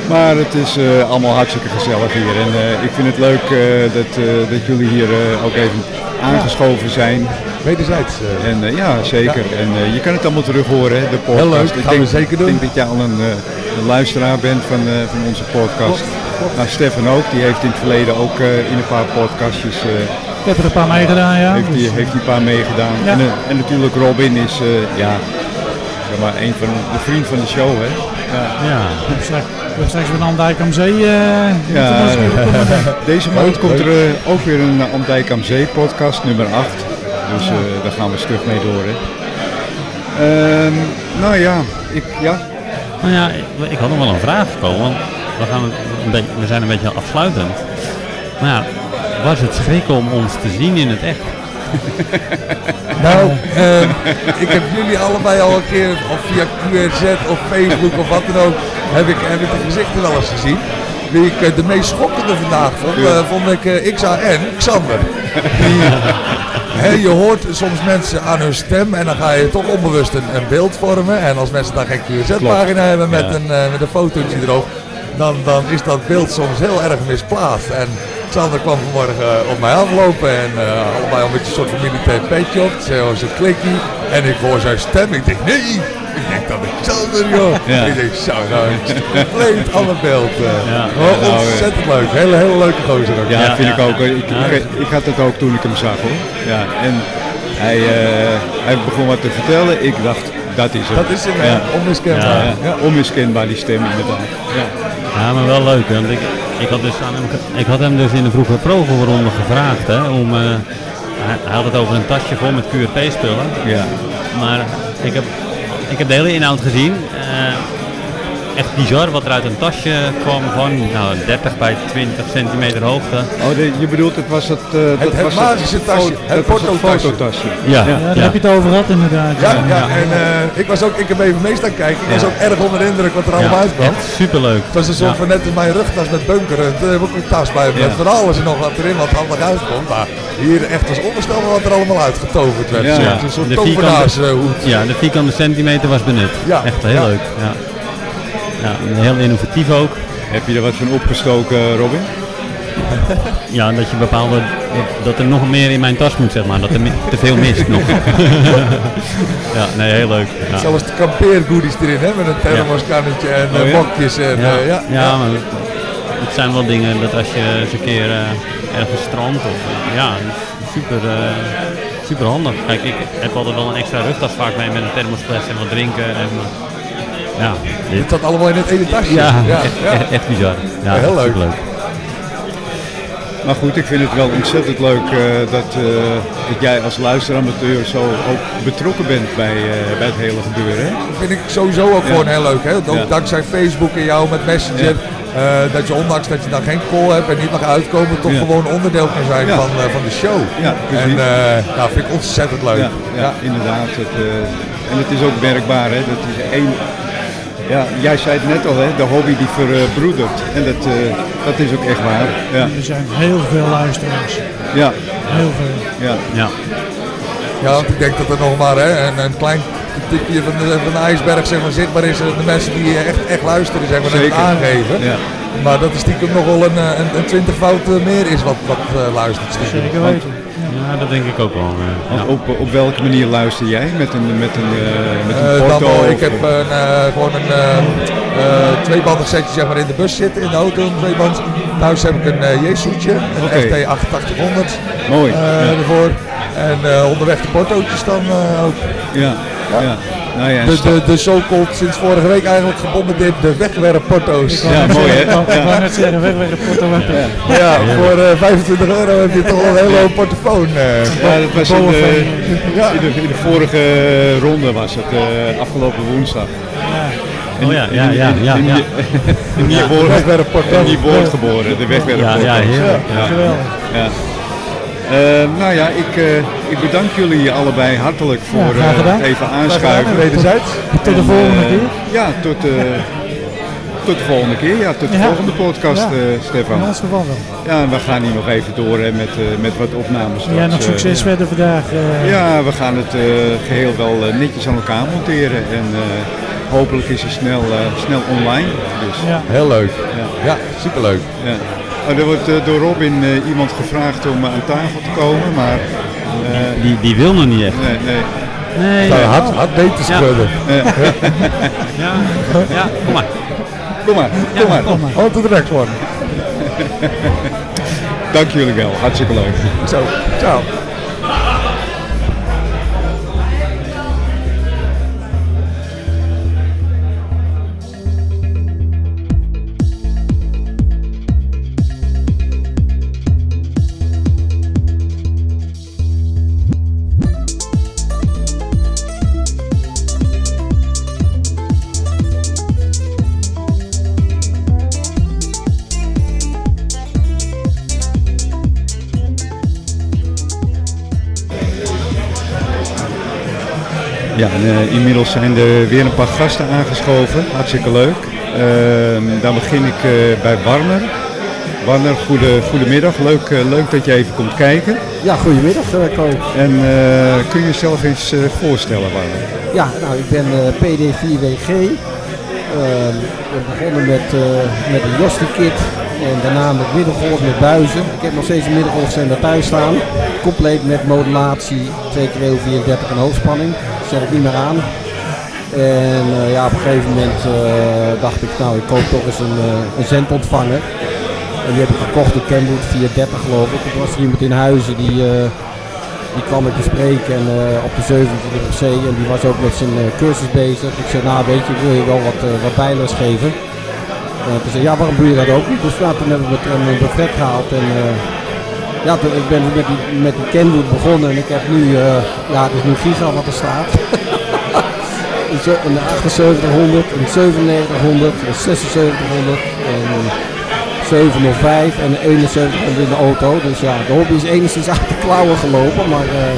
Maar het is eh, allemaal hartstikke gezellig hier. En eh, ik vind het leuk eh, dat, eh, dat jullie hier eh, ook even aangeschoven zijn. Wederzijds. eh. En ja, zeker. En eh, je kan het allemaal terug horen, hè, de podcast. Heel leuk, ik gaan we denk, zeker doen. Ik denk dat jij al een, eh, een luisteraar bent van, eh, van onze podcast. Nou, Stefan ook, die heeft in het verleden ook eh, in een paar podcastjes eh, Ik heb er een paar meegedaan, ja. heeft, die, Dus, heeft die een paar meegedaan. Ja. En, en natuurlijk Robin is eh, ja, zeg maar, een van de vriend van de show. Hè? Ja. Ja. heb straks, met Andijk am Zee. eh, Ja, we deze maand komt er eh, ook weer een uh, Andijk am Zee podcast, nummer 8. Dus eh, daar gaan we stug mee door. Hè. Ehm, nou ja, ik, ja, Nou ja, ik, ik had nog wel een vraag gekomen. Want we, gaan een beetje, we zijn een beetje afsluitend. Maar ja, was het schrik om ons te zien in het echt? Nou, ehm, ik heb jullie allebei al een keer, of via QRZ of Facebook of wat dan ook, heb ik, heb ik de gezichten wel eens gezien. Wie ik eh, de meest schokkende vandaag vond, eh, vond ik eh, XAN, Xander. Die, je hoort soms mensen aan hun stem en dan ga je toch onbewust een, een beeld vormen. En als mensen daar geen QRZ-pagina hebben met, Ja. een, met een fotootje erop, dan, dan is dat beeld soms heel erg misplaatst. En Sander kwam vanmorgen eh, op mij aflopen en eh, allebei een beetje een soort van militair petje op. Ze was een klikkie en ik hoor zijn stem. Ik denk, nee! Ik denk dat ik Sander, joh. Ja. Ik denk, zo, nou, het is een compleet ander beeld. eh. Ja. Oh, nou, ontzettend leuk. Hele, hele leuke gozer ook. Ja, Ja, vind ja, ik ook. ja. Ik, ik, ik had het ook toen ik hem zag hoor. Ja, en hij, eh, hij begon wat te vertellen. Ik dacht, dat is het. Dat is hem, hè? Onmiskenbaar. Ja, ja. Onmiskenbaar die stem inderdaad. Ja. Ja, maar wel leuk. hè, ik, had dus aan hem, ik had hem dus in de vroege progelronde gevraagd. Hè, om, eh, hij, hij had het over een tasje vol met QRP-spullen. Ja. Maar ik heb, ik heb de hele inhoud gezien. Eh, echt bizar wat er uit een tasje kwam van nou, 30 bij 20 centimeter hoogte. Oh, de- je bedoelt, het was het, eh, dat het was magische tasje, het fototasje. fototasje. Ja, Ja, daar heb je het over gehad inderdaad. Ja, ja, en eh, ik was ook, ik heb even mee staan kijken. Ik was ook erg onder de indruk wat er allemaal Ja, uitkwam. echt superleuk. Het was een soort Ja. van net als mijn rugtas met bunkeren. Toen heb ik ook een tas bij me met van alles en nog wat erin wat handig uitkomt. Maar hier echt was onvoorstelbaar wat er allemaal uitgetoverd werd. Ja. Zo- Ja. Een soort De vierkante- tovenaarshoed. Ja, de vierkante centimeter was benut. Ja, Echt heel ja. leuk. Ja. Ja, heel innovatief ook. Heb je er wat van opgestoken, Robin? Ja, dat je bepaalde, dat, er nog meer in mijn tas moet, zeg maar. Dat er te veel mist nog. ja, nee, heel leuk. Ja. Zelfs de kampeergoodies erin, hè, met een thermoskannetje en Oh, eh, ja? mokjes. En, Ja, eh, ja, ja, maar het, zijn wel dingen dat als je eens een keer eh, ergens strandt of ja, super, eh, super handig. Kijk, ik heb altijd wel een extra rugtas vaak mee met een thermosfles en wat drinken. En, ja, dit, zat allemaal in het ene tasje. ja, ja, echt, bizar. Ja, Heel leuk. Maar goed, ik vind het wel ontzettend leuk eh, dat, eh, dat jij als luisteramateur zo ook betrokken bent bij, eh, bij het hele gebeuren. Hè? Dat vind ik sowieso ook Ja. gewoon heel leuk. Hè? Ook Ja. dankzij Facebook en jou met Messenger. eh, dat je ondanks dat je dan geen call hebt en niet mag uitkomen, toch Ja. gewoon onderdeel kan zijn Ja. van, eh, van de show. Ja, precies. en eh nou, vind ik ontzettend leuk. Ja, ja, inderdaad. Het, eh, en het is ook merkbaar. Hè? Dat is één, ja, jij zei het net al, hè? de hobby die verbroedert. En dat, eh, dat is ook echt waar. Ja, Er zijn heel veel luisteraars. ja, Heel veel. ja. Ja. Ja, want ik denk dat er nog maar hè, een, een klein tipje van de, van de ijsberg zeg maar, zichtbaar is. eh, De mensen die echt, echt luisteren, zeg maar, Zeker. aangeven. Ja. Maar dat er stiekem nog wel een, eh, een, een twintigvoud meer is wat, wat eh, luistert. Zeker weten. Ja, dat denk ik ook wel. eh, ja. Op, op welke manier luister jij? Met een, met een, eh, met een Eh, dan porto? wel, ik of- heb een, eh, gewoon een eh, eh, tweebandig setje zeg maar, in de bus zitten, in de auto, een tweeband. Thuis heb ik een uh, Jesuitje, een. FT 8800 Mooi. eh, ja. ervoor. En eh, onderweg de portootjes dan eh, ook. Ja, ja. Nou ja, De, de, de so-called sinds vorige week eigenlijk gebombardeerd de wegwerpporto's. ja, mooi hè? Ik wou- net zeggen, wegwerken, porto weg. Ja, voor eh, 25 euro heb je toch wel een hele hoop portofoon. eh. Ja, dat was in de. Ja. in de, in de vorige ronde was het, eh, afgelopen woensdag. Oh ja, ja, ja, ja. In ja. In die woord, Wegwerpporto's. in die woord geboren, de wegwerpporto's. Ja, ja, heerlijk. Ja. Geweldig. Ja. Eh, nou ja, ik, eh, ik bedank jullie allebei hartelijk voor eh, gedaan. het even Graag gedaan, aanschuiven. wederzijds. Tot de En, volgende eh, keer. Ja, tot, eh, tot de volgende keer. Ja, tot de Ja. volgende podcast, Ja. eh, Stefan. In ons geval wel. Ja, en we gaan hier nog even door hè, met, eh, met wat opnames. Jij straks, nog eh, succes verder vandaag. eh, Ja, we gaan het eh, geheel wel eh, netjes aan elkaar monteren. En eh, hopelijk is hij snel, eh, snel online. Dus, ja. Heel leuk. Ja. Ja, superleuk. ja. Oh, er wordt eh, door Robin eh, iemand gevraagd om aan tafel te komen, maar eh, Die, die wil nog niet echt. nee, nee. Nee, Nou, ja. hard, hard nee te Ja. schudden. Ja, ja, kom maar. Kom maar, kom maar. Kom maar. The next one. Dank jullie wel, hartstikke leuk. Zo, ciao. Ja, en, eh, inmiddels zijn er weer een paar gasten aangeschoven. Hartstikke leuk. Ehm, dan begin ik eh, bij Warner. Warner, goede, goedemiddag. Leuk, eh, leuk dat je even komt kijken. Ja, goedemiddag uh, Ko. En kun je jezelf eens voorstellen, Warner? Ja, nou ik ben eh, PD4WG. Ehm, we begonnen met, met een Josti-kit En daarna met middengolf met buizen. Ik heb nog steeds een middengolfzender thuis staan. Compleet met modulatie, 2 keer 34 en hoogspanning. Ik niet meer aan. En eh, ja, op een gegeven moment eh, dacht ik, nou ik koop toch eens een, eh, een zendontvanger. En die heb ik gekocht door Kenwood 430 geloof ik. Er was iemand in Huizen die, die kwam ik bespreken en, op de 27 op zee. En die was ook met zijn cursus bezig. Ik zei, nou weet je, wil je wel wat, wat bijles geven. En toen zei ja, waarom doe je dat ook niet? Dus nou, toen hebben we een buffet gehaald. En, ja, ik ben met die, met die Kenwood begonnen en ik heb nu, eh, ja, het is nu giga wat er staat. Een ze- een 7800, een 9700, een 7600 en een 705 en een 7100 in de auto. Dus ja, de hobby is enigszins uit de klauwen gelopen, maar eh,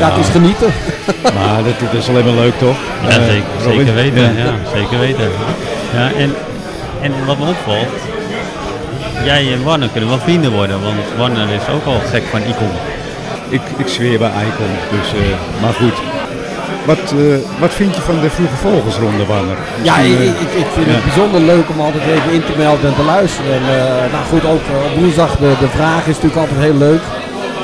ja, het is genieten. Maar dat, dat is alleen maar leuk, toch? Ja, Eh, zeker, weten. Ja. Ja. zeker weten. Ja, en, en wat me opvalt, jij en Warner kunnen wel vrienden worden, want Warner is ook al gek van Icon. Ik, ik zweer bij Icon, dus, eh, maar goed. Wat, eh, wat vind je van de vroege vogelsronde, Warner? Ja, ik, Misschien, ik, eh, ik vind ja. het bijzonder leuk om altijd even in te melden en te luisteren. En, eh, nou goed, ook eh, op woensdag de, de vraag is natuurlijk altijd heel leuk.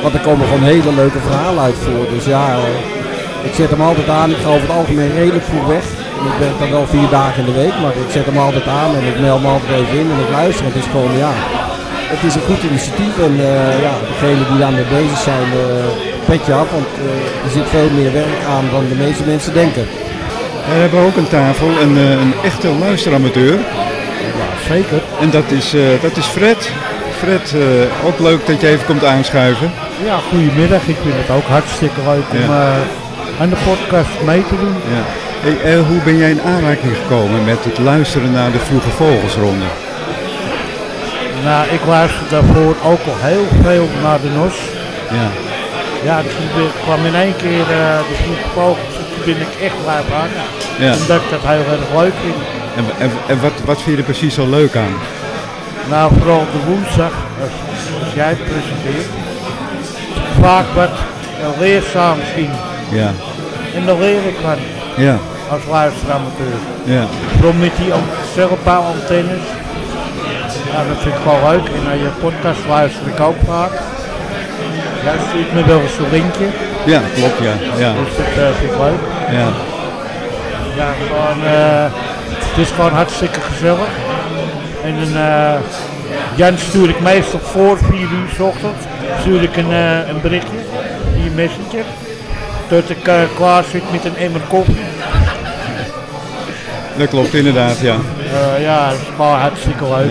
Want er komen gewoon hele leuke verhalen uit voor. Dus ja, eh, ik zet hem altijd aan. Ik ga over het algemeen redelijk vroeg weg. En ik ben dan wel vier dagen in de week, maar ik zet hem altijd aan en ik meld me altijd even in en ik luister. Het is gewoon, ja, het is een goed initiatief. En eh, ja, degenen die daarmee bezig zijn, eh petje af. Want eh, er zit veel meer werk aan dan de meeste mensen denken. We hebben ook aan tafel een, een echte luisteramateur. Ja, zeker. En dat is, eh, dat is Fred. Fred, eh, ook leuk dat je even komt aanschuiven. Ja, goedemiddag. Ik vind het ook hartstikke leuk om Ja. eh, aan de podcast mee te doen. Ja. Hey, eh, hoe ben jij in aanraking gekomen met het luisteren naar de vroege vogelsronde? Nou, ik luister daarvoor ook al heel veel naar de NOS. Ja. Ja, dus ik kwam in één keer eh, de vroege vogels. Toen ben ik echt blijven hangen. Ja. Omdat ik dat heel erg leuk vind. En, en, en wat, wat vind je er precies zo leuk aan? Nou, vooral de woensdag, als, jij het presenteert. Vaak wat uh, leerzaam zien. Ja. En daar leer ik van. Ja. Als luisteramateur. Ja. Vooral met die an- cellenbouwantennes. Ja, dat vind ik gewoon leuk. En naar je podcast luister ik ook vaak. Jij stuurt me wel eens een linkje. Ja, klopt, ja. ja. Dus dat eh, vind ik leuk. Ja. Ja, gewoon, eh, het is gewoon hartstikke gezellig. En dan, eh, Jan stuur ik meestal voor 4 uur 's ochtends. Stuur ik een, eh, een berichtje via Messenger. Tot ik eh, klaar zit met een emmer koffie. Dat klopt inderdaad, ja. Eh, ja, dat is gewoon hartstikke leuk.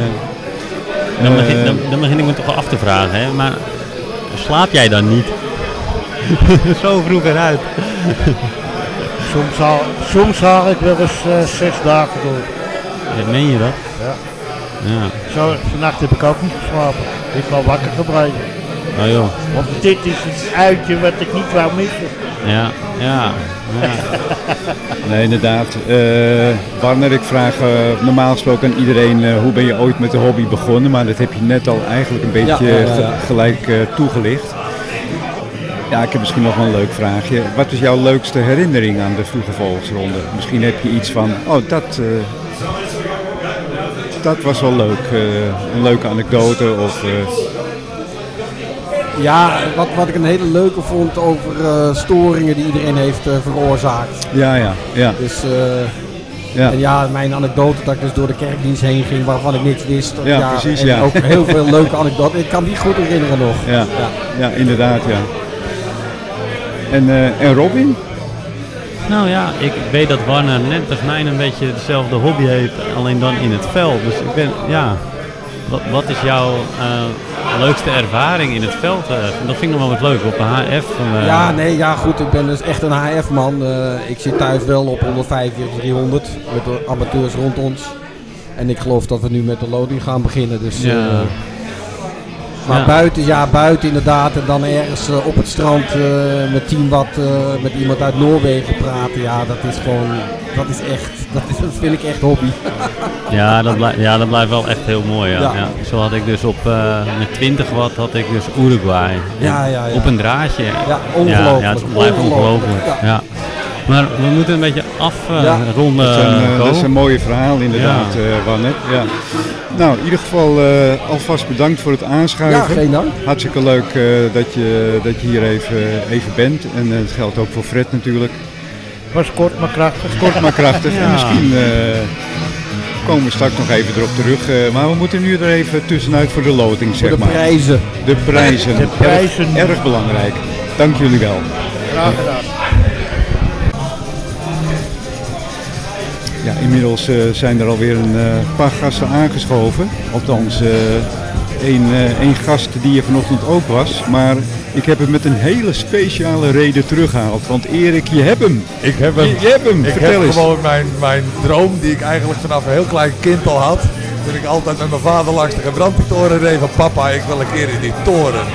Dan, begin, Eh, dan, dan begin ik me toch wel af te vragen, hè? maar slaap jij dan niet? Zo vroeg eruit. Soms haal, soms haal ik wel eens zes dagen door. Ja, meen je dat? Ja. Ja. Zo, vannacht heb ik ook niet geslapen. Ik ben wakker gebleven. Oh joh. Want dit is het uitje wat ik niet wou missen. Ja, ja. ja. Nee, inderdaad. Eh Warner, ik vraag eh, normaal gesproken aan iedereen eh, hoe ben je ooit met de hobby begonnen, maar dat heb je net al eigenlijk een beetje Ja, ja, gelijk eh, toegelicht. Ja, ik heb misschien nog wel een leuk vraagje. Wat is jouw leukste herinnering aan de vroege volksronde? Misschien heb je iets van, oh dat, eh, dat was wel leuk. eh, een leuke anekdote of... Ja, wat, wat ik een hele leuke vond over eh, storingen die iedereen heeft eh, veroorzaakt. ja, ja, ja. Dus eh, Ja. En ja, mijn anekdote dat ik dus door de kerkdienst heen ging waarvan ik niks wist. Ja, precies, en ja. ook heel veel leuke anekdoten. Ik kan die goed herinneren nog. Ja, ja. inderdaad, ja. En, eh, en Robin? Nou ja, ik weet dat Warner net als mij een beetje dezelfde hobby heeft, alleen dan in het veld. Dus ik ben, ja, wat, wat is jouw eh, leukste ervaring in het veld? eh? dat vind ik nog wel wat leuk op een HF. eh, Ja, nee, ja goed, ik ben dus echt een HF-man. Ik zit thuis wel op 145, 300 met de amateurs rond ons. En ik geloof dat we nu met de loading gaan beginnen. Dus, Ja. Maar Ja. buiten, ja, buiten inderdaad. En dan ergens eh, op het strand eh, met 10 watt eh, met iemand uit Noorwegen praten. Ja, dat is gewoon, dat is echt, dat, is, dat vind ik echt hobby. Ja, dat, blijft, ja, dat blijft wel echt heel mooi. Ja. Zo had ik dus op met 20 watt had ik dus Uruguay. Ja, ja, ja. Op een draadje. Ja, ongelooflijk, Ja, het blijft ongelooflijk, ongelooflijk. ja. Ja. Maar we moeten een beetje afronden. dat, zijn, eh, dat is een mooie verhaal inderdaad, Ja. eh Wanne. Ja. Nou, in ieder geval eh, alvast bedankt voor het aanschuiven. Ja, geen dank. Hartstikke leuk eh, dat, je, dat je hier even, even bent. En het geldt ook voor Fred natuurlijk. Was kort maar krachtig. Kort maar krachtig. En Ja. misschien eh, komen we straks nog even erop terug. eh, maar we moeten nu er even tussenuit voor de loting, zeg de maar. prijzen. De prijzen. De prijzen. Erg, erg belangrijk. Dank jullie wel. Graag gedaan. Ja, inmiddels eh, zijn er alweer een eh, paar gasten aangeschoven. Althans, eh één, één gast die er vanochtend ook was. Maar ik heb hem met een hele speciale reden teruggehaald. Want Erik, je hebt hem. Ik heb hem. Je, je hebt hem. Ik Vertel heb eens. gewoon mijn, mijn droom die ik eigenlijk vanaf een heel klein kind al had. Toen ik altijd met mijn vader langs de gebrandtoren reed van papa, ik wil een keer in die toren.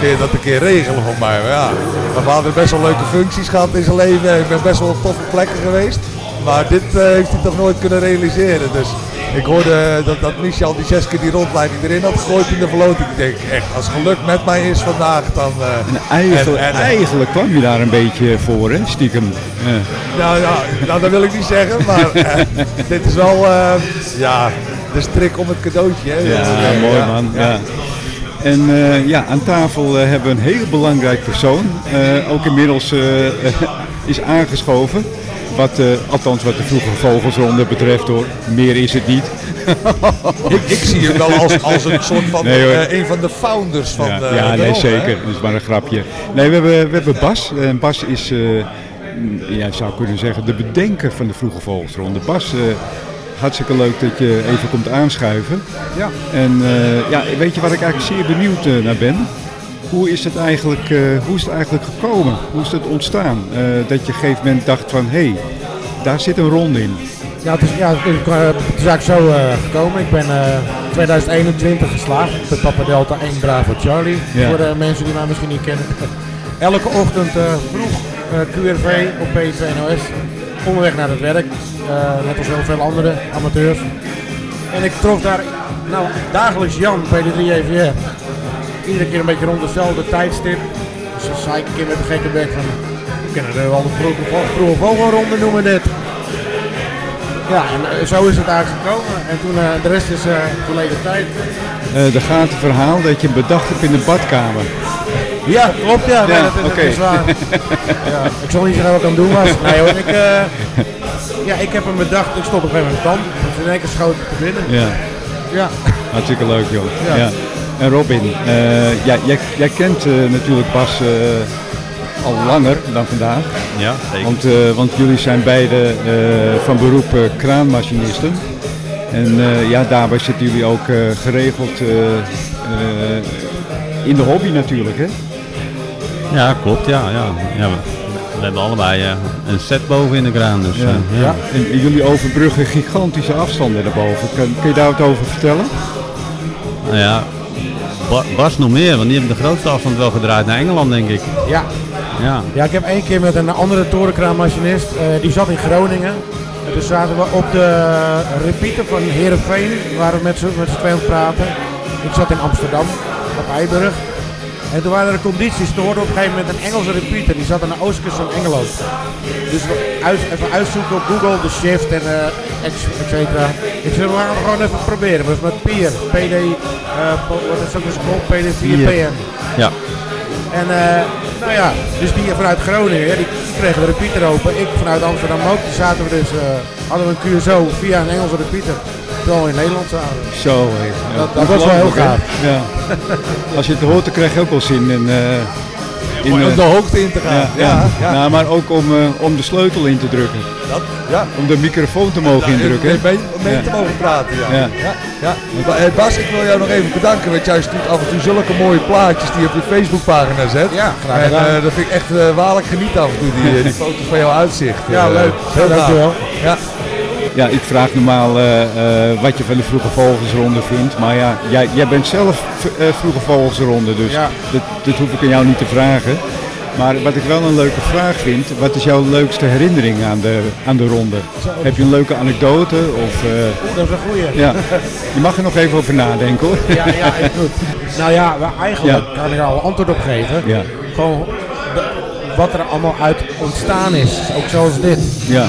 Kun je dat een keer regelen voor mij? Maar ja, mijn vader heeft best wel leuke functies gehad in zijn leven. en Ik ben best wel op toffe plekken geweest. Maar dit eh, heeft hij toch nooit kunnen realiseren. Dus ik hoorde dat, dat Michel die zes keer die rondleiding erin had gegooid in de verloting. Ik denk echt, als geluk met mij is vandaag, dan... eh, En eigenlijk, en- en- eigenlijk kwam je daar een beetje voor, hè, stiekem. Nou ja, nou, dat wil ik niet zeggen, maar eh, dit is wel eh, ja, de strik om het cadeautje. Hè? Ja, Eh, mooi man. ja. Ja. En eh, ja, aan tafel eh, hebben we een heel belangrijk persoon. eh, ook inmiddels eh, is aangeschoven. Wat, eh, althans wat de vroege vogelsronde betreft hoor. Meer is het niet. Ik, ik zie hem wel als, als een soort van Nee, eh, een van de founders van ja, de ja, de nee, zeker. hè? Dat is maar een grapje. Nee, we hebben, we hebben Bas. En Bas is, eh, mm, ja, zou kunnen zeggen, de bedenker van de vroege vogelsronde. Bas, eh, hartstikke leuk dat je even komt aanschuiven. Ja. En eh, ja, weet je waar ik eigenlijk zeer benieuwd eh, naar ben? Hoe is het eigenlijk, eh, hoe is het eigenlijk gekomen? Hoe is het ontstaan? Eh, dat je op een gegeven moment dacht van, hé, hey, daar zit een ronde in. Ja, het is, ja, het is, eigenlijk zo eh, gekomen. Ik ben eh 2021 geslaagd bij Papa Delta 1 Bravo Charlie. Ja. Voor de mensen die mij misschien niet kennen. Elke ochtend vroeg QRV op P2NOS. Onderweg naar het werk. net als heel veel andere amateurs. En ik trof daar nou, dagelijks Jan bij de 3EVR. Iedere keer een beetje rond dezelfde tijdstip. Dus dan zei ik een keer met een gekke bek van... We kunnen er wel de vroege, vroege vogelronde noemen dit. Ja, en eh, zo is het eigenlijk gekomen. En toen, eh, de rest is eh verleden tijd. Er gaat een verhaal dat je bedacht hebt in de badkamer. Ja, klopt ja. Nee, Ja, dat, is- dat oké. is waar. ja, ik zal niet zeggen wat ik aan het doen was. Nee hoor, ik, ja, ik heb hem bedacht. Ik stond op een gegeven moment tand. Dus in één keer schoot te binnen. Ja. Ja. Hartstikke leuk, joh. Ja. Ja. En Robin, eh, ja, jij, jij kent eh, natuurlijk Bas eh, al langer dan vandaag. Ja, zeker. Want, want jullie zijn beide van beroep kraanmachinisten. En ja, daarbij zitten jullie ook geregeld in de hobby natuurlijk, hè? Ja, klopt. Ja, ja. ja we, hebben allebei een set boven in de kraan. Dus, Ja. ja. En, en jullie overbruggen gigantische afstanden daarboven. Kun, kun je daar wat over vertellen? Nou ja, Ba- Bas nog meer, want die heeft de grootste afstand wel gedraaid naar Engeland, denk ik. Ja. Ja. Ja, ik heb één keer met een andere torenkraanmachinist, eh, die zat in Groningen. En toen zaten we op de repeater van Heerenveen, waar we met z'n tweeën praten. Ik zat in Amsterdam, op Eiburg. En toen waren er condities, toen hoorde op een gegeven moment een Engelse repeater, die zat aan de oostkust van Engeland. Dus uit, even uitzoeken op Google, de shift en eh et et cetera. Ik zei, we gaan het gewoon even proberen. Dus met Pier, PD, eh, wat is ook een school, PD4PN. Ja. En eh, nou ja, dus die vanuit Groningen, die, kregen de repeater open. Ik vanuit Amsterdam ook. Toen zaten we dus, hadden we een QSO via een Engelse repeater. Terwijl we in Nederland zaten. Zo. Ja, Dat- dat was wel heel gaaf. Ja. Als je het hoort, dan krijg je ook wel zin in... eh, in Om eh, de hoogte in te gaan. Ja, ja. Ja, ja. Nou, maar ook om, eh, om de sleutel in te drukken. Dat, ja. Om de microfoon te mogen indrukken. Mee, mee, mee Ja. te mogen praten, ja. Ja. ja. ja, Maar, eh, Bas, ik wil jou nog even bedanken, want jij stuurt af en toe zulke mooie plaatjes die je op je Facebookpagina zet. Ja, graag En eh, dat vind ik echt eh, waarlijk genieten af en toe, die, die foto's van jouw uitzicht. Ja, leuk. Heel dankjewel. Ja. Ja, ik vraag normaal eh, eh, wat je van de vroege vogelsronde vindt. Maar ja, jij, jij bent zelf eh, vroege vogelsronde, dus Ja. dat, dat hoef ik aan jou niet te vragen. Maar wat ik wel een leuke vraag vind, wat is jouw leukste herinnering aan de, aan de ronde? Heb je een leuke anekdote? Of, Oeh, dat is een goeie. ja, je mag er nog even over nadenken hoor. Ja, ja, goed. Nou ja, we eigenlijk Ja. kan ik er al antwoord op geven. Ja. Gewoon, wat er allemaal uit ontstaan is. Ook zoals dit. Ja,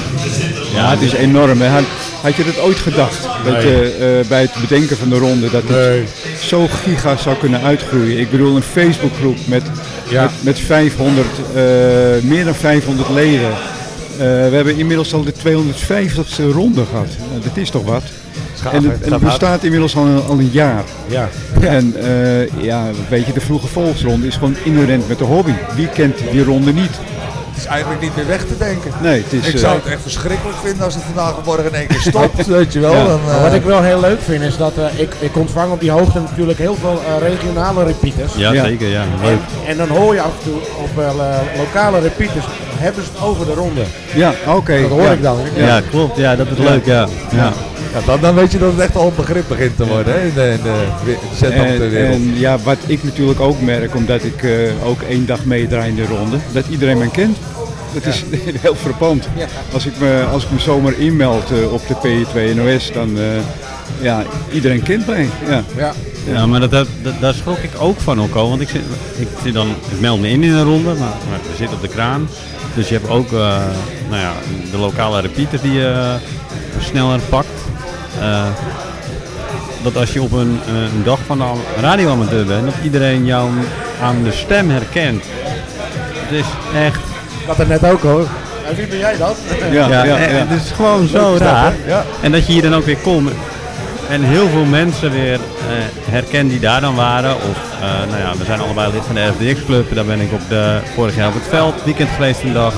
ja het is enorm. Hè. Had, had je dat ooit gedacht? Dat je eh, bij het bedenken van de ronde dat het zo giga zou kunnen uitgroeien? Ik bedoel, een Facebookgroep met, Ja. met, met 500, eh, meer dan 500 leden. Eh, we hebben inmiddels al de 250ste ronde gehad. Dat is toch wat? En het, en het bestaat inmiddels al een, al een jaar. Ja. En eh, ja, weet je, de vroege volksronde is gewoon inherent met de hobby. Wie kent die ronde niet? Het is eigenlijk niet meer weg te denken. Nee, het is, ik eh, zou het echt verschrikkelijk vinden als het vandaag of morgen in één keer stopt, weet je wel. Ja. Dan, Maar eh, wat ik wel heel leuk vind is dat eh, ik, ik ontvang op die hoogte natuurlijk heel veel eh, regionale repeaters. Ja, zeker, ja. Leuk. En, en dan hoor je af en toe op eh, lokale repeaters, hebben ze het over de ronde. Ja, oké. Dat hoor ja. ik dan. Ja, klopt. Ja, dat is leuk, ja. ja. ja, dan, dan weet je dat het echt al een begrip begint te worden hè, in de, in de, we- de En, ja, wat ik natuurlijk ook merk, omdat ik eh, ook één dag meedraai in de ronde, dat iedereen me kent. Dat is heel frappant. Ja. Als, ik me, als ik me zomaar inmeld eh, op de PE2 NOS, dan uh, ja, iedereen kent mij. Ja. Ja. Ja, maar dat, dat, daar schrok ik ook van Okko. Want ik, zit, ik, zit dan, ik meld me in in een ronde, maar, maar we zitten op de kraan. Dus je hebt ook eh, nou ja, de lokale repeaters die je eh, sneller pakt. Eh, dat als je op een, eh, een dag van een radioamateur bent, dat iedereen jou aan de stem herkent. Het is echt... Dat er net ook hoor. Ja, wie ben jij dat? Ja, en Het is gewoon zo raar. Ja. En dat je hier dan ook weer komt. En heel veel mensen weer eh herkennen die daar dan waren. Of, eh, nou ja, we zijn allebei lid van de FDX Club. Daar ben ik op de, vorig jaar op het veld, weekend geweest een dag.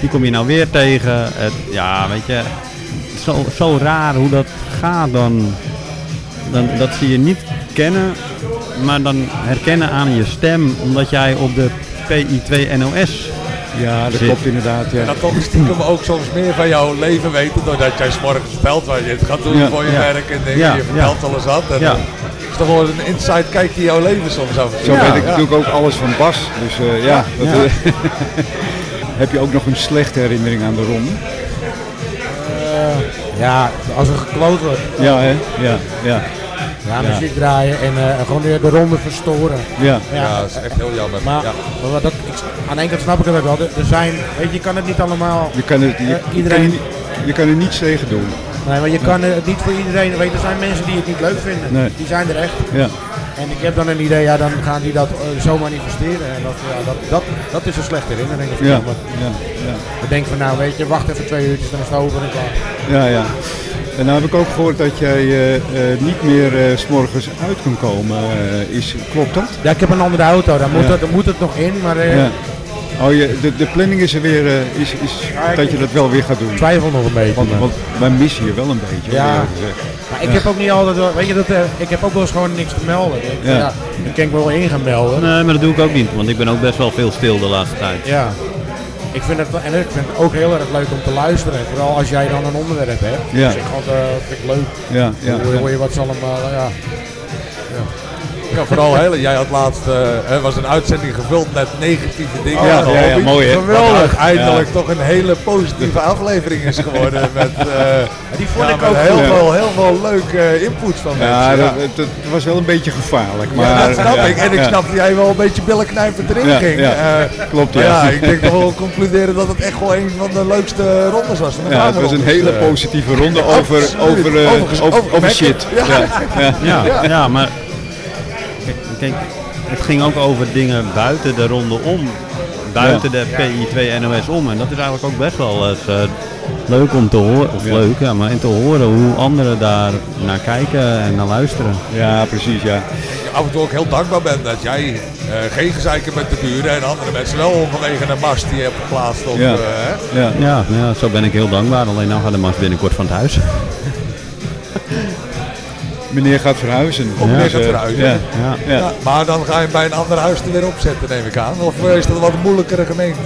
Die kom je nou weer tegen. Ja, weet je, zo, zo raar hoe dat gaat dan. dan. Dat ze je niet kennen, maar dan herkennen aan je stem. Omdat jij op de PI2 NOS Ja, dat zit. klopt inderdaad. Ja. En dan toch stiekem ook soms meer van jouw leven weten, doordat jij 's morgens vertelt wat je het gaat doen Ja. voor je Ja. werk en. Ja, Je vertelt ja. alles wat. En Ja. dan is toch wel een inside kijkje in jouw leven soms af. en toe. Zo weet ik Ja. natuurlijk ook alles van Bas. Dus eh, ja, dat, Ja. eh, heb je ook nog een slechte herinnering aan de ronde? Eh, ja, als er gekloot wordt. Ja, hè? Ja, ja. Ja, Ja. muziek draaien en eh, gewoon weer de ronde verstoren. Ja. Ja, dat is echt heel jammer. Maar, Ja. maar wat dat, ik, aan de ene kant snap ik het ook wel. Er, zijn, weet je, je kan het niet allemaal. Je kan, het, je, eh, je kan iedereen. er niet- je kan er niets tegen doen. Nee, maar je kan het niet voor iedereen. Weet, je, er zijn mensen die het niet leuk vinden. Nee. Die zijn er echt. Ja. En ik heb dan een idee, ja, dan gaan die dat eh, zo manifesteren. En dat, ja, dat, dat, dat is een slechte herinnering. Ja, ja, ja. Ik denk van nou, weet je, wacht even twee uurtjes, dan is het over en klaar. Ja, ja. En nou heb ik ook gehoord dat jij eh, eh, niet meer eh, s s'morgens uit kan komen. is, klopt dat? Ja, ik heb een andere auto, daar moet, Ja. daar moet het nog in, maar eh, Ja. Oh, je, de, de planning is er weer, is, is ik- dat je dat wel weer gaat doen. twijfel nog een beetje. Want, want wij missen je wel een beetje. Ja. Maar ik Ja. heb ook niet altijd, wel- weet je, dat, eh, ik heb ook wel eens gewoon niks te melden. Ik, Ja. ja. ik kan ik wel in gaan melden. Nee, maar dat doe ik ook niet, want ik ben ook best wel veel stil de laatste tijd. Ja. Ik vind, het, en ik vind het ook heel erg leuk om te luisteren. Vooral als jij dan een onderwerp hebt. Ja. Dus ik vond, eh, vind ik leuk. Ja, ja, hoor je wat ze allemaal, eh, ja. Ja, vooral heel, jij had laatst, eh, was een uitzending gevuld met negatieve dingen. Oh, ja, ja, ja, mooi, hè? Geweldig. Ja. toch een hele positieve aflevering is geworden. Met, eh, die vond ja, ik ook heel veel, heel veel leuke inputs van Ja, mensen. dat, het, het was wel een beetje gevaarlijk. Maar, ja, dat snap ja, ik. En ik ja. snap dat jij wel een beetje billenknijpend erin Ja, ging. ja. Eh, Klopt, ja. ja. ik denk toch wel concluderen dat het echt wel een van de leukste rondes was. van de Ja, het was een hele eh. positieve ronde over, over, eh, over, over shit. Ja. Ja. Ja. Ja, ja. maar kijk, kijk, het ging ook over dingen buiten de ronde om. Buiten Ja. de PI2 NOS om. En dat is eigenlijk ook best wel eens eh, leuk om te horen. Of Ja. leuk, ja, maar en te horen hoe anderen daar naar kijken en naar luisteren. Ja, precies, ja. je af en toe ook heel dankbaar bent dat jij eh, geen gezeik hebt met de buren en andere mensen wel vanwege een mast die je hebt geplaatst. Op, Ja. eh, hè? Ja. Ja, ja, zo ben ik heel dankbaar. Alleen nou gaat de mas binnenkort van het huis. Meneer gaat verhuizen. Of meneer gaat eh, verhuizen. Ja. Ja. Ja, maar dan ga je hem bij een ander huis er weer opzetten, neem ik aan. Of eh, is dat een wat moeilijkere gemeente?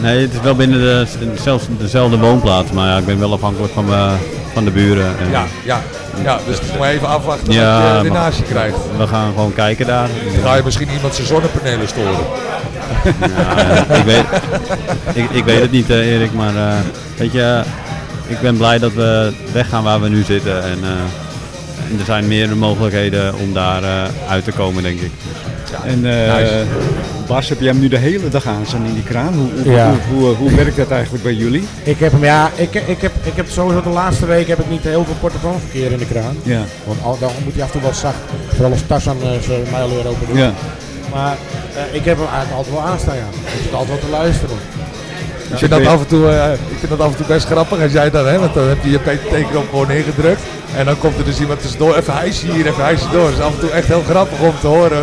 Nee, het is wel binnen de, zelfs dezelfde woonplaats. Maar ja, ik ben wel afhankelijk van, me- van de buren. En- Ja, ja, ja, dus het is maar even afwachten Ja, wat je naast je krijgt. We gaan gewoon kijken daar. Dan ga je misschien iemand zijn zonnepanelen storen. Ja, ik, weet, ik, ik weet het niet, eh, Erik, maar eh, weet je, ik ben blij dat we weggaan waar we nu zitten. En, eh, en er zijn meerdere mogelijkheden om daar eh, uit te komen, denk ik. En eh, Bas, heb jij hem nu de hele dag aan staan in die kraan? Hoe, hoe, Ja. hoe, hoe, hoe werkt dat eigenlijk bij jullie? Ik heb hem, ja, ik, ik, heb, ik heb sowieso de laatste week heb ik niet heel veel portofoonverkeer in de kraan. Ja. Want al, dan moet hij af en toe wel zacht, vooral als Tarzan uh, zijn mijleur open doet. Ja. Maar uh, ik heb hem eigenlijk altijd wel aanstaan, ja. Ik zit altijd wel te luisteren. Ik vind, dat af en toe, uh, ik vind dat af en toe best grappig als jij dan, hè, want dan heb je je PTT-knop gewoon ingedrukt. En dan komt er dus iemand tussendoor, even hijsje hier, even hijsje door. Het is af en toe echt heel grappig om te horen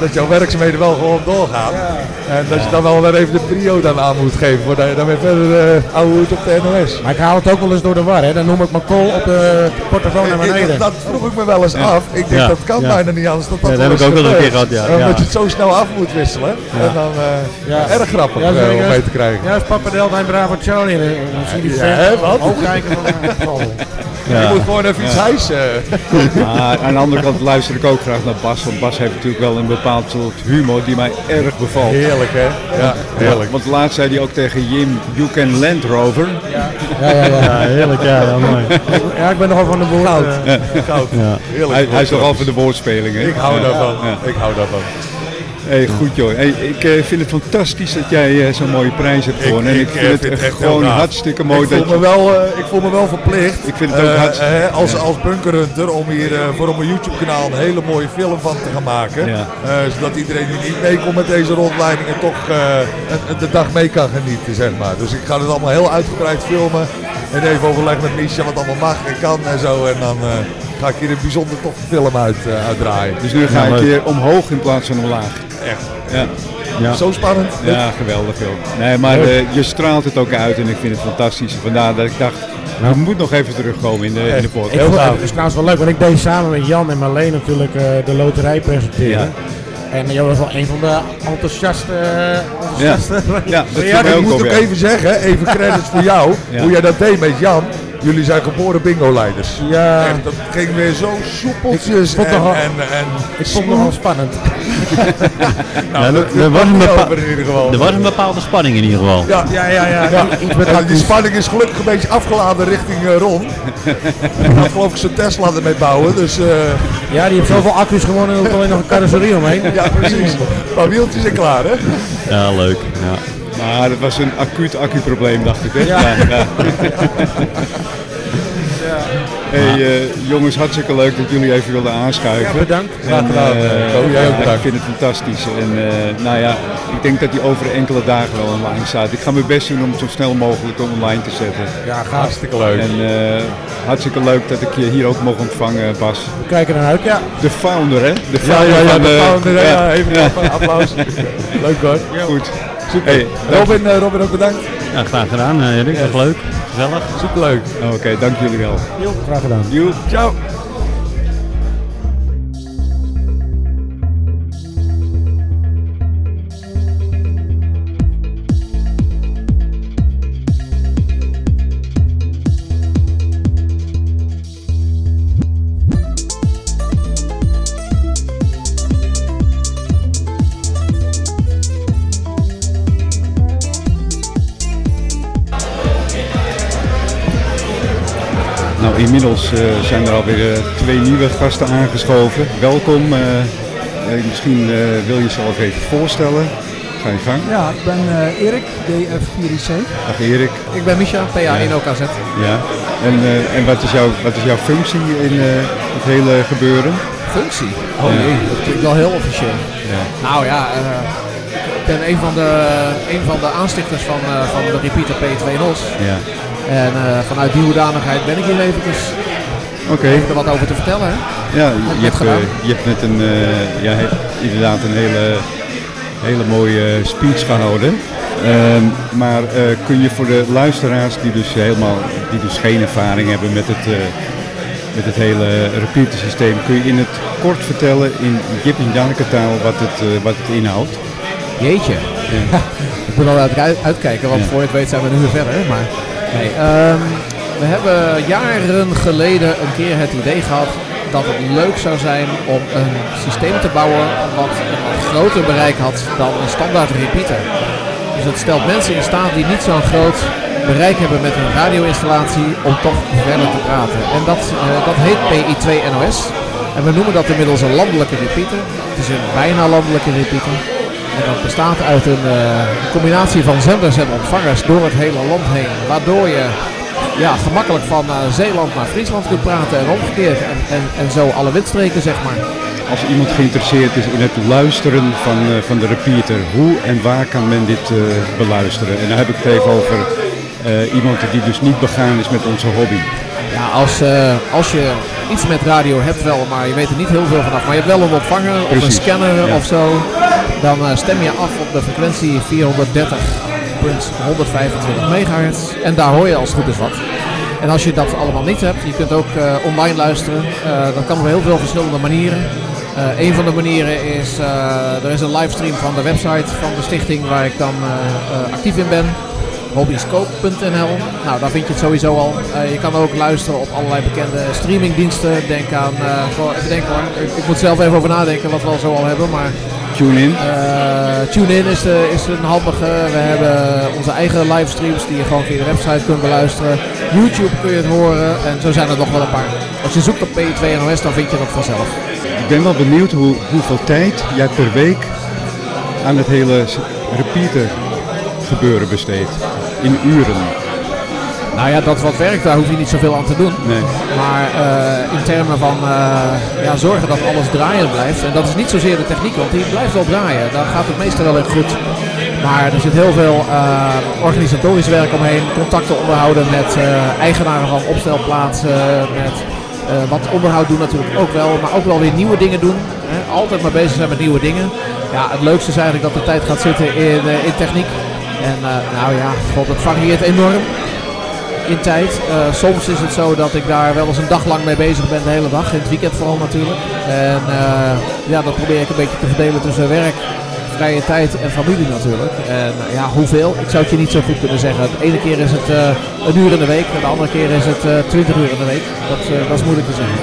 dat jouw werkzaamheden wel gewoon doorgaan. Ja. En dat je dan wel weer even de prio dan aan moet geven, voordat je dan weer verder uh, ouwe op de NOS. Maar ik haal het ook wel eens door de war, hè. Dan noem ik mijn call op de portofoon naar beneden. Dat, dat vroeg ik me wel eens af. Ik denk Ja. dat kan bijna niet anders. Dat, dat, Ja, dat heb ik ook wel een keer gehad, ja. Omdat je het zo snel af moet wisselen. En dan uh, Ja. erg grappig om mee te krijgen. Ja, Delta en Bravo Charlie. Dan zie je die Ja, wat? omhoog kijken van... oh. Je moet gewoon even iets Ja. hijsen. Maar aan de andere kant luister ik ook graag naar Bas. Want Bas heeft natuurlijk wel een bepaald soort humor die mij erg bevalt. Heerlijk, hè? Ja, heerlijk. Want laatst zei hij ook tegen Jim, you can Land Rover. Ja, ja, ja. Ja, heerlijk, ja, ja, mooi. Ja, ik ben nogal van de woord. Goud. eh, Goud. Ja. Heerlijk. Hij, hij is toch al voor de woordspeling, hè? Ik hou Ja. daarvan. Ja. Ik hou daarvan. Hey, goed joh. Hey, ik eh, vind het fantastisch dat jij eh, zo'n mooie prijs hebt gewonnen. En ik, eh, vind het vind echt gewoon hartstikke mooi ik dat voel, je... me wel, eh, ik voel me wel verplicht. Ik vind het ook hartstikke- als, ja. als bunkerhunter om hier voor op mijn YouTube kanaal een hele mooie film van te gaan maken. Ja. Eh, zodat iedereen die niet meekomt met deze rondleidingen toch eh, een- de dag mee kan genieten, zeg maar. Dus ik ga het allemaal heel uitgebreid filmen. En even overleggen met Misha wat allemaal mag en kan en zo. En dan eh, ga ik hier een bijzonder toffe film uit, uitdraaien. Dus nu ga Ja, ik hier omhoog in plaats van omlaag. Echt. Ja. Ja. Zo spannend. Ja, geweldig joh. Nee, maar eh, je straalt het ook uit en ik vind het fantastisch. Vandaar dat ik dacht, je moet nog even terugkomen in de, in de podcast. vond, het is trouwens wel leuk, want ik deed samen met Jan en Marleen natuurlijk eh, de loterij presenteren. En jij was wel een van de enthousiaste... enthousiaste Ja, dat ja, mij ik moet ook ja. even zeggen, even credits voor jou, Ja. hoe jij dat deed met Jan. Jullie zijn geboren bingo-leiders. Ja. Echt, dat ging weer zo soepeltjes Ik vond en, het nogal- en, en Ik vond het nogal spannend. nou, Ja, dat, er, er was een niet bepa- over in ieder geval. er was een bepaalde spanning in ieder geval. Ja, Ja, ja, ja. ja. En die spanning is gelukkig een beetje afgeladen richting eh, Ron. En gaat geloof ik zijn Tesla ermee bouwen, dus eh, Ja, die heeft zoveel accu's gewonnen, er hoeft alleen nog een carrosserie omheen. ja precies. Paar wieltjes en klaar hè. Ja, leuk. Ja. Maar dat was een acuut accuprobleem, dacht ik. Hè? Ja. ja. Hey, eh, jongens, hartstikke leuk dat jullie even wilden aanschuiven. Ja, bedankt. Graag gedaan, ook ja. Ik vind het fantastisch. En eh, nou ja, ik denk dat die over enkele dagen wel online staat. Ik ga mijn best doen om het zo snel mogelijk online te zetten. Ja, gaaf. Hartstikke leuk. En hartstikke leuk dat ik je hier ook mocht ontvangen, Bas. We kijken ernaar uit, ja. De founder, hè? De Ja, founder ja, ja, van de founder, ja, ja, even ja. een applaus. Leuk hoor. Goed. Super. Hey, Robin, eh, Robin ook bedankt. ja, graag gedaan, eh, Erik. Leuk. Gezellig. Superleuk. Oké, dank jullie wel. Graag gedaan. Joep. Ciao. Zijn er alweer eh, twee nieuwe gasten aangeschoven. Welkom. eh, eh, misschien eh, wil je jezelf even voorstellen. Ga je gang. Ja, ik ben eh, Erik, DF4IC. Dag Erik. Ik ben Micha, PA1OKZ. Ja. En, eh, en wat, is jouw, wat is jouw functie in eh, het hele gebeuren? Functie? Oh Ja. nee, dat klinkt wel heel officieel. Ja. Nou ja, eh, ik ben een van de, een van de aanstichters van, eh, van de Repeater P2 NOS. Ja. En eh, vanuit die hoedanigheid ben ik hier eventjes Oké. even er wat over te vertellen. Hè? Ja, je je hebt, eh, je hebt net een, eh, ja, he- inderdaad een hele, hele mooie speech gehouden. Ehm, maar eh, kun je voor de luisteraars die dus helemaal die dus geen ervaring hebben met het, eh, met het hele repeater systeem, kun je in het kort vertellen in Jip en Janneke taal wat het, eh, wat het inhoudt? Jeetje. ik moet al uit, uitkijken, want Ja. voor je het weet zijn we nu weer verder. Maar nee, ehm, we hebben jaren geleden een keer het idee gehad dat het leuk zou zijn om een systeem te bouwen wat een groter bereik had dan een standaard repeater. Dus het stelt mensen in staat die niet zo'n groot bereik hebben met hun radio-installatie om toch verder te praten. En dat, eh, dat heet PI2 NOS. En we noemen dat inmiddels een landelijke repeater. Het is een bijna landelijke repeater. En dat bestaat uit een eh, combinatie van zenders en ontvangers door het hele land heen. Waardoor je ja, gemakkelijk van eh, Zeeland naar Friesland kunt praten en omgekeerd. En, en, en zo alle windstreken, zeg maar. Als iemand geïnteresseerd is in het luisteren van, eh, van de repeater, hoe en waar kan men dit eh, beluisteren? En dan heb ik het even over iemand die dus niet begaan is met onze hobby. Ja, als, als je iets met radio hebt wel, maar je weet er niet heel veel vanaf. Maar je hebt wel een ontvanger of een scanner ja. of zo. Dan stem je af op de frequentie 430.125 megahertz. En daar hoor je als het goed is wat. En als je dat allemaal niet hebt, je kunt ook eh, online luisteren. Eh, dat kan op heel veel verschillende manieren. Eh een van de manieren is, er is een livestream van de website van de stichting waar ik dan actief in ben hobbyscope.nl. Nou, daar vind je het sowieso al. Je kan ook luisteren op allerlei bekende streamingdiensten. Denk aan. Ik, ik moet zelf even over nadenken wat we al zo al hebben, maar... TuneIn. eh TuneIn is, de, is een handige. We hebben onze eigen livestreams die je gewoon via de website kunt beluisteren. YouTube kun je het horen en zo zijn er nog wel een paar. Als je zoekt op P2NOS dan vind je dat vanzelf. Ik ben wel benieuwd hoe, hoeveel tijd jij per week aan het hele repeater gebeuren besteedt. In uren. Nou ja, dat wat werkt, daar hoef je niet zoveel aan te doen. Nee. Maar eh, in termen van eh, ja, zorgen dat alles draaiend blijft. En dat is niet zozeer de techniek, want die blijft wel draaien. Daar gaat het meestal wel in goed. Maar er zit heel veel eh, organisatorisch werk omheen. Contacten onderhouden met eigenaren van opstelplaatsen. Met wat onderhoud doen natuurlijk ook wel. Maar ook wel weer nieuwe dingen doen. Hè. Altijd maar bezig zijn met nieuwe dingen. Ja, het leukste is eigenlijk dat de tijd gaat zitten in, in techniek. En nou ja, god, het varieert enorm in tijd. Eh, soms is het zo dat ik daar wel eens een dag lang mee bezig ben, de hele dag. In het weekend vooral natuurlijk. En eh, ja, dat probeer ik een beetje te verdelen tussen werk, vrije tijd en familie natuurlijk. En eh, ja, hoeveel? Ik zou het je niet zo goed kunnen zeggen. De ene keer is het een uur in de week, en de andere keer is het 20 uur in de week. Dat, dat is moeilijk te zeggen.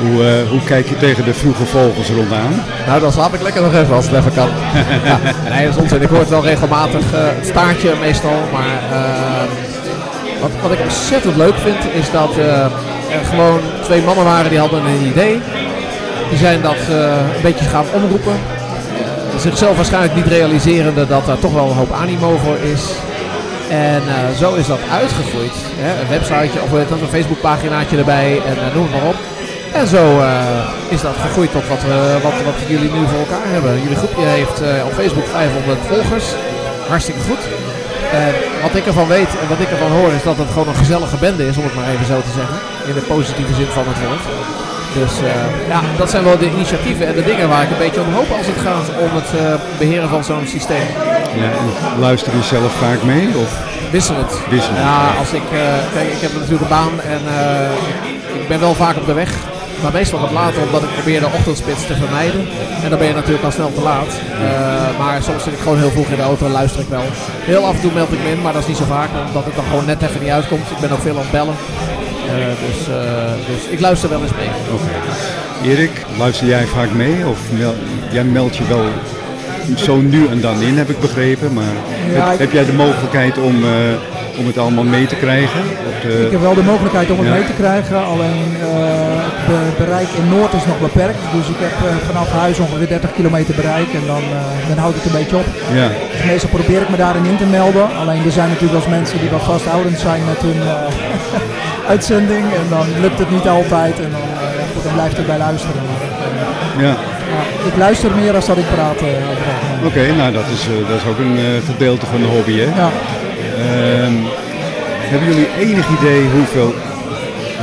Hoe, hoe kijk je tegen de vroege vogels rondaan? Nou, dan slaap ik lekker nog even als het even kan. ja, nee, dat is onzin. Ik hoor het wel regelmatig. eh, het staartje meestal. Maar wat, wat ik ontzettend leuk vind, is dat eh, er gewoon twee mannen waren die hadden een idee. Die zijn dat eh, een beetje gaan omroepen. Eh, zichzelf waarschijnlijk niet realiserende dat daar toch wel een hoop animo voor is. En zo is dat uitgegroeid. Hè? Een websiteje of weet dat, een Facebookpaginaatje erbij en noem het maar op. En zo is dat gegroeid tot wat, wat, wat jullie nu voor elkaar hebben. Jullie groepje heeft op Facebook 500 volgers. Hartstikke goed. En wat ik ervan weet en wat ik ervan hoor is dat het gewoon een gezellige bende is, om het maar even zo te zeggen. In de positieve zin van het woord. Dus eh, ja, dat zijn wel de initiatieven en de dingen waar ik een beetje om hoop als het gaat om het eh, beheren van zo'n systeem. Ja, luister je zelf vaak mee? Of? Wisselend. Wisselend. Ja, als ik, eh, kijk, ik heb natuurlijk een baan en eh, ik ben wel vaak op de weg. Maar meestal wat later, omdat ik probeer de ochtendspits te vermijden. En dan ben je natuurlijk al snel te laat. Eh, maar soms zit ik gewoon heel vroeg in de auto en luister ik wel. Heel af en toe meld ik me in, maar dat is niet zo vaak. Omdat het dan gewoon net even niet uitkomt. Ik ben ook veel aan het bellen. Eh, dus, eh, dus ik luister wel eens mee. Erik, luister jij vaak mee? Of mel- jij meldt je wel zo nu en dan in, heb ik begrepen. Maar Ja, heb, ik- heb jij de mogelijkheid om, eh, om het allemaal mee te krijgen? Op de- Ik heb wel de mogelijkheid om het Ja. mee te krijgen, alleen eh, bereik in Noord is nog beperkt. Dus ik heb eh, vanaf huis ongeveer 30 kilometer bereik en dan, eh, dan houdt het een beetje op. Ja. Dus meestal probeer ik me daarin in te melden. Alleen er zijn natuurlijk wel mensen die wat vasthoudend zijn met hun eh, uitzending. En dan lukt het niet altijd en dan, eh, goed, dan blijft het bij luisteren. Eh, Ja. ja, ik luister meer dan dat ik praat. eh. Oké, nou dat is, eh, dat is ook een eh, gedeelte van de hobby, hè? Ja. Ehm, hebben jullie enig idee hoeveel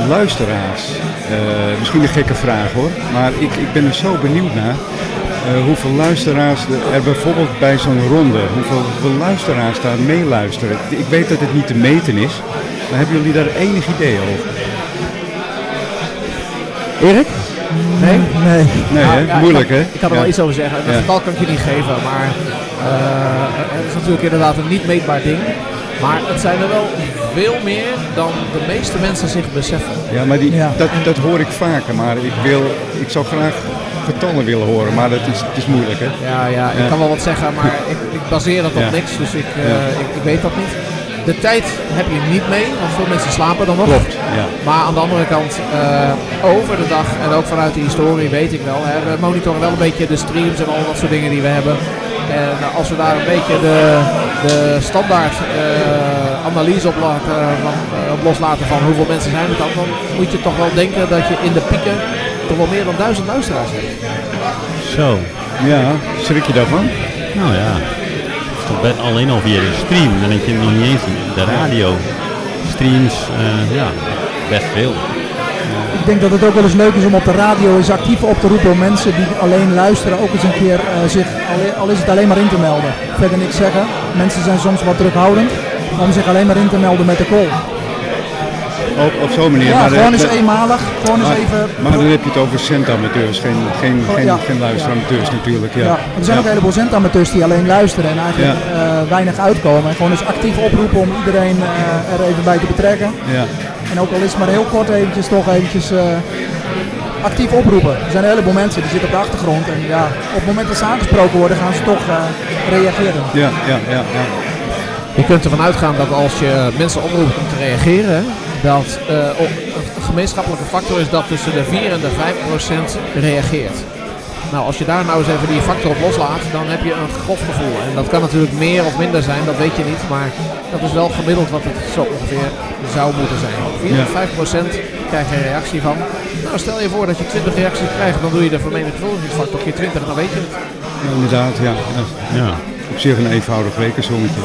luisteraars, eh, misschien een gekke vraag hoor, maar ik, ik ben er zo benieuwd naar, eh, hoeveel luisteraars er bijvoorbeeld bij zo'n ronde, hoeveel, hoeveel luisteraars daar meeluisteren. Ik weet dat het niet te meten is, maar hebben jullie daar enig idee over? Erik? Nee? Nee. Nee, hè? Ja, moeilijk hè? Ik kan er Ja. wel iets over zeggen. Dat Ja. getal kan ik je niet geven, maar eh, het is natuurlijk inderdaad een niet meetbaar ding. Maar het zijn er wel veel meer dan de meeste mensen zich beseffen. Ja, maar die, Dat, dat hoor ik vaker, maar ik, wil, ik zou graag getallen willen horen, maar dat is, het is moeilijk hè? Ja, ja, ik kan wel wat zeggen, maar ik, ik baseer dat op Ja. niks, dus ik, eh, ik, ik weet dat niet. De tijd heb je niet mee, want veel mensen slapen dan nog. Klopt, ja. Maar aan de andere kant, eh, over de dag en ook vanuit de historie weet ik wel. Hè, we monitoren wel een beetje de streams en al dat soort dingen die we hebben. En als we daar een beetje de, de standaard eh, analyse op, laten, van, eh, op loslaten van hoeveel mensen zijn het dan, dan moet je toch wel denken dat je in de pieken toch wel meer dan duizend luisteraars hebt. Zo. Ja, schrik je daarvan? Nou ja. Het is toch best alleen al via de stream. Dan denk je nog niet eens de radio. Streams, eh, ja, best veel. Ik denk dat het ook wel eens leuk is om op de radio eens actief op te roepen om mensen die alleen luisteren ook eens een keer eh, zich, al, is het alleen maar in te melden. Verder niks zeggen. Mensen zijn soms wat terughoudend om zich alleen maar in te melden met de call. Op, op zo'n manier. Ja, maar, gewoon eh, eens eenmalig. Gewoon eens maar, even... Maar dan heb je het over centamateurs, geen, geen, geen, ja. geen luisteramateurs natuurlijk. Ja. Ja, er zijn ook een heleboel zendamateurs die alleen luisteren en eigenlijk eh, weinig uitkomen. En gewoon eens actief oproepen om iedereen er even bij te betrekken. Ja. En ook al is het maar heel kort eventjes, toch eventjes eh, actief oproepen. Er zijn een heleboel mensen die zitten op de achtergrond. En ja, op het moment dat ze aangesproken worden, gaan ze toch eh, reageren. Ja, ja, ja, ja. Je kunt ervan uitgaan dat als je mensen oproept om te reageren, dat eh, op een gemeenschappelijke factor is dat tussen de 4 en de 5 procent reageert. Nou, als je daar nou eens even die factor op loslaat, dan heb je een grof gevoel. En dat kan natuurlijk meer of minder zijn, dat weet je niet. Maar dat is wel gemiddeld wat het zo ongeveer zou moeten zijn. 4 Ja. of 5 procent krijg je een reactie van. Nou, stel je voor dat je 20 reacties krijgt, dan doe je de vermenigvuldigingsfactor keer 20 en dan weet je het. Inderdaad, ja. Ja. Op zich een eenvoudig rekensommetje.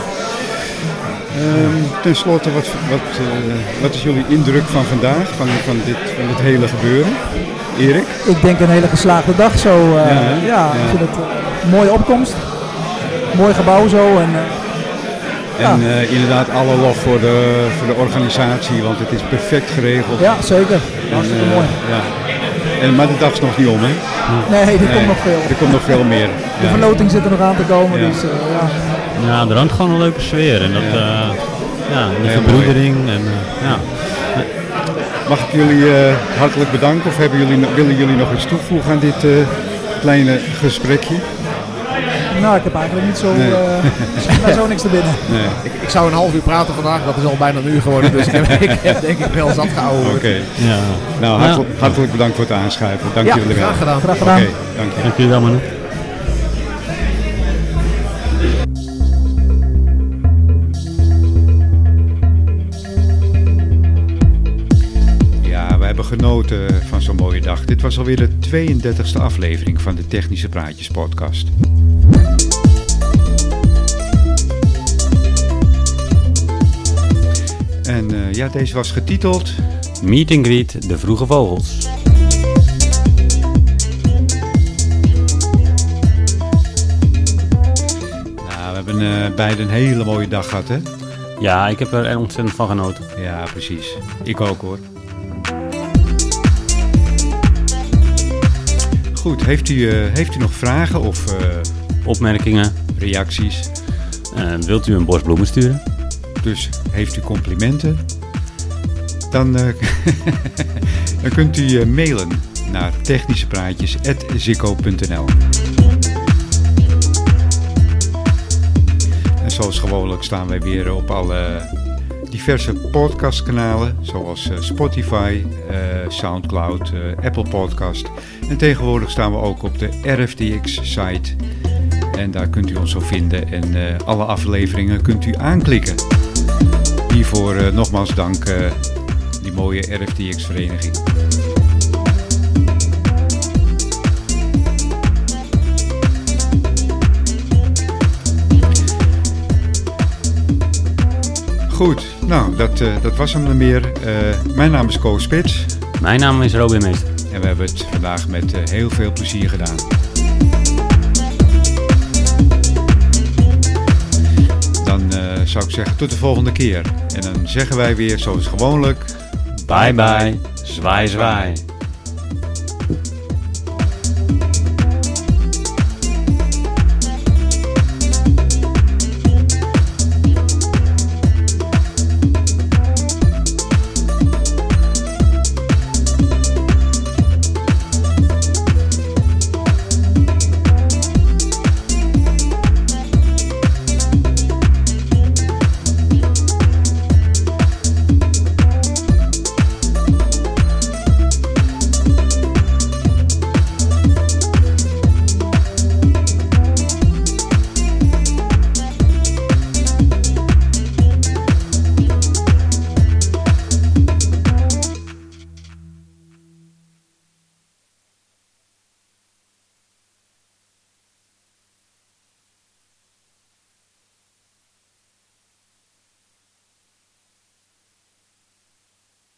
Ehm ten slotte, wat, wat, eh, wat is jullie indruk van vandaag, van, van, dit, van dit hele gebeuren? Erik? Ik denk een hele geslaagde dag zo. eh, Ja, ik vind het eh, een mooie opkomst. Mooi gebouw zo. En, eh, En eh, inderdaad alle lof voor de, voor de organisatie, want het is perfect geregeld. ja, zeker. En, Hartstikke eh, mooi. Ja. En, maar de dag is nog niet om, hè? Nee, er komt nog veel. Er komt nog veel meer. De Ja. verloting zit er nog aan te komen. Ja. Dus, eh, ja. Ja, er hangt gewoon een leuke sfeer. En dat, ja, ja de verbroedering. En, eh, ja. Mag ik jullie eh, hartelijk bedanken of hebben jullie, willen jullie nog iets toevoegen aan dit eh, kleine gesprekje? Nou, ik heb eigenlijk niet zo, Nee. eh, zo niks te binnen. Nee. Ik, ik zou een half uur praten vandaag, dat is al bijna een uur geworden. Dus ik heb, ik heb denk ik wel zat gehouden. Oké. Ja. Nou, hartelijk, hartelijk bedankt voor het aanschuiven. Dank Ja, jullie wel. graag gedaan. Graag gedaan. Oké, dank je. Dank jullie wel, man. Dit was alweer de 32e aflevering van de Technische Praatjes podcast. En eh, ja, deze was getiteld Meet and greet de vroege vogels. Nou, we hebben eh beide een hele mooie dag gehad, hè? Ja, ik heb er ontzettend van genoten. Ja, precies. Ik ook hoor. Goed, heeft u, eh, heeft u nog vragen of eh, Opmerkingen. reacties? Eh, wilt u een bos bloemen sturen? Dus heeft u complimenten? Dan, eh, dan kunt u mailen naar technischepraatjes.zikko.nl En zoals gewoonlijk staan wij weer op alle diverse podcastkanalen, zoals Spotify, Soundcloud, Apple Podcast. En tegenwoordig staan we ook op de RFTX-site. En daar kunt u ons zo vinden en eh, alle afleveringen kunt u aanklikken. Hiervoor eh, nogmaals dank eh, die mooie RFTX-vereniging. Goed, nou dat, dat was hem dan meer. Mijn naam is Koos Spits Mijn naam is Robin Meester. En we hebben het vandaag met eh, heel veel plezier gedaan. Dan eh, zou ik zeggen tot de volgende keer. En dan zeggen wij weer zoals gewoonlijk... Bye bye. Zwaai zwaai.